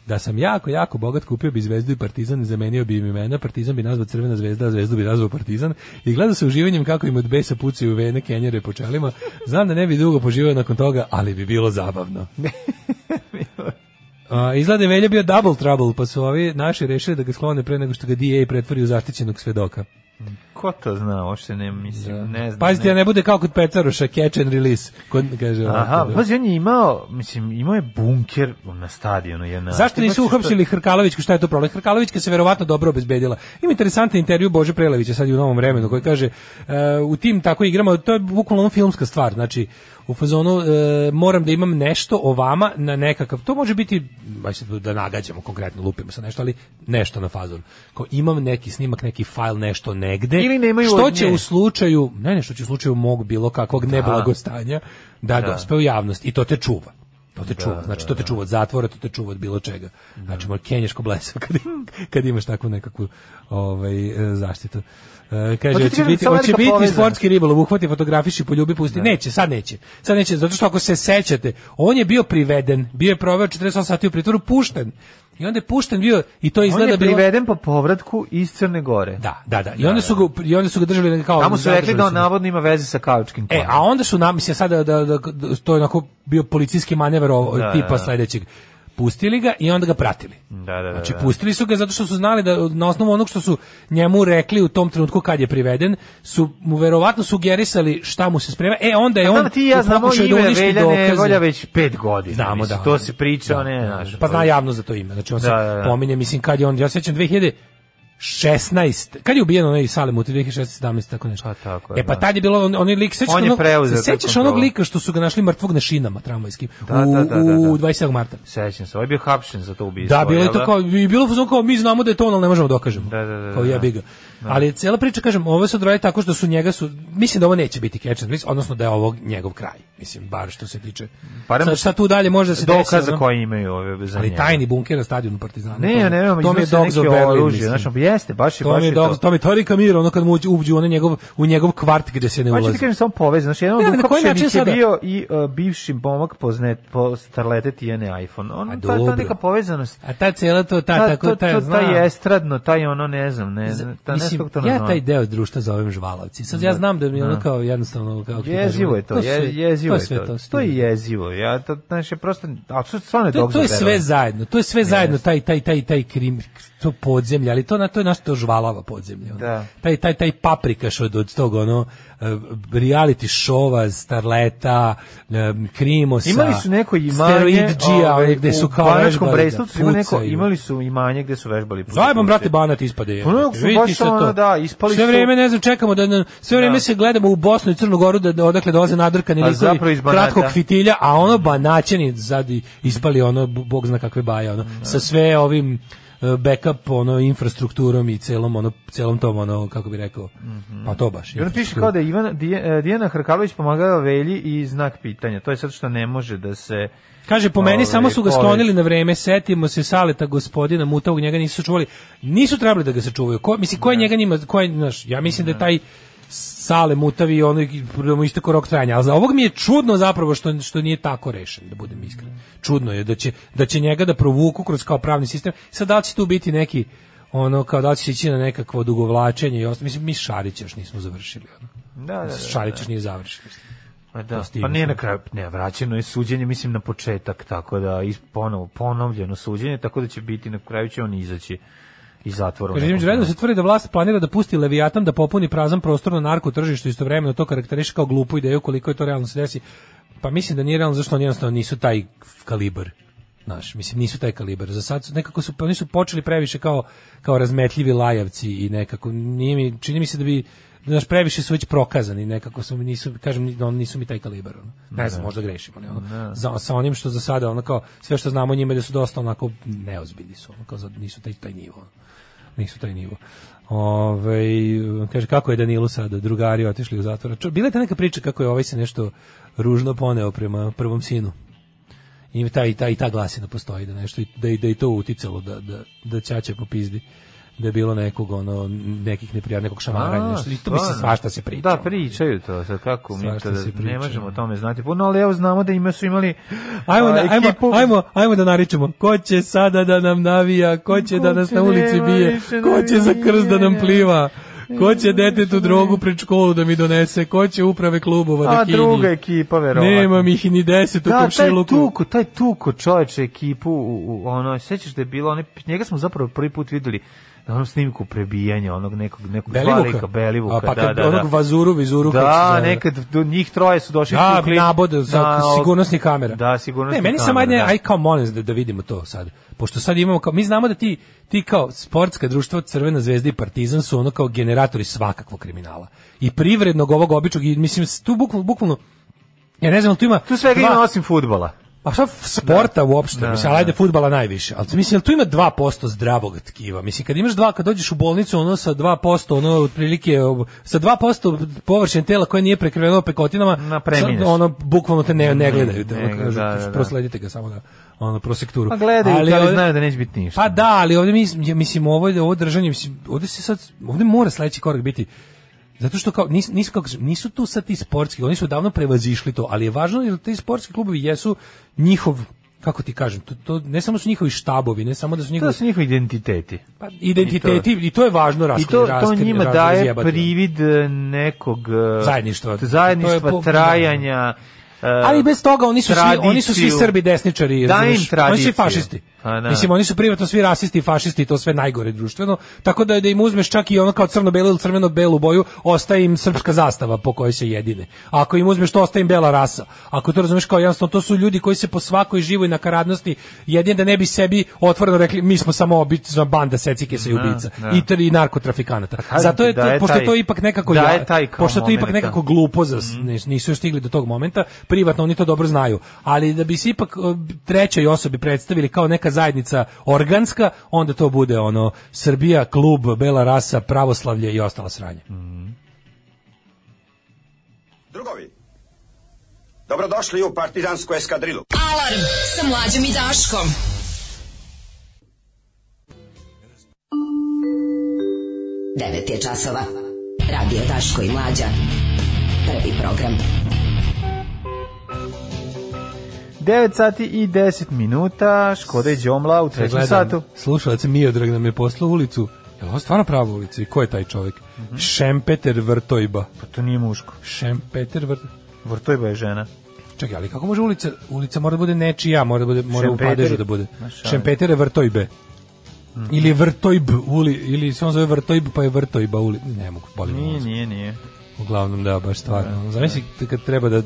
Da sam jako, jako bogat, kupio bi Zvezdu i Partizan, zamenio bi im imena, Partizan bi nazvao Crvena zvezda, a Zvezdu bi nazvao Partizan i gledao se uživanjem kako im od besa pucaju vene kenjere po čelima. Znam da ne bi dugo poživio nakon toga, ali bi bilo zabavno. Uh, izgleda je Velja bio double trouble, pa su ovi naši rešili da ga sklone pre nego što ga DA pretvori u zaštićenog svedoka. Mm ko to zna, uopšte ne mislim, da. ne znam. Pazite, ne. ne bude kao kod Pecaroša, catch and release. Kod, kaže, Aha, da. pazi, on je imao, mislim, imao je bunker na stadionu. Je na, Zašto znači, nisu znači, uhapsili Hrkalovićku, šta je to problem? Hrkalovićka se verovatno dobro obezbedila. Ima interesantan intervju Bože Prelevića sad i u novom vremenu, koji kaže, uh, u tim tako igramo, to je bukvalno filmska stvar, znači, u fazonu e, moram da imam nešto o vama na nekakav, to može biti, baš da nagađamo konkretno, lupimo sa nešto, ali nešto na fazon. Kao imam neki snimak, neki fajl, nešto negde. Ili ili nemaju Što će u slučaju, ne, ne, što će u slučaju mog bilo kakvog da. neblagostanja da, da. dospe u javnost i to te čuva. To te da, čuva, da, znači to te da. čuva od zatvora, to te čuva od bilo čega. Da. Znači moj kenješko blesav kad, kad imaš takvu nekakvu ovaj, e, zaštitu. Uh, kaže, hoće biti, hoće biti poveza. sportski ribolov, uhvati, fotografiši, poljubi, pusti. Ne. Neće, sad neće. Sad neće, zato što ako se sećate, on je bio priveden, bio je proveo 48 sati u pritvoru, pušten. I onda je pušten bio i to izgleda bilo... On je priveden bilo... po povratku iz Crne Gore. Da, da, da. I onda su ga, i onda su ga držali kao... Tamo su rekli da on navodno ima veze sa kaučkim E, a onda su nam, mislim, sada da-, da, da, da, to je onako bio policijski manevar da, tipa da, sledećeg pustili ga i onda ga pratili. Da, da, da, znači, da. pustili su ga zato što su znali da na osnovu onog što su njemu rekli u tom trenutku kad je priveden, su mu verovatno sugerisali šta mu se sprema. E, onda je on... on... Da ti ja znamo da ime da Velja Nevolja već pet godina. Znamo, da. To se priča, ne, znaš. Pa zna javno za to ime. Znači, on se pominje, mislim, kad je on... Ja sećam 2000 16. Kad je ubijen onaj Salem u 2016 tako nešto. A, pa tako je, e pa da. tad je bilo on, onaj lik sećaš on onog, sećaš onog lika što su ga našli mrtvog na šinama tramvajskim da, da u, da, da, da, u 27. marta. Sećam se, on ovaj je bio hapšen za to ubistvo. Da, bilo je to da? kao i bilo je kao mi znamo da je to, on al ne možemo da dokažemo. Da, da, da. Kao ja biga. Da. Ali cela priča, kažem, ovo se odroje tako što su njega su, mislim da ovo neće biti catch and odnosno da je ovo njegov kraj, mislim, bar što se tiče. Barem sad, šta tu dalje može da se dokaza desi. Dokaza koje imaju ove za Ali tajni bunker na stadionu Partizana. Ne, ja ne, ne, to mi je dog za oružje, znači jeste, baš je to baš. Je dog, to. to mi je Torika Mir, ono kad mu uđe on njegov u njegov kvart gde se ne ulazi. Pa ću ti kažem samo povez, znači jedan od Vukašević je bio i uh, bivši momak poznet po starlete Tijene iPhone. On ta, ta neka povezanost. A ta cela to ta tako ta, ta, ta, ta, ta, ta, ta, ta, ta, ta, ta, mislim, to ja taj deo društva zovem žvalavci. Sad ja da. znam da mi da. ono kao jednostavno... Kao jezivo je to, je, jezivo je to. To je jezivo. Ja, to, znači, prosto, a stvarno je to, to je sve zajedno, to je sve zajedno, taj, taj, taj, taj krim, to podzemlje, ali to na to je naš to žvalava podzemlje. Da. Taj taj taj paprikaš od, od tog ono Eh, reality showa, starleta, eh, krimosa, imali su neko imanje, ovaj, gde su kao Banačkom da Brestocu ima neko, imali su imanje gde su vežbali. Zajebam, brate, Banat ispade. Pa Je. Ono, baš ono, to. da, ispali sve su. vreme, ne znam, čekamo da, na, da- sve vreme da. se gledamo u Bosnu i Crnu Goru, da, da odakle dolaze pa nadrkani likovi kratkog fitilja, a ono Banaćani zadi ispali ono, bog zna kakve baje, ono, da. sa sve ovim backup ono infrastrukturom i celom ono celom tom ono kako bih rekao mm -hmm. pa to baš. I on piše kao da Ivan e, Dijana Hrkalović pomagala Velji i znak pitanja. To je sad što ne može da se Kaže, po meni Dobre, ovaj, samo su ga sklonili na vreme, setimo se saleta gospodina Mutavog, njega nisu čuvali, nisu trebali da ga sačuvaju. Ko, misli, ko je njega njima, ko je, znaš, ja mislim da je taj Sale Mutavi i ono da mu isteko rok trajanja. Ali za ovog mi je čudno zapravo što što nije tako rešen, da budem iskren. Čudno je da će da će njega da provuku kroz kao pravni sistem. Sad da li će tu biti neki ono kao da će ići na nekakvo dugovlačenje i ostalo. Mislim mi Šarić još nismo završili ono. Da, da, da, Šarić da. još nije završio. Pa da, pa nije na kraju, ne, vraćeno je suđenje, mislim na početak, tako da ponovo ponovljeno suđenje, tako da će biti na kraju će on izaći i zatvoru. Kaže, između redom se tvrdi da vlast planira da pusti Leviatan da popuni prazan prostor na narko tržištu istovremeno to karakteriše kao glupu ideju koliko je to realno se desi. Pa mislim da nije realno zašto oni jednostavno nisu taj kalibar. Naš, mislim nisu taj kalibar. Za sad su nekako su pa nisu počeli previše kao kao razmetljivi lajavci i nekako nije mi čini mi se da bi znaš, previše su već prokazani, nekako su mi nisu, kažem, da oni nisu mi taj kalibar, ono. ne, ne da. znam, možda grešimo, ne, ono. ne. Da. Za, sa onim što za sada, ono kao, sve što znamo njima da su dosta onako neozbiljni su, ono, kao, nisu taj, taj nivo, ono nisu taj nivo. Ove, ovaj, kaže, kako je Danilo sada, drugari otišli u zatvor. Bila je ta neka priča kako je ovaj se nešto ružno poneo prema prvom sinu. I ta, i ta, i ta glasina postoji da nešto, da, da i da to uticalo da, da, da ćaće popizdi da je bilo nekog ono nekih neprijatnog nekog šamaranja nešto i to mislim svašta se priča da pričaju to sad kako mi to da, ne možemo o tome znati puno ali evo znamo da ima su imali ajmo da, ajmo, ajmo, ajmo da naričemo ko će sada da nam navija ko će da ko da nas na ulici bije ko će za krst da nam pliva Ko će dete tu drogu pred školu da mi donese? Ko će uprave klubova da kinji? A druga ekipa, verovatno. Nemam ih ni deset u da, komšiluku. taj tuko, taj tuko čoveče ekipu, u, u, ono, sećaš da je bilo, one, njega smo zapravo prvi put videli na onom snimku prebijanja onog nekog nekog Belivuka, Belivuka, A, pa da, da, da, onog Vazuru, Vizuru, da, nekad do njih troje su došli da, kukli. nabode za da, sigurnosnih kamera. Da, sigurnosnih kamera. Ne, meni kamera, sam ajde, da. aj kao molim da, da vidimo to sad. Pošto sad imamo kao, mi znamo da ti, ti kao sportska društva Crvena zvezda i Partizan su ono kao generatori svakakvog kriminala. I privrednog ovog običnog, i mislim, tu bukvalno, bukvalno ja ne znam, tu ima... Tu svega dva, ima osim futbola. Pa šta sporta da. uopšte, da, mislim, da. ajde futbala najviše, ali mislim, tu ima 2% zdravog tkiva, mislim, kad imaš 2, kad dođeš u bolnicu, ono sa 2%, ono, otprilike, sa 2% površine tela koje nije prekriveno pekotinama, Na sad, ono, bukvalno te ne, ne mm, gledaju, te, da, ono, kažu, da, da, prosledite ga samo da ono prosekturu. Pa gledaju, ali, ali znaju da neće biti ništa. Pa da, ali ovde, mislim, mislim ovo, ovo držanje, mislim, ovde se sad, ovde mora sledeći korak biti, Zato što kao nisu, nisu, kako, nisu tu sa ti sportski, oni su davno prevazišli to, ali je važno jer ti sportski klubovi jesu njihov kako ti kažem, to, to ne samo su njihovi štabovi, ne samo da su njihovi to su njihovi identiteti. Pa identiteti i to, i to je važno raskri, I to, raskri, to njima raskri, daje zjebati. Da. privid e, nekog e, zajedništva, zajedništva je, trajanja. Ali e, bez toga oni su tradiciju, svi, oni su svi Srbi desničari, da im tradiciju. Oni su fašisti. A, na. Da. Mislim, oni su privatno svi rasisti i fašisti to sve najgore društveno, tako da da im uzmeš čak i ono kao crno belo ili crveno-belu boju, ostaje im srpska zastava po kojoj se jedine. ako im uzmeš to, ostaje im bela rasa. Ako to razumeš kao jednostavno, to su ljudi koji se po svakoj živoj nakaradnosti jedine da ne bi sebi otvoreno rekli mi smo samo obična banda secikesa sa da, ubica da. i, i narkotrafikanata. Pa Zato je, to, da je to ipak nekako da je taj pošto to ipak nekako glupo za, mhm. nisu još stigli do tog momenta, privatno oni to dobro znaju, ali da bi se ipak trećoj osobi predstavili kao neka zajednica organska, onda to bude ono Srbija, klub, bela rasa, pravoslavlje i ostala sranje. Mm. Drugovi, dobrodošli u partizansku eskadrilu. Alarm sa mlađom i Daškom. Devet je časova. Radio Daško i Mlađa. Prvi program. 9 sati i 10 minuta, Škoda i Đomla u trećem satu. Slušalac Miodrag nam je poslao ulicu, je ovo stvarno prava ulica i ko je taj čovjek? Mm -hmm. Šempeter Vrtojba. Pa to nije muško. Šempeter Vrt... Vrtojba je žena. Čekaj, ali kako može ulica, ulica mora da bude nečija, mora da bude, mora Šempeter... u padežu da bude. Šempeter je Vrtojbe. Mm Ili Vrtojb, uli, ili se on zove Vrtojb, pa je Vrtojba uli. Ne mogu, boli Nije, nije, nije. Uglavnom da, baš stvarno. Da, Znaš da. kad treba da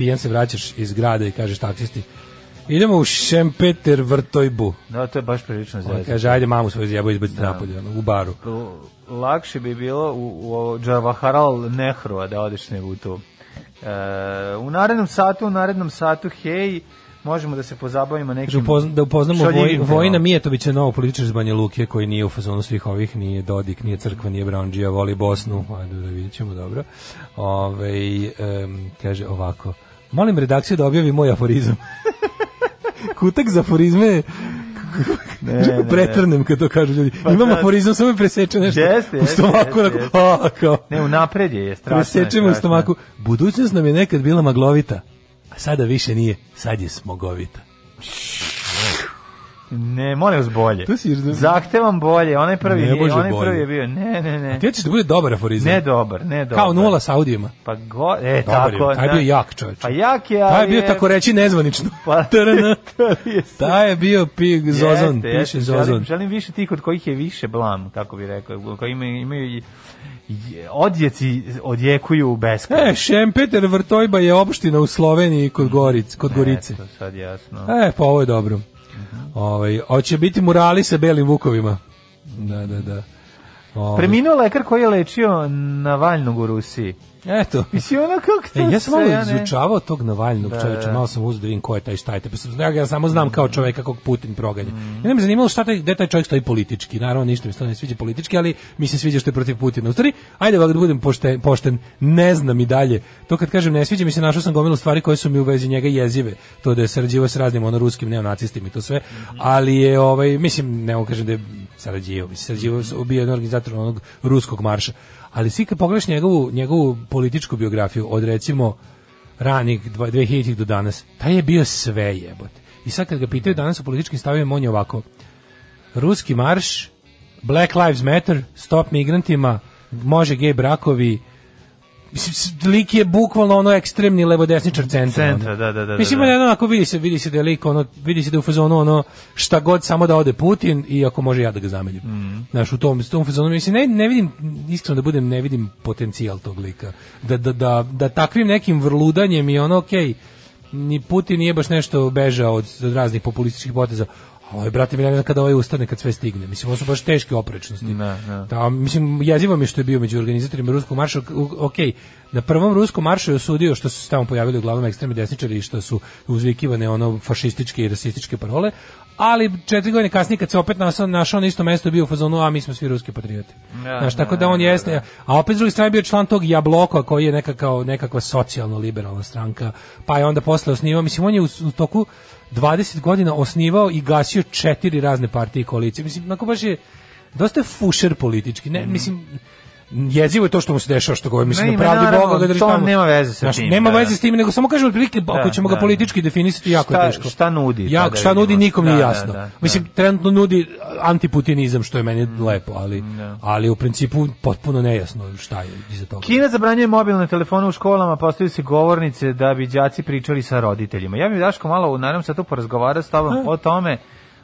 pijan se vraćaš iz grada i kažeš taksisti, idemo u Šempeter Vrtojbu. Da, to je baš prilično zezno. Kaže, ajde mamu svoju zjebu izbaciti da. napolje, ono, u baru. To, Lakše bi bilo u, u Džavaharal Nehrua da odeš nego u to. E, u narednom satu, u narednom satu, hej, možemo da se pozabavimo nekim da upoznamo voj, Vojna Mijetovića novog političar iz Banja Luke koji nije u fazonu svih ovih nije Dodik, nije Crkva, nije Branđija voli Bosnu, ajde da vidjet ćemo dobro Ove, um, kaže ovako Molim redakciju da objavi moj aforizam. Kutak za aforizme ne, ne, pretrnem kad to kažu ljudi. Pa, Imamo da. aforizam, samo preseče nešto jeste, u stomaku. Jeste, jeste. A, kao. Ne, unapred je, je strašno. Presečemo u stomaku. Budućnost nam je nekad bila maglovita, a sada više nije. Sad je smogovita. Ne, molim vas bolje. To si da... Zahtevam bolje, onaj prvi, ne je, onaj bolje. prvi je bio. Ne, ne, ne. A ti ćeš da bude dobar aforizam. Ne dobar, ne dobar. Kao nula sa audijima. Pa go, e, dobar tako. Da. Pa je. Taj je bio jak čovječ. Pa jak je, ali Taj je bio tako reći nezvanično. Pa, taj je bio pig Zozon, jeste, piše jeste, Zozon. Želim, želim više tih od kojih je više blam, kako bi rekao. Koji imaju, imaju odjeci odjekuju u beskraj. E, Šempeter Vrtojba je opština u Sloveniji kod Goric, kod Gorice. E, to sad jasno. E, pa ovo je dobro. Ovaj hoće biti murali sa belim vukovima. Da, da, da. Ovaj. Preminuo lekar koji je lečio Navalnog u Rusiji. Eto. Mislim, ono kako e, to e, Ja sam malo izučavao tog Navalnog da, čovječa, da. malo sam uzeo da vidim ko je taj šta je. Pa ja samo znam kao čovjeka kog Putin proganja. Mm. Ja me zanimalo šta taj, gde taj čovjek stoji politički. Naravno, ništa mi se ne sviđa politički, ali mi se sviđa što je protiv Putina. U stvari, ajde da budem pošten, pošten, ne znam i dalje. To kad kažem ne sviđa mi se, našao sam gomilu stvari koje su mi u vezi njega jezive. To da je sarađivao s raznim ono ruskim neonacistima i to sve. Mm. Ali je, ovaj, mislim, ne mogu kažem da je sarađivao, mislim, sarađivao, bio jedan organizator onog ruskog marša ali svi kad pogledaš njegovu, njegovu političku biografiju od recimo ranih 2000 do danas, taj je bio sve jebot. I sad kad ga pitaju danas o političkim stavima, on je ovako, ruski marš, Black Lives Matter, stop migrantima, može gej brakovi, mislim lik je bukvalno ono ekstremni levodesničar centra. Centra, da, da, da. Mislim da, da. Ono, ako vidi se, vidi se da je lik ono, vidi se da je u fazonu ono šta god samo da ode Putin i ako može ja da ga zamenim. Mm. Znaš, u tom, u tom fazonu mislim ne, ne vidim iskreno da budem ne vidim potencijal tog lika. Da, da, da, da takvim nekim vrludanjem i ono okej okay, ni Putin nije baš nešto bežao od, od raznih populističkih poteza, Oj, ovaj, brate, mi ne znam kada ovaj ustane, kad sve stigne. Mislim, ovo su baš teške oprečnosti. Ne, ne. Da, mislim, jezivo mi što je bio među organizatorima Ruskog marša. Ok, na prvom Ruskom maršu je osudio što su se tamo pojavili uglavnom ekstremni desničari i što su uzvikivane ono fašističke i rasističke parole, ali četiri godine kasnije kad se opet našao, našao na isto mesto bio u fazonu, a mi smo svi ruski patrioti. Ja, Znaš, tako da on jeste, a opet drugi druge bio član tog Jabloka koji je nekakva, nekakva socijalno-liberalna stranka, pa je onda posle osnivao, mislim, on je u, u toku 20 godina osnivao i gasio četiri razne partije i koalicije. Mislim, onako baš je dosta fušer politički. Ne, mm. mislim, jezivo je to što mu se dešava što govori mislim ne, pravdi naravno, Boga ga da drži tamo. nema veze sa Znaš, tim. Nema da, veze da. s tim, nego samo kažem otprilike da, ako ćemo da, ga politički definisati jako šta, je teško. Šta nudi? Jako, šta nudi nikom nije da, jasno. Mislim trenutno nudi antiputinizam što je meni mm, lepo, ali mm, ali u principu potpuno nejasno šta je iza toga. Kina zabranjuje mobilne telefone u školama, postavljaju se govornice da bi đaci pričali sa roditeljima. Ja bih Daško malo nadam sa to porazgovara s tobom o tome.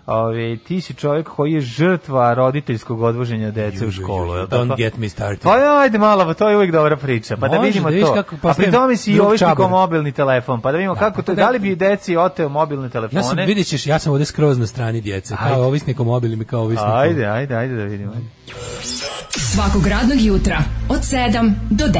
Ove, ti si čovjek koji je žrtva roditeljskog odvoženja dece u školu. Ju, ju, don't pa, get me started. Pa e, ajde malo, pa to je uvijek dobra priča. Pa da Može, da vidimo da to. Kako, pa A pri tome si i ovisnikom mobilni telefon. Pa da vidimo da, kako pa to, da, da li bi deci oteo mobilne telefone? Ja sam, vidjet ćeš, ja sam ovdje skroz na strani djece. Ajde. Kao ovisnikom mobilnim i kao ovisnikom. Ajde, ajde, ajde da vidimo. Svakog radnog jutra od 7 do 10.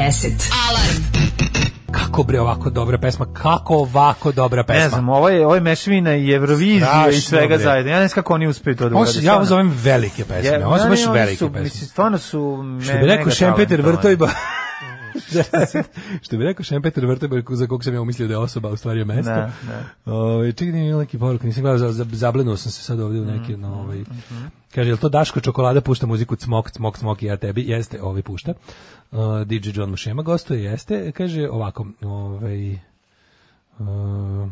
Alarm! kako bre ovako dobra pesma, kako ovako dobra pesma. Ne znam, ovo je, ovo je mešvina i Eurovizija i svega bre. zajedno. Ja ne znam kako oni uspeju to da urade. Ja ovo zovem velike pesme, ja, ovo su baš velike pesme. Mislim, stvarno su... Me, Što bi rekao Šempeter Vrtojba, što bi rekao Šempeter Vrteberg za kog sam ja umislio da je osoba, u stvari je mesto. Da, da. Ovaj, čekaj, nije da neki poruk, nisam gledao, zablenuo sam se sad ovde u neke, mm, no, ovaj, mm -hmm. Kaže, jel to Daško Čokolada pušta muziku Cmok, Cmok, Cmok i ja tebi? Jeste, ovaj pušta. Uh, DJ John Mušema gostuje, jeste. Kaže, ovako, ovaj... Uh,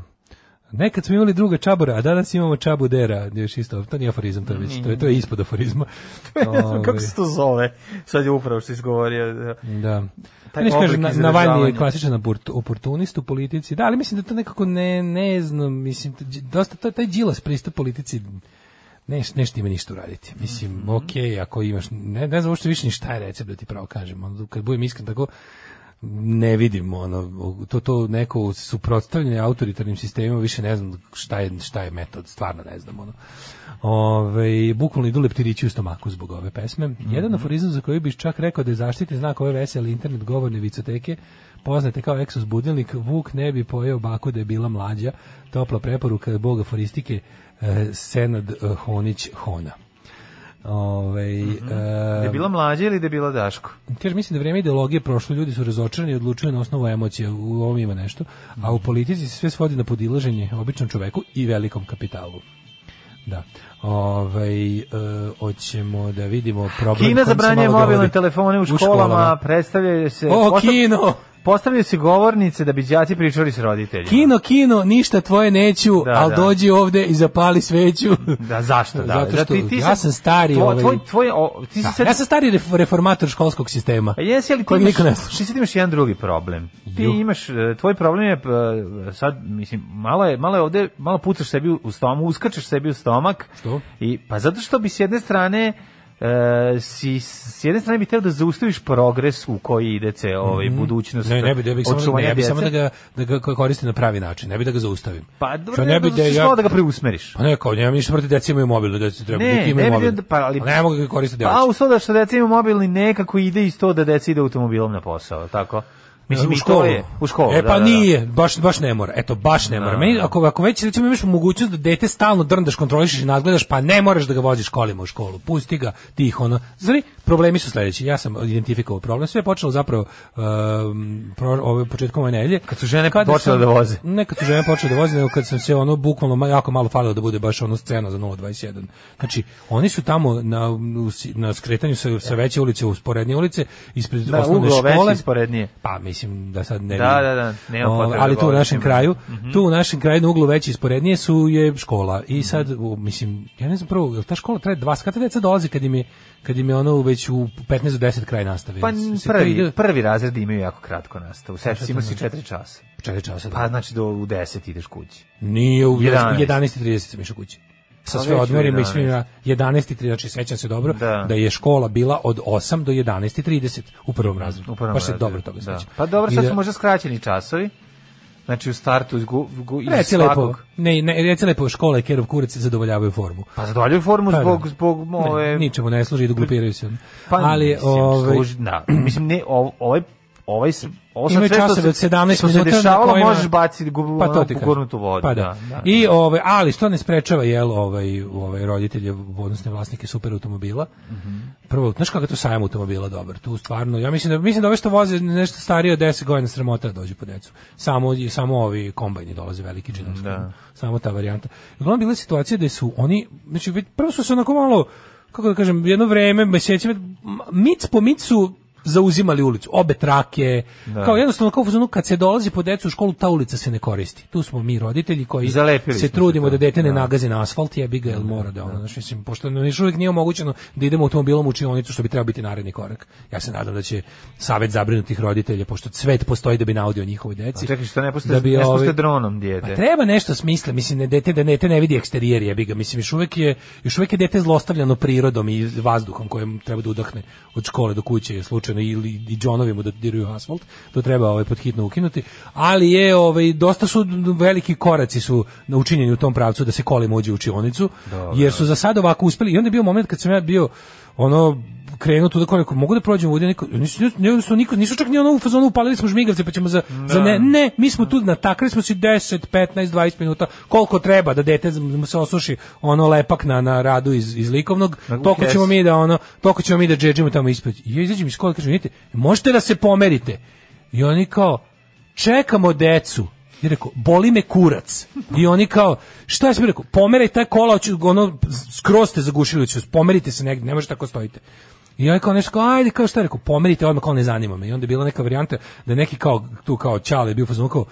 Nekad smo imali druga čabora, a danas imamo čabudera, još isto, to nije aforizam, to je, već, to je, to je mm. ispod aforizma. Ovaj. Kako se to zove? Sad je upravo što izgovorio. Da. da. Taj kaže, na, Navalni je klasičan oportunist u politici, da, ali mislim da to nekako ne, ne znam, mislim, dosta, to, taj džilas pristup politici, ne, ne što ima ništa uraditi. Mislim, mm -hmm. ok, ako imaš, ne, ne znam uopšte više ni šta je recept da ti pravo kažem, kad budem iskren tako, ne vidim ono to to neko suprotstavljanje autoritarnim sistemima više ne znam šta je šta je metod stvarno ne znam ono Ove, bukvalno idu leptirići u stomaku zbog ove pesme. Mm -hmm. Jedan aforizam za koji bih čak rekao da je zaštitni znak ove vesele internet govorne vicoteke, poznate kao Exos budilnik, Vuk ne bi pojeo baku da je bila mlađa, topla preporuka boga foristike, eh, Senad eh, Honić Hona. Ove, ovaj, mm -hmm. e, da je bila mlađa ili da je bila Daško? Kaže, mislim da vrijeme ideologije prošlo, ljudi su razočarani i odlučuju na osnovu emocija, u ovom ima nešto, a u politici se sve svodi na podilaženje običnom čoveku i velikom kapitalu. Da. Ovaj e, hoćemo da vidimo problem. Kina zabranjuje mobilne telefone u školama, školama. predstavljaju se O kino. Postavljaju se govornice da bi đaci pričali s roditeljima. Kino, kino, ništa tvoje neću, da, ali da. dođi ovde i zapali sveću. Da, zašto? Da, Zato da što Zato ti, ti ja sam stari. Tvoj, ovaj... tvoj, tvoj, o, ti da, sad... Ja sam stari reformator školskog sistema. A jesi, ali ti imaš, ti sad imaš jedan drugi problem. Ti Ju. imaš, e, tvoj problem je, e, sad, mislim, malo je, malo je ovde, malo pucaš sebi u stomak, uskačeš sebi u stomak. Što? I, pa zato što bi s jedne strane e, si, s jedne strane bi trebao da zaustaviš progres u koji ide ce ovaj mm. budućnost. Ne, ne bi, ne bi samo, ne bi samo da ga da ga koristim na pravi način, ne bi da ga zaustavim. Pa dobro, ne, ne, bi da, ja, da ga preusmeriš. Pa ne, kao nemam ništa protiv dece imaju mobilni, da se treba ne, neki imaju ne mobilni. Da, pa, ali, pa ne mogu ga koristiti. Pa u da što deca imaju mobilni nekako ide iz to da deca ide automobilom na posao, tako? Mislim, u školu. Je, u školu, E da, pa da, da. nije, da, da. baš, baš ne mora. Eto, baš ne mora. Da, Meni, ako, ako već recimo, imaš mogućnost da dete stalno drndaš, kontrolišeš i nadgledaš, pa ne moraš da ga voziš kolima u školu. Pusti ga, tih ono. Zari, problemi su sledeći. Ja sam identifikovao problem. Sve je počelo zapravo um, pro, ove, početkom ove nedelje. Kad su žene kada počele sam, da voze. Ne kad su žene počele da voze, nego kad sam se ono bukvalno jako malo falilo da bude baš ono scena za 021. Znači, oni su tamo na, na skretanju sa, sa veće ulice u sporednje ulice, ispred da, osnovne škole. Da, ugo veće isporednije. Pa, mislim, mislim da sad ne da, da, da, nema o, ali mhm. tu u našem kraju, mm -hmm. tu u našem kraju na uglu veći isporednije su je škola i mhm. sad, mm -hmm. mislim, ja ne znam prvo, ta škola traje dva, kada deca dolaze kad im je, kad im je ono već u 15 do 10 kraj nastave. Pa prvi, prvi razred imaju jako kratko nastavu, sečci ima si 4 časa. 4 časa, da. Pa znači do u 10 ideš kući. Nije, u 11.30 sam išao kući sa pa sve odmorima i svim 11:30 znači sećam se dobro da. da. je škola bila od 8 do 11:30 u prvom razredu. U prvom Baš pa se dobro toga da. Pa dobro, sad su e, možda skraćeni časovi. Znači u startu gu, gu, iz reci svakog... Lepo, ne, ne, reci lepo, škola i Kerov kurac zadovoljavaju formu. Pa zadovoljavaju formu pa, da. zbog, zbog ove... Ne, ničemu ne služi i da doglupiraju se. Pa, Ali, mislim, ovaj... služi, da, mislim, ne, ovaj, ovaj Ovo imaju časove od 17 što se dešavalo, kojima, možeš baciti gu, pa to gurnutu vodu. Pa da. da. da I, ovaj, ali što ne sprečava jel, ovaj, ovaj, roditelje, odnosno vlasnike super automobila. Mm Prvo, znaš kako to sajam automobila dobar? Tu stvarno, ja mislim da, mislim da ove što voze nešto starije od 10 godina sramota da dođe po decu. Samo, samo ovi kombajni dolaze veliki činom. Da. Samo ta varijanta. Uglavnom, bila je situacija da su oni, znači, prvo su se onako malo, kako da kažem, jedno vreme, mesecima, mic po micu zauzimali ulicu, obe trake. Da. Kao jednostavno kao fuzonu kad se dolazi po decu u školu ta ulica se ne koristi. Tu smo mi roditelji koji Zalepili se trudimo se da dete ne da. nagazi na asfalt, jebi ga, el da, mora da, da. ono, znači mislim pošto nam još uvijek nije omogućeno da idemo automobilom u učionicu što bi trebao biti naredni korak. Ja se nadam da će savet zabrinutih roditelja pošto svet postoji da bi naudio njihovoj deci. A čekaj što ne postoji, da bi ne postoji dronom dijete. Pa treba nešto smisla, mislim ne dete da dete ne vidi eksterijer, jebi ga, mislim još uvijek je još uvijek je dete zlostavljano prirodom i vazduhom kojem treba da udahne od škole do kuće, je slučaj Washingtona i, i Johnovi mu da diraju asfalt, to treba ovaj, podhitno ukinuti, ali je ovaj, dosta su veliki koraci su učinjeni u tom pravcu da se kolima uđe u učionicu, jer su za sad ovako uspeli i onda je bio moment kad sam ja bio ono krenuo tu da kao mogu da prođem ovdje neko, nisu, nisu, nisu, nisu čak ni ono u fazonu upalili smo žmigavce pa ćemo za, da. za ne, da. ne, mi smo tu natakli smo si 10, 15, 20 minuta koliko treba da dete da se osuši ono lepak na, na radu iz, iz likovnog da, toko ćemo mi da ono toko ćemo mi da džedžimo tamo ispred ja izađem iz škole kažem, vidite, možete da se pomerite i oni kao, čekamo decu I rekao, boli me kurac. I oni kao, šta sam rekao, pomeraj taj kola, hoću, ono, skroz ste zagušili, ću, pomerite se negdje, ne možete tako stojite. I on kao nešto kao, ajde, kao šta, je rekao, pomerite, odmah kao ne zanima me. I onda je bila neka varijanta da neki kao, tu kao čale, bio fazon kao,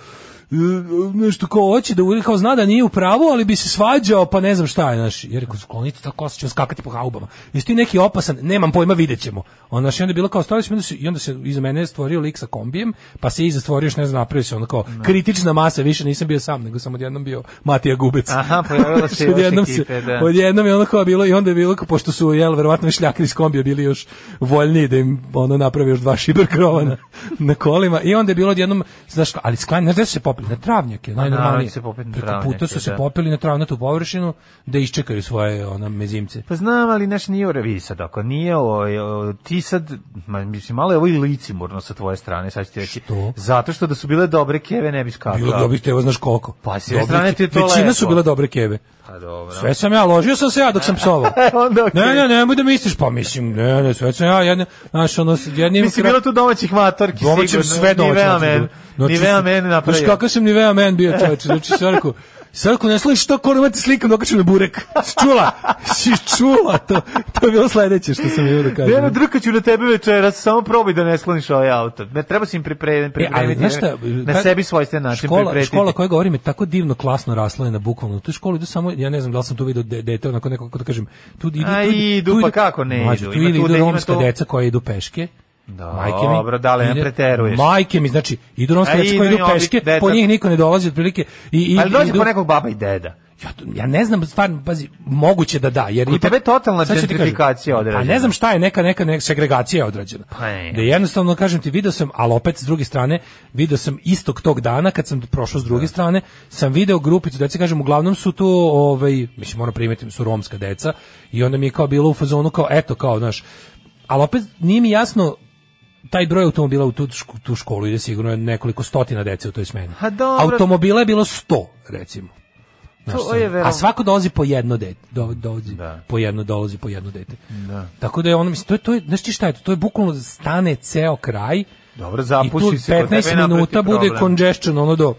nešto kao hoće da uri kao zna da nije u pravu, ali bi se svađao, pa ne znam šta je, znaš. Jer rekao sklonite ta kosa će skakati po haubama. Jesi ti neki opasan? Nemam pojma, videćemo. Ona je onda bilo kao stolić, se i onda se iza mene stvorio lik sa kombijem, pa se iza stvorio još ne znam, napravio se onda kao da. kritična masa, više nisam bio sam, nego sam odjednom bio Matija Gubec. Aha, pojavila se odjednom se, da. Odjednom je ono kao bilo i onda je bilo kao, pošto su jel verovatno šljakari iz kombija bili još voljniji da im ono napravi još dva šiber krova na, na kolima i onda je bilo odjednom znaš, ali sklan, znaš, se popli na travnjake, pa najnormalnije. se popet na Preko puta su se da. popeli na travnatu površinu da iščekaju svoje ona mezimce. Pa znam, ali naš nije u reviji sad, ako nije, o, ti sad, ma, mislim, malo je ovo i licimurno sa tvoje strane, sad ti reći. Što? Zato što da su bile dobre keve, ne bi skakao. Bilo dobih teva, znaš koliko. Pa s jedne strane ti je to Većina lepo. su bile dobre keve. Pa dobro. Sve sam ja, ložio sam se ja dok sam psovao. E, onda ne, Ne, ne, nemoj da misliš, pa mislim, ne, ne, sve sam ja, jedne, znaš, ono, jednim... Mislim, krat... bilo tu domaćih matorki, sigurno. Domaćim sve domaćim Znači, Nivea men napravio. Znaš kakav sam Nivea men bio čovječe, znači Sarko, Sarko, ne slušaj što koroma te slikam dok ću na burek. Čula, si čula, to, to je bilo sledeće što sam imao da kažem. Deno, drkaću na tebe večeras, samo probaj da ne skloniš ovaj auto. Ne treba se im e, pripremiti, pripremiti e, šta, na sebi svojstven način škola, pripremiti. Škola koja govorim je tako divno klasno rasla je na bukvalno. Tu školu idu samo, ja ne znam da li sam tu vidio dete, onako nekako da kažem, tu idu, tu, idu, pa kako ne idu. Tu idu da romska deca koja idu peške, Da, majke mi, dobro, da li ne preteruješ? Majke mi, znači, idu non koji idu peške, deca. po njih niko ne dolazi otprilike. I, i, Ali dođe idu... po nekog baba i deda. Ja, ja ne znam, stvarno, pazi, moguće da da. Jer Kod tebe je totalna gentrifikacija odrađena. Pa A ne znam šta je neka, neka, neka segregacija odrađena. Pa je. Da jednostavno, kažem ti, video sam, ali opet s druge strane, video sam istog tog dana, kad sam prošao s druge da. strane, sam video grupicu dece, kažem, uglavnom su to, ovaj, mislim, moram primetiti, su romska deca, i onda mi je kao bilo u fazonu, kao, eto, kao, znaš, ali opet nije mi jasno taj broj automobila u tu, tu školu ide sigurno nekoliko stotina dece u toj smeni. Ha, Automobila je bilo 100, recimo. to je a svako dolazi po jedno dete, do, dolazi da. po jedno dolazi po jedno dete. Da. Tako da je ono mislim to je to je znači šta je to? To je bukvalno stane ceo kraj. Dobro, zapuši se 15 minuta bude problem. congestion ono do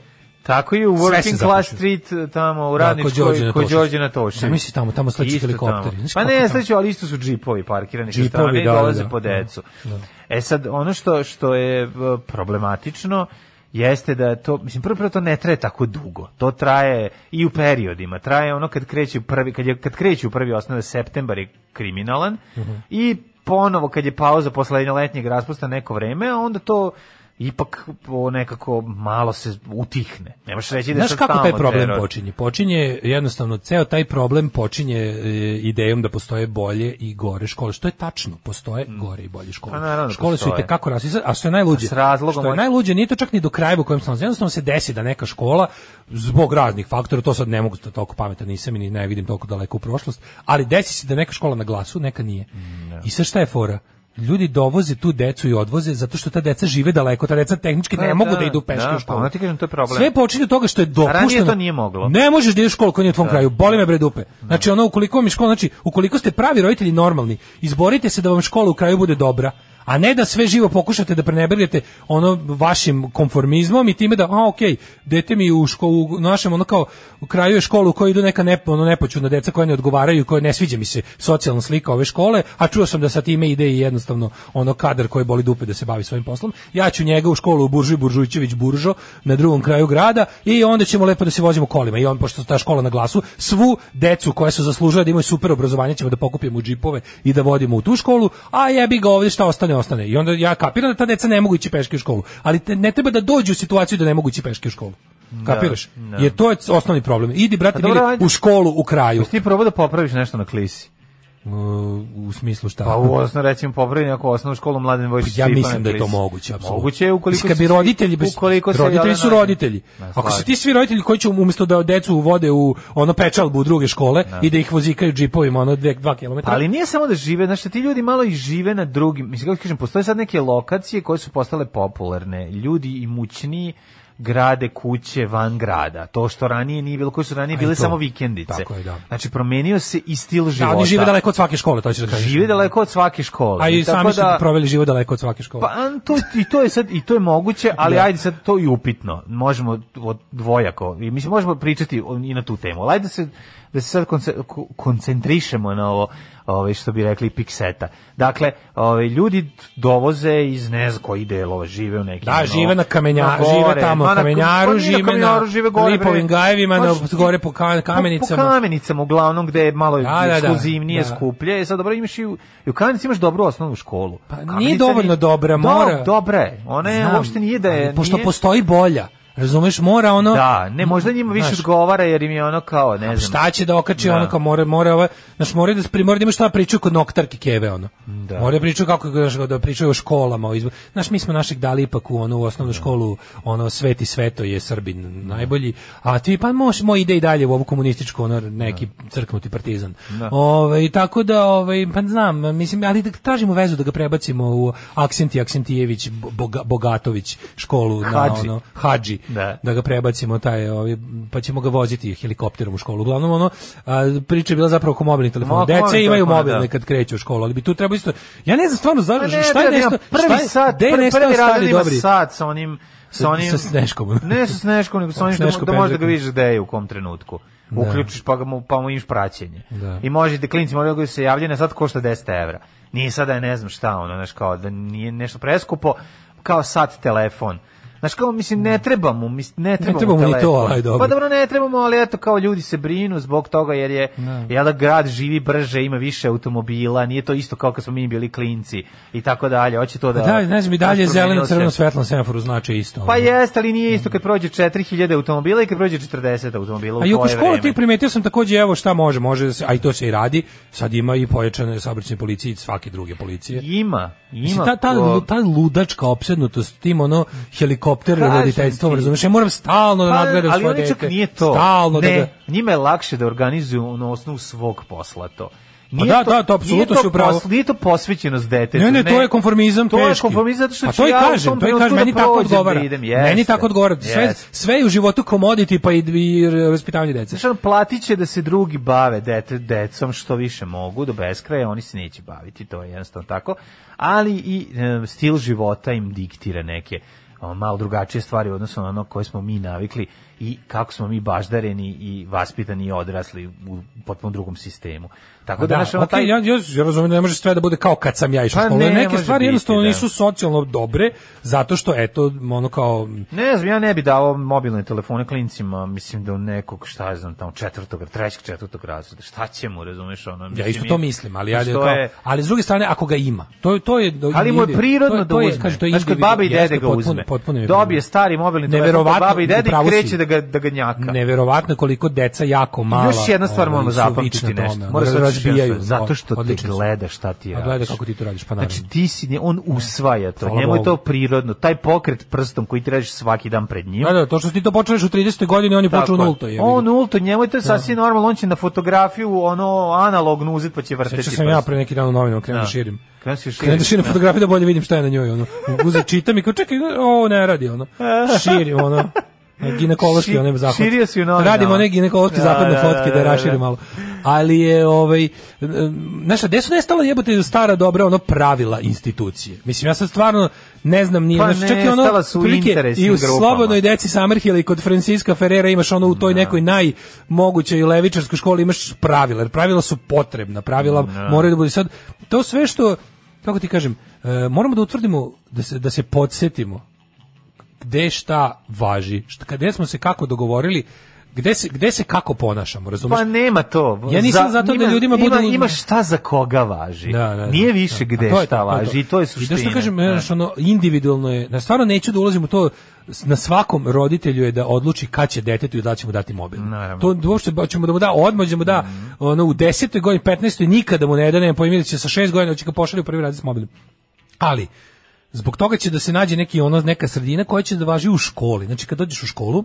Tako je u Working Class Street eh, tamo u da, Radničkoj kod Đorđe Toši. Ja mislim tamo tamo sleću helikopteri. Pa ne, sleću, ali isto su džipovi parkirani sa strane i da, da, dolaze da, po decu. Da. E sad ono što što je eh, problematično jeste da to, mislim, prvo prvo to ne traje tako dugo. To traje i u periodima. Traje ono kad kreće prvi, kad je, kad kreće u prvi osnovne septembar je kriminalan uh mhm. -huh. i ponovo kad je pauza posle letnjeg raspusta neko vreme, onda to ipak po nekako malo se utihne. Ne možeš reći da Znaš kako taj problem teror. počinje? Počinje jednostavno ceo taj problem počinje e, idejom da postoje bolje i gore škole, što je tačno, postoje mm. gore i bolje škole. Pa, da škole postoje. su i kako različite, a što je najluđe? A što je najluđe, nije to čak ni do kraja u kojem sam jednostavno se desi da neka škola zbog raznih faktora, to sad ne mogu da toliko pametan nisam i ni ne vidim toliko daleko u prošlost, ali desi se da neka škola na glasu, neka nije. Mm, da. I sad šta je fora? ljudi dovoze tu decu i odvoze zato što ta deca žive daleko, ta deca tehnički ne da, mogu da, da idu peške da, u školu. Pa, ti kažem, to je problem. Sve počinje od toga što je dopušteno. Ranije to nije moglo. Ne možeš da ideš u školu koji nije u tvom da. kraju. Boli me bre dupe. Da. Znači ono ukoliko vam je škola, znači ukoliko ste pravi roditelji normalni, izborite se da vam škola u kraju bude dobra a ne da sve živo pokušate da prenebrgate ono vašim konformizmom i time da a okej, okay, dete mi u školu u našem ono kao u kraju je školu u kojoj idu neka ne, ono nepoćudna deca koja ne odgovaraju, koja ne sviđa mi se socijalna slika ove škole, a čuo sam da sa time ide i jednostavno ono kadar koji boli dupe da se bavi svojim poslom. Ja ću njega u školu u Buržuj Buržujićević Buržo na drugom kraju grada i onda ćemo lepo da se vozimo kolima i on pošto ta škola na glasu svu decu koja su zaslužila da imaju super obrazovanje ćemo da pokupimo u džipove i da vodimo u tu školu, a jebi ga ovde šta ostane ne ostane. I onda ja kapiram da ta deca ne mogu ići peške u školu, ali te, ne treba da dođu u situaciju da ne mogu ići peške u školu. Da, Kapiraš? Da, da. Jer to je osnovni problem. Idi brate pa dobro, mili, u školu u kraju. Ti probao da popraviš nešto na klisi. E, u smislu šta? Pa u osnovno recimo popravi ako osnovnu školu mladen Vojčić. Ja mislim da je to moguće, apsolutno. Moguće je ukoliko Ska bi roditelji bez ukoliko se roditelji su roditelji. Ne, Ako su ti svi roditelji koji će umjesto da decu vode u ono pečalbu u druge škole ne. i da ih vozikaju džipovima ono 2 2 km. Ali nije samo da žive, znači ti ljudi malo i žive na drugim. Mislim kako kažem, postoje sad neke lokacije koje su postale popularne. Ljudi imućniji grade kuće van grada. To što ranije nije bilo, koji su ranije bile samo vikendice. Tako je, da. Znači promenio se i stil života. Da, oni žive daleko od svake škole, to će da kažeš. Žive daleko od svake škole. A i, I sami su da, proveli život daleko od svake škole. Pa to i to je sad i to je moguće, ali da. ajde sad to i upitno. Možemo od dvojako. I mislim možemo pričati i na tu temu. Ajde da se da se sad koncentrišemo na ovo ovaj što bi rekli pikseta. Dakle, ovaj ljudi dovoze iz ne znam koji žive u nekim. Da, žive na kamenjaru, žive tamo na kamenjaru, žive na, Lipovim gajevima, na pa gore po pa kamenicama. Po kamenicama uglavnom gde je malo da, da, da. ekskluzivnije, da, da, skuplje. E sad dobro imaš i u, i u Kamenici imaš dobru osnovnu školu. Pa Kamenica nije dovoljno dobra, da, mora. Do, dobra je. Ona je uopšte nije da je. Pošto nije... postoji bolja. Razumeš, mora ono... Da, ne, možda njima više znaš, odgovara jer im je ono kao, ne znam... Šta će da okači da. ono kao mora, mora ovaj... Znaš, mora da, spri, mora da ima šta da pričaju kod noktarki keve, ono. Da. Mora da pričaju kako da pričaju o školama, o izbo... Znaš, mi smo naših dali ipak u ono, u osnovnu da. školu, ono, sveti sveto je Srbin najbolji, a ti pa moš, moj ide i dalje u ovu komunističku, ono, neki da. crknuti partizan. Da. Ove, ovaj, tako da, ove, ovaj, pa znam, mislim, ali da tražimo vezu da ga prebacimo u Aksenti Aksentijević, Boga, Bogatović školu, na Hadži. ono, Hadži da. da ga prebacimo taj ovaj pa ćemo ga voziti helikopterom u školu. Uglavnom ono a, priča je bila zapravo oko telefon. telefona. Deca imaju mobilne da. kad kreću u školu, ali bi tu trebalo isto Ja ne znam stvarno zašto šta je nešto prvi sat, prvi, prvi radili dobri sat sa onim sa onim sa sneškom. Ne sa sneškom, nego sa onim što da možda ga vidiš gde je u kom trenutku. Da. Uključiš pa mu pa mu imaš praćenje. Da. I možete da klinci moraju da se javljaju, sad košta 10 evra. Nije sada ne znam šta ono, znači kao da nije nešto preskupo kao sat telefon Znaš kao, mislim, ne trebamo, mislim, ne trebamo, ne trebamo ni to, aj dobro. Pa dobro, ne trebamo, ali eto, kao ljudi se brinu zbog toga, jer je, ne. Da. jel da grad živi brže, ima više automobila, nije to isto kao kad smo mi bili klinci i tako dalje, hoće to da... Pa da, ne znam, i dalje zeleno, crveno, svetlo semaforu znači isto. Pa jeste, ali nije isto da. kad prođe 4000 automobila i kad prođe 40 automobila u A i školu ti primetio sam takođe, evo šta može, može, a i to se i radi, sad ima i pojačane saobraćajne policije i svake druge policije. Ima, ima. Mislim, ta, ta, ta ludačka opsednutost tim ono helikopter helikopter roditeljstvom, razumeš? Ja moram stalno da pa, nadgledam svoje dete. Ali oni čak nije to. Stalno da ne, da ga... njima je lakše da organizuju na osnovu svog posla to. Pa nije da, to, da, to apsolutno se upravo. Nije to posvećenost detetu. Ne, ne, to je konformizam to teški. To je konformizam zato što A to i ja kažem, to i kažem, meni da tako da odgovara. Da idem, jeste, meni tako odgovara. Sve, jeste. sve u životu komoditi pa i, i vaspitavanje dece. Znači, platiće da se drugi bave dete, decom što više mogu, do beskraja oni se neće baviti, to je jednostavno tako. Ali i e, stil života im diktira neke malo drugačije stvari u odnosu na ono koje smo mi navikli i kako smo mi baždareni i vaspitani i odrasli u potpuno drugom sistemu. Tako da, da naša, okay, taj... ja, ja, razumem da ne može sve da bude kao kad sam ja išao pa školu. Ne, Neke stvari biti, jednostavno da. nisu socijalno dobre, zato što, eto, ono kao... Ne znam, ja ne bih dao mobilne telefone klincima, mislim do da nekog, šta ja znam, tamo četvrtog, trećeg, četvrtog razreda, šta će mu, razumeš? Ono, mislim, ja isto to mislim, ali, ja, kao, je... ali s druge strane, ako ga ima, to, je to je... ali mu je prirodno to je, da uzme. Kaže, to je znači, kod baba i dede ga uzme. Potpuno, Dobije stari mobilni telefon kod baba i dede i kreće da ga, da ga njaka. Neverovatno koliko deca jako mala... Još jedna stvar ovaj, moramo zapamtiti nešto. Mora da razbijaju. Zato što ti te gleda šta ti radiš. Gleda kako ti to radiš, pa znači, naravno. Znači ti si, on usvaja to, Hvala njemu je to prirodno. Taj pokret prstom koji ti radiš svaki dan pred njim. Da, da, to što ti to počneš u 30. godini, on je počeo nulto. Je. On nulto, njemu je to da. sasvim normalno, on će na fotografiju ono analogno uzeti pa će vrteti. Sećaš sam ja pre neki dan u novinama krenuo da. da širim. Krenuo si da širim. Krenuo fotografiju da bolje vidim šta je na njoj. Ono. Uze, čitam i kao čekaj, ovo ne radi. Ono. Širim, ono ginekološki Ši, one zahvat. Radimo neki one ginekološke da, zapadne da, fotke da, da, da rašire malo. Ali je ovaj naša gde su nestala jebote stara dobra ono pravila institucije. Mislim ja sad stvarno ne znam ni pa znači, čak i ono su prilike, i u grupama. slobodnoj deci Samerhila i kod Francisca Ferrera imaš ono u toj da. nekoj najmogućoj levičarskoj školi imaš pravila, jer pravila su potrebna, pravila da. moraju da budu sad to sve što kako ti kažem, e, moramo da utvrdimo da se da se podsetimo gde šta važi, šta, gde smo se kako dogovorili, Gde se, gde se kako ponašamo, razumeš? Pa nema to. Ja nisam za, zato da ima, da ljudima bude... Ima šta za koga važi. Da, da, da Nije da. više gde to je šta to, važi to. i to je suština. I da što kažem, da. ono, individualno je, na stvarno neću da ulazim u to, na svakom roditelju je da odluči kad će detetu i da ćemo dati mobil. Naravno. To uopšte ćemo da mu da odmah, ćemo da mm. ono, u 10. godini, 15. nikada mu ne da, nema pojmi da će sa 6 godina, da će ga pošalju prvi razred s mobilom. Ali, Zbog toga će da se nađe neki ono neka sredina koja će da važi u školi. Znači kad dođeš u školu,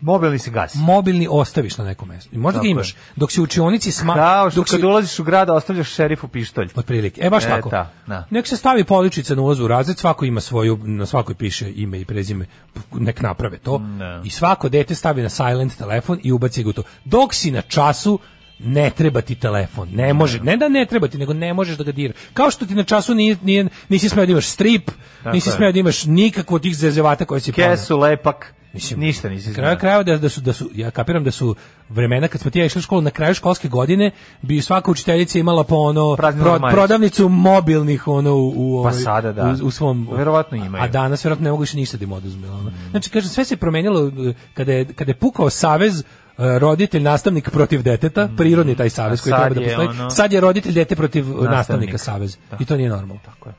Mobilni se gasi. Mobilni ostaviš na nekom mjestu. I možda ga imaš. Dok se učionici sma... Kao što dok kad si... ulaziš u grad, ostavljaš šerifu pištolj. Otprilike. E, baš e, tako. Ta, da, na. Da. Nek se stavi poličica na ulazu u razred, svako ima svoju, na svakoj piše ime i prezime, nek naprave to. Ne. Da. I svako dete stavi na silent telefon i ubaci ga u to. Dok si na času, ne treba ti telefon. Ne može, ne da ne treba ti, nego ne možeš da ga diraš. Kao što ti na času nije, nije nisi smeo da imaš strip, Tako nisi smeo da imaš nikakvo od tih zezevata koje si ponao. Kesu, lepak, Mislim, ništa nisi znao. Kraju da, da, su, da su, ja kapiram da su vremena kad smo ti ja išli u školu, na kraju školske godine bi svaka učiteljica imala po ono pro, prodavnicu mobilnih ono u, u, pa ovaj, sada, da. u, u svom... Verovatno imaju. A, a danas verovatno ne mogu više ništa da im oduzme. Ono. Mm. Znači, kažem, sve se promenilo eh, kada je, kada je pukao savez E, roditelj nastavnik protiv deteta, mm. prirodni taj savez koji treba da postoji. Ono... Sad je roditelj dete protiv nastavnika, nastavnika savez. Da. I to nije normalno. Tako je.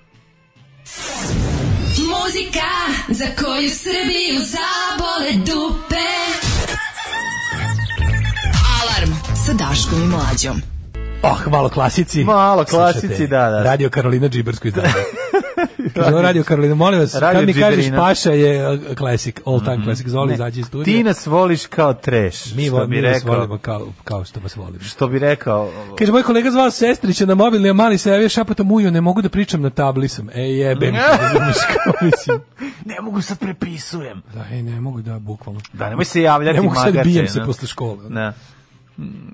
Muzika za koju Srbiju zabole dupe. Alarm sa Daškom i Mlađom. Oh, malo klasici. Malo klasici, da, da. Radio Karolina Džibersko izdanje. radio, radio Karolina, molim vas, radio kad mi Džiberina. kažeš Paša je klasik, uh, all time mm -hmm. classic, zoli izađi iz studija. Ti nas voliš kao treš, mi, što bi rekao. Mi volimo kao, kao što vas volimo. Što bi rekao. Kaže, moj kolega zvao sestrića na mobilni, a mali se javio šapatom ujo, ne mogu da pričam na tablisam. E, jebem, razumiješ kao mislim. Ne mogu sad prepisujem. Da, e, ne mogu da, bukvalno. Da, nemoj se javljati. Ne mogu sad bijem se posle škole. Ne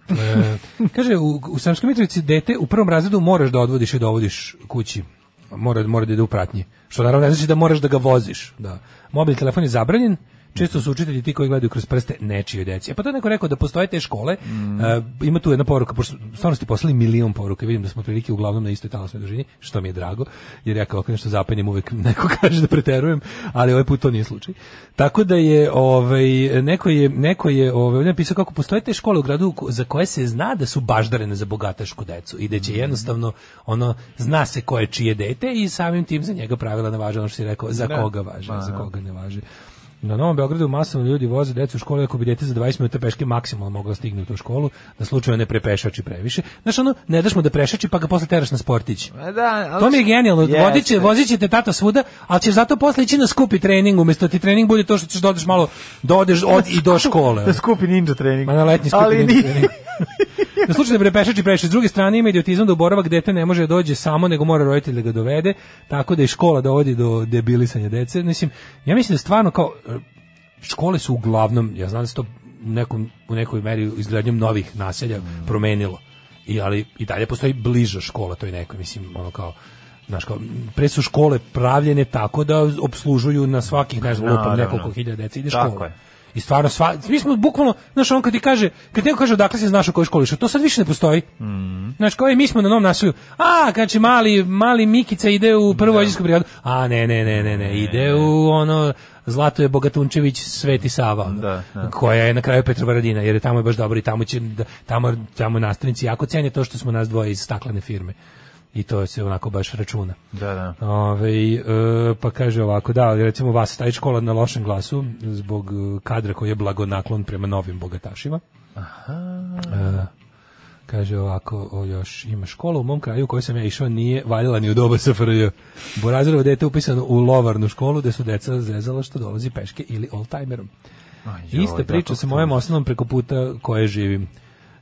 e, kaže, u, u Sremskoj Mitrovici dete u prvom razredu moraš da odvodiš i dovodiš da kući. Mora, mora da ide u pratnji. Što naravno ne znači da moraš da ga voziš. Da. Mobil telefon je zabranjen, često su učitelji ti koji gledaju kroz prste nečije deci. E, pa to neko rekao da postoje te škole, mm. uh, ima tu jedna poruka, pošto stvarno ste poslali milion poruka, vidim da smo prilike uglavnom na istoj talasnoj dužini, što mi je drago, jer ja kao nešto zapenjem uvek neko kaže da preterujem, ali ovaj put to nije slučaj. Tako da je, ovaj, neko je, neko je ovaj, napisao kako postoje te škole u gradu za koje se zna da su baždarene za bogatašku decu i da će mhm. jednostavno, ono, zna se ko je čije dete i samim tim za njega pravila ne važe, ono što si rekao, za koga važe, za koga ne važe. Na Novom Beogradu masovno ljudi voze decu u školu ako bi dete za 20 minuta peške maksimalno moglo da stignuti u školu, da slučajno ne prepešači previše. Znaš, ono, ne daš mu da prešači pa ga posle teraš na sportić. Da, to mi je genijalno. Yes, vozit će te tata svuda, ali ćeš zato posle ići na skupi trening, umjesto da ti trening bude to što ćeš dodeš da malo, dodeš od i do škole. Na skupi ninja trening. Ma na letni skupi ali ninja trening. Na slučaj da bude pešači previše. S druge strane ima idiotizam da u boravak dete ne može da dođe samo, nego mora roditelj da ga dovede, tako da i škola dovodi do debilisanja dece. Mislim, ja mislim da stvarno kao e, škole su uglavnom, ja znam da se to u, nekom, u nekoj meri izgradnjom novih naselja mm. promenilo. I, ali i dalje postoji bliža škola toj nekoj, mislim, ono kao, znaš, kao, pre su škole pravljene tako da obslužuju na svakih, ne znam, da, da, nekoliko hiljada deci ide škola. Tako je. I stvarno sva, mi smo bukvalno, znaš, on kad ti kaže, kad neko kaže odakle se znaš u kojoj školi, što to sad više ne postoji. Mhm. Znaš, koji e, mi smo na novom nasilju. A, znači mali, mali Mikica ide u prvu vojsku da. brigadu. A ne, ne, ne, ne, ne, ide u ono Zlato je Bogatunčević Sveti Sava, da, da. koja je na kraju Petrovaradina, jer je tamo je baš dobro i tamo će, da, tamo, tamo nastavnici jako cenje to što smo nas dvoje iz staklene firme i to se onako baš računa. Da, da. Ove, e, pa kaže ovako, da, recimo vas taj škola na lošem glasu zbog e, kadra koji je blagonaklon prema novim bogatašima. Aha. E, kaže ovako, o, još ima škola u mom kraju u kojoj sam ja išao, nije valjala ni u doba SFRJ. Borazirovo dete upisano u lovarnu školu gde su deca zezala što dolazi peške ili oldtimerom. Ista priča sa mojom osnovom preko puta koje živim.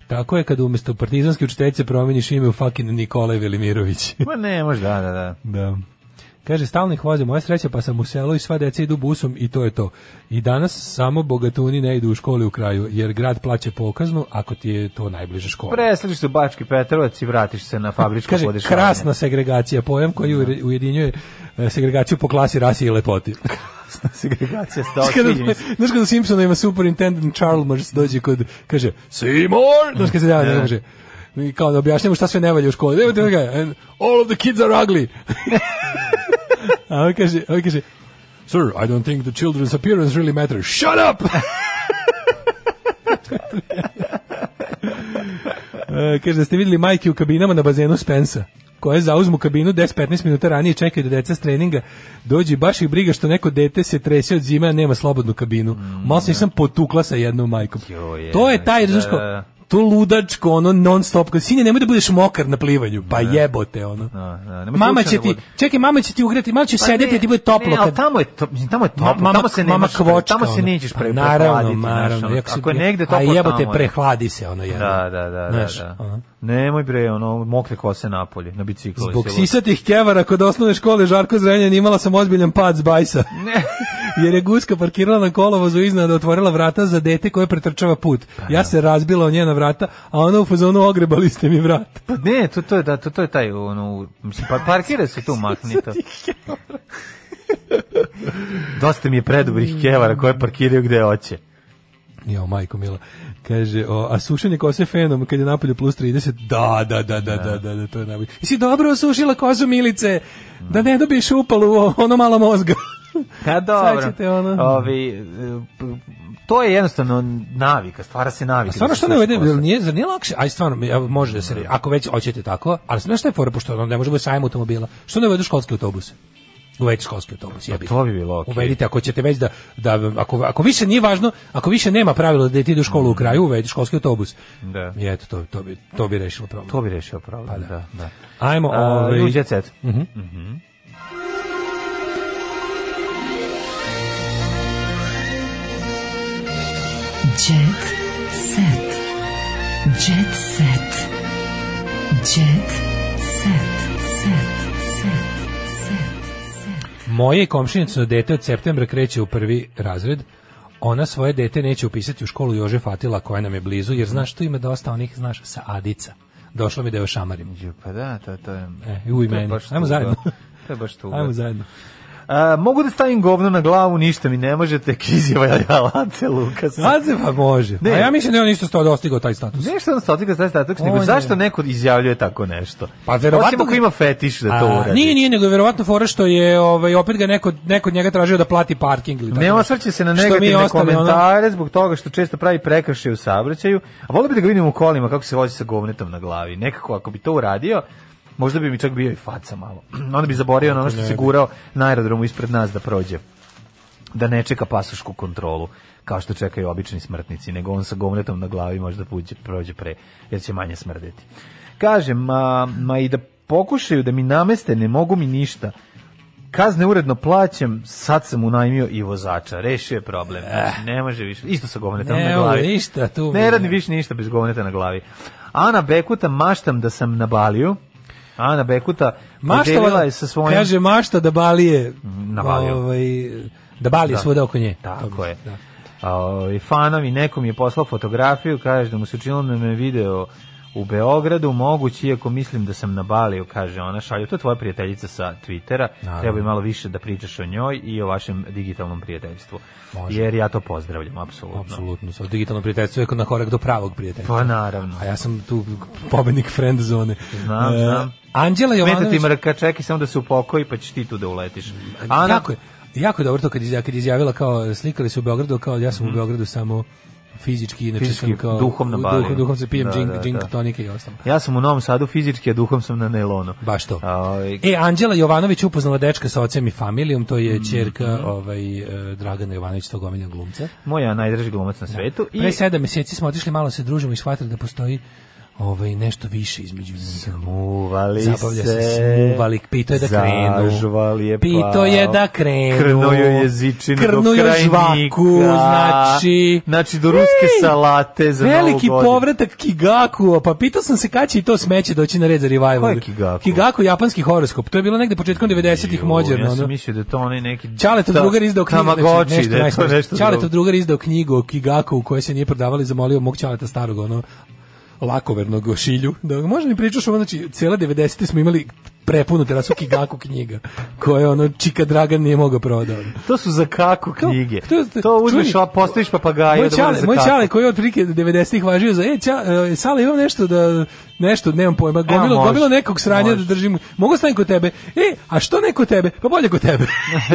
Tako je kad umesto partizanske učiteljice promeniš ime u fucking Nikolaj Velimirović. Ma ne, možda, da, da. Da. Kaže, stalnih voze moja sreća, pa sam u selu i sva deca idu busom i to je to. I danas samo bogatuni ne idu u školi u kraju, jer grad plaće pokaznu ako ti je to najbliža škola. Presliš se u Bački Petrovac i vratiš se na fabričko Kaže, podešavanje. krasna segregacija, pojem koji da. ujedinjuje e, segregaciju po klasi, rasi i lepoti. segregacija sta očiljeni. Znaš kada Simpsona ima superintendent Chalmers dođe kod, kaže, Seymour, znaš kada se javlja, kaže, i kao da objašnjamo šta sve ne valja u školi. Evo ga, all of the kids are ugly. a on kaže, on kaže, Sir, I don't think the children's appearance really matters. Shut up! E, kaže da ste videli majke u kabinama na bazenu Spensa koje zauzmu kabinu 10-15 minuta ranije čekaju da deca s treninga dođu baš ih briga što neko dete se trese od zime, a nema slobodnu kabinu. Mm, Malo se da. potukla sa jednom majkom. Jo, je, to je taj, da, to ludačko, ono non stop, kao sine nemoj da budeš mokar na plivanju, pa jebote ono. No, da, da, no, mama će ti, da- čekaj, mama će ti ugreti, mama će pa sedeti, ne, ti bude toplo. Ne, ali tamo je to, tamo je toplo, mama, tamo se nemaš, kvočka, tamo se nećeš pre, pa, naravno, naravno, naš, ako je negde toplo A jebote, prehladi se ono jedno. Da, da, da, naš, da. da. Nemoj bre, ono, mokre kose napolje, na biciklu. Zbog sisatih kevara kod osnovne škole Žarko Zrenjan imala sam ozbiljan pad s bajsa. Ne. Jer je guska parkirala na kolovozu iznad, otvorila vrata za dete koje pretrčava put. Pa ja se razbila o njena vrata, a ona u fazonu ogrebali ste mi vrat. Pa ne, to, to, je, da, to, to je taj, ono, mislim, pa parkira se tu magnito. Dosta mi je predobrih kevara koje parkiraju gde hoće. Jo, majko mila. Kaže, o, a sušenje kose fenom kad je napolju plus 30, da, da, da, da, da, da, da to je najbolje. I si dobro osušila kozu milice, da ne dobiješ upalu ono malo mozga. Ha, pa dobro. Ovi, to je jednostavno navika, stvara se navika. A da stvarno što ne uvede, nije, zar nije lakše? Aj stvarno, ja, može da se, mm. ako već hoćete tako, ali znaš šta je fora, pošto ne može da biti sajmo automobila, što ne uvedu školski autobus? uvedite školski autobus. Ja pa to bi bilo okay. Uvedite ako ćete već da, da ako, ako više nije važno, ako više nema pravila da ti ide u školu u kraju, uvedite školski autobus. Da. I eto, to, to, bi, to bi rešilo problem. To bi rešilo problem, pa da. da, da. Ajmo, A, ovaj... Uh -huh. Uh -huh. Jet set. Jet set. Moje komšinično dete od septembra kreće u prvi razred. Ona svoje dete neće upisati u školu Jože Fatila koja nam je blizu, jer znaš što ima dosta onih, znaš, sa Adica. Došlo mi da je ošamarim. Pa da, to, to je... E, u i meni. Ajmo zajedno. To je baš tuga. Ajmo zajedno. A, mogu da stavim govno na glavu, ništa mi ne možete, Kizjeva ja Ace Lukas. Ace pa može. Ne. A ja mislim da on isto sto dostigao taj status. Nešto on dostigao taj status, nego ne. zašto neko izjavljuje tako nešto? Pa verovatno Osim ako ima fetiš da to uradi. Nije, nije, nego je verovatno fora što je ovaj opet ga neko neko njega tražio da plati parking ili tako. Ne osvrće se na negativne komentare zbog toga što često pravi prekršaje u saobraćaju. A volio bih da ga vidim u kolima kako se vozi sa govnetom na glavi. Nekako ako bi to uradio, Možda bi mi čak bio i faca malo. Onda bi zaborio na ono što se gurao na aerodromu ispred nas da prođe. Da ne čeka pasošku kontrolu kao što čekaju obični smrtnici, nego on sa gomletom na glavi možda puđe, prođe pre, jer će manje smrdeti. Kažem, ma, ma i da pokušaju da mi nameste, ne mogu mi ništa. Kazne uredno plaćam, sad sam unajmio i vozača. Rešio je problem. Eh. Znači, ne može više. Isto sa govnetom na glavi. Ne, ništa tu. Ne radi više ništa bez govneta na glavi. Ana Bekuta maštam da sam na Baliju. Ana Bekuta maštala je sa svojim kaže mašta da balije navalio ovaj da balije da. svuda oko nje tako je da. i ovaj, fanom i nekom je poslao fotografiju kaže da mu se učinilo da me video u Beogradu, mogući, iako mislim da sam nabalio, kaže ona, šalju, to je tvoja prijateljica sa Twittera, Naravno. treba bi malo više da pričaš o njoj i o vašem digitalnom prijateljstvu. Može. Jer ja to pozdravljam, apsolutno. Apsolutno, sa digitalno prijateljstvo je na korak do pravog prijateljstva. Pa naravno. A ja sam tu pobednik friend zone. Znam, e, znam. Anđela Jovanović... Smeta ti mrka, čekaj samo da se upokoji, pa ćeš ti tu da uletiš. Ana... Jako je, jako je dobro to kad, izjavila, kad izjavila kao, slikali su u Beogradu, kao ja sam mm -hmm. u mhm. Beogradu samo fizički znači fizički, sam kao duhom na Bali. Duhom, duhom se pijem da, džink, da, džink da. tonike i ostalo. Ja sam u Novom Sadu fizički, a duhom sam na Nelonu. Baš to. Aj. Ovaj, e, Anđela Jovanović upoznala dečka sa ocem i familijom, to je mm, čerka mhm. ovaj, e, Dragana Jovanović, tog omilja glumca. Moja najdraži glumac na da. svetu. Da. Pre i... sedam meseci smo otišli malo se družimo i shvatili da postoji ovaj nešto više između njih. Smuvali Zabavlja se, se smuvali, pito je da krenu. Zažvali je Pito je da krenu. Krnuju jezičinu krnuju do krajnika. žvaku, znači... Znači do ruske ej, salate za Veliki povratak Kigaku, pa pitao sam se kada će i to smeće doći na red za revival. Ko Kigaku? Kigaku, japanski horoskop. To je bilo negde početkom 90-ih mođerno. Ja sam mislio da to onaj neki... Čaletov drugar izdao knjigu. Tamagoči, znači, nešto, da je to nešto Čaletov drugar izdao knjigu o Kigaku u kojoj se nije prodavali, zamolio mog čaleta starog, ono, lakovernog šilju. Da, može mi pričaš ovo, znači, cijela 90. smo imali prepunu terasu Kigaku knjiga, koje ono Čika Dragan nije mogao prodati To su za kaku knjige. To, to, to uzmeš, čuni, postaviš papagaja. Moj da čale, moj čale koji je od prilike 90-ih važio za, e, ča, e, sale, imam nešto da, nešto, nemam pojma, e, gomilo, e, gomilo nekog sranja da može. da držim, mogu stavim kod tebe, e, a što ne kod tebe, pa bolje kod tebe.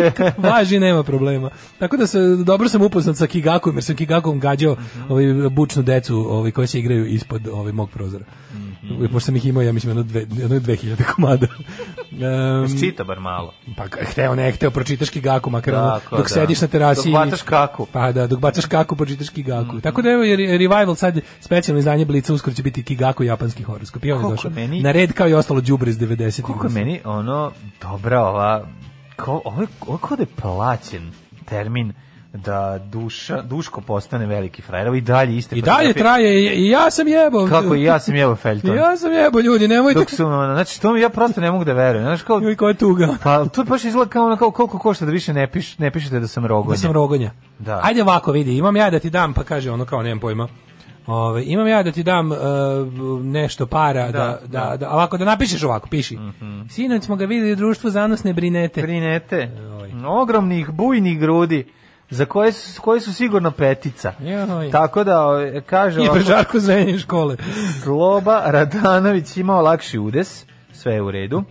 Važi, nema problema. Tako da se, dobro sam upoznat sa Kigakom, jer sam Kigakom gađao mm -hmm. ovaj, bučnu decu ovaj, koji se igraju ispod ovaj, mog prozora. Mm. -hmm. pošto sam ih imao, ja mislim, jedno, dve, jedno 2000 komada. Um, Čita bar malo. Pa hteo ne, hteo, pročitaš kigaku, makar ono, dok da. sediš na terasi. Dok bacaš kaku. Pa da, dok bacaš kaku, pročitaš kigaku. Mm Tako da evo, jer Revival sad, specijalno izdanje Blica, uskoro će biti kigaku japanski horoskop. I on je došao meni, na red kao i ostalo džubre iz 90. Koliko meni, ono, dobra ova, ko, ovo, ovo kod da je plaćen termin da duša, Duško postane veliki frajer. i dalje iste. I dalje traje i ja sam jebao. Kako i ja sam jebao Felton. ja sam jebao ljudi, nemojte. Dok su, znači to mi ja prosto ne mogu da verujem. Znači, kao I koja tuga. Pa to baš izgleda kao kao koliko košta da više ne piš, ne pišete da sam rogonja. Da sam rogonja. Da. Ajde ovako vidi, imam ja da ti dam, pa kaže ono kao nemam pojma. Ove, imam ja da ti dam uh, nešto para da, da, da, da, ovako da, da napišeš ovako, piši. Mm -hmm. Sinoć smo ga videli u društvu zanosne brinete. Brinete. Ogromnih bujnih grudi za koje su, koje su sigurno petica. Joj. Tako da, kaže... I Žarko Zenje škole. Sloba Radanović imao lakši udes, sve je u redu.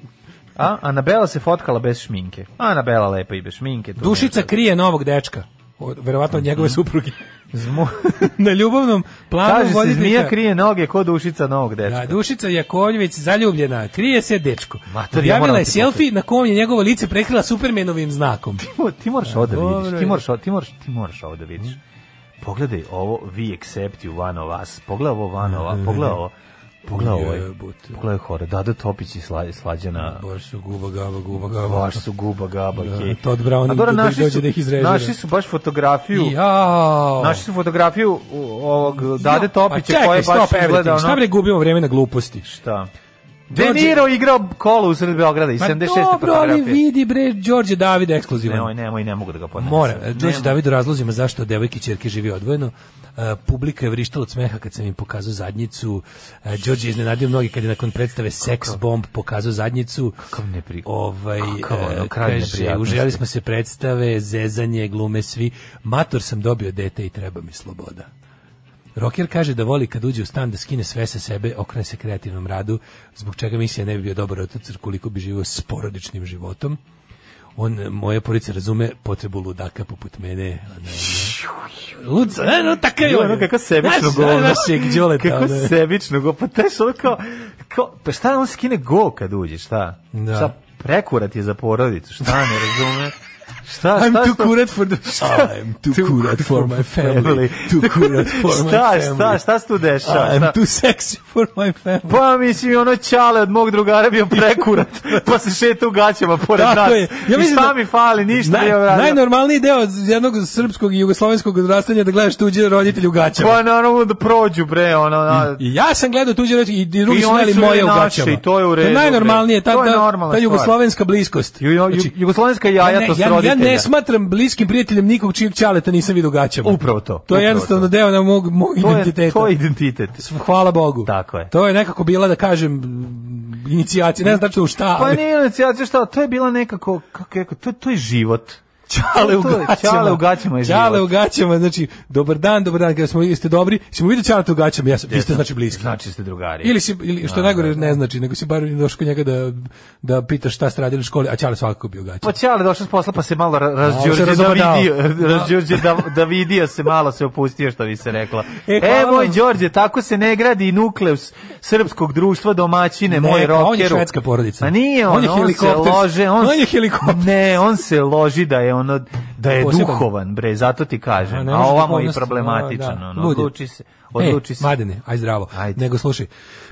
A Anabela se fotkala bez šminke. Anabela lepa i bez šminke. Tu Dušica krije novog dečka od, verovatno od njegove supruge. Zmo, na ljubavnom planu Kaže se, zmija krije noge kod dušica novog da, dečka. Da, dušica Jakovljević zaljubljena, krije se dečko. Mater, Objavila je selfie na kom je njegovo lice prekrila supermenovim znakom. Ti, ti moraš ovo da vidiš, ti moraš, ti moraš, ti moraš ovo da vidiš. Mm. Pogledaj ovo, we accept you, one of us. Pogledaj ovo, one of us. Da, da, Pogledaj ovo. Pogledaj ovaj. Pogledaj hore. Dada Topić i sla, Slađana. Baš su guba gaba, guba gaba. Baš su guba gaba. Da, okay. Todd Brown dobro, da naši dođe su, da ih izrežira. Naši su baš fotografiju. Jao. Naši su fotografiju ovog Dade pa Topića koja je baš izgledao. Šta bre gubimo vreme na gluposti? Šta? De Niro igrao kolo u sred Beograda i 76. Dobro, ali vidi bre, Đorđe David ekskluzivan. Nemoj, nemoj, ne mogu da ga podnesem. Mora, Đorđe David u razlozima zašto devojke i čerke živi odvojeno. Uh, publika je vrištala od smeha kad sam im pokazao zadnjicu. Uh, Đorđe iznenadio mnogi kad je nakon predstave Sex Bomb pokazao zadnjicu. Kakav ne pri... Ovaj, Kakav, ono, e, kaže, uželjali smo se predstave, zezanje, glume, svi. Mator sam dobio dete i treba mi sloboda. Rocker kaže da voli kad uđe u stan da skine sve sa sebe, okrene se kreativnom radu, zbog čega misija ne bi bio dobar otac koliko bi živio s porodičnim životom. On, moja porica razume potrebu ludaka poput mene. Lud, ne, no, tako je ono. Kako sebično go, Naš je gđole Kako sebično go, Pa teš ono kao, kao, pa šta da on skine go kad uđe, šta? Da. Šta prekurat je za porodicu, šta ne razume? Šta, I'm šta, too kurat for the... Šta? I'm too, too kurat for my family. too kurat for my family. Šta, šta, šta se tu dešava? I'm too sexy for my family. Pa mislim, ono čale od mog drugara bio prekurat, pa se šeta u gaćama pored Tako nas. Je. Ja I šta da, mi fali, ništa naj, nije vradio. Najnormalniji deo jednog srpskog i jugoslovenskog odrastanja da gledaš tuđe roditelje u gaćama. Pa naravno da prođu, bre, ono... Na... I, ja sam gledao tuđe roditelje i drugi su gledali moje u gaćama. I to je u redu. To je najnormalnije, ta, ta, ta jugoslovenska bliskost. Ju, ju, znači, jugoslovenska jaja to sroditelja. E, ne da. smatram bliskim prijateljem nikog čijeg čaleta nisam vidio gaćama. Upravo to. To je jednostavno deo na mog, mog to identiteta. Je, to je identitet. Hvala Bogu. Tako je. To je nekako bila, da kažem, inicijacija, ne znam da u šta. Pa ali... Pa nije inicijacija šta, to je bila nekako, kako je, to, to je život. Čale u gaćama. Čale u gaćama je Čale u gaćama, znači, dobar dan, dobar dan, kada smo, jeste dobri, smo vidjeti čale u gaćama, ja sam, vi ste znači bliski. Znači ste drugari. Ili, si, ili što a, da, najgore da, da. ne znači, nego si bar došao kod njega da, da pitaš šta ste radili u školi, a čale svakako bio gaćama. Pa čale došao s posla pa se malo razđurđe da vidio, razđurđe da, da vidio se malo se opustio što bi se rekla. E, e moj Đorđe, tako se ne gradi nukleus srpskog društva domaćine, ne, moj rokeru. on je švedska porodica. Pa nije on, on, on se lože, on, on je helikopter. Ne, on se loži da je ono da je Poseban. duhovan bre, zato ti kažem. A, a da ovamo je da. problematičan, ono, odluči se, odluči e, se. Madene, aj zdravo. Ajde. Nego slušaj,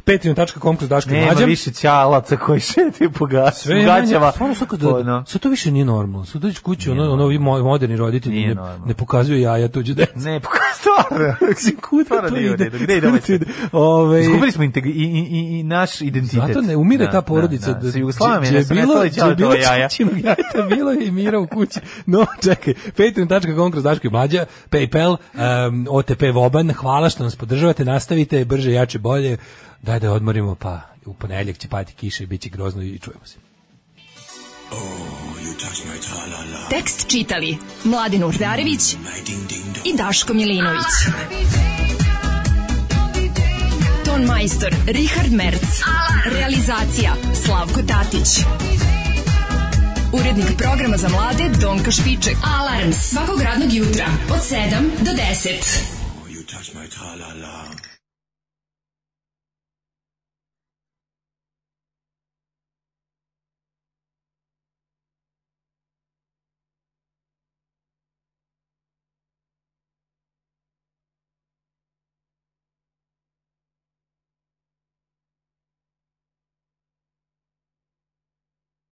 Patreon.com kroz Daško Nema više ćalaca koji šete po gaćama. Sve je gaćama. Stvarno to više nije normalno. Sad dođeš kući, ono, ono, ovi moderni roditelji ne, ne pokazuju jaja tuđe dece. Ne, pa stvarno. Kuda da to ide? Gde ide ovaj sve? Ove, ovaj- Izgubili smo i, i, i, i naš identitet. Zato ne, umire da, ta da, porodica. Da, da. Sa Jugoslavijom je nestali ćala to jaja. Činog jajta bilo je i mira u kući. No, čekaj, patreon.com kroz Daško i mlađa, Paypal, um, OTP Voban, hvala što nas podržavate, nastavite, brže, jače, bolje. Daj da odmorimo, pa u ponedeljak će pati kiše i bit će grozno i čujemo se. Oh, Tekst čitali Mladin Urdarević i Daško Milinović. Ton majstor Richard Merc. Realizacija Slavko Tatić. Urednik programa za mlade Donka Špiček. Alarms svakog radnog jutra od 7 do 10. Oh, you touch my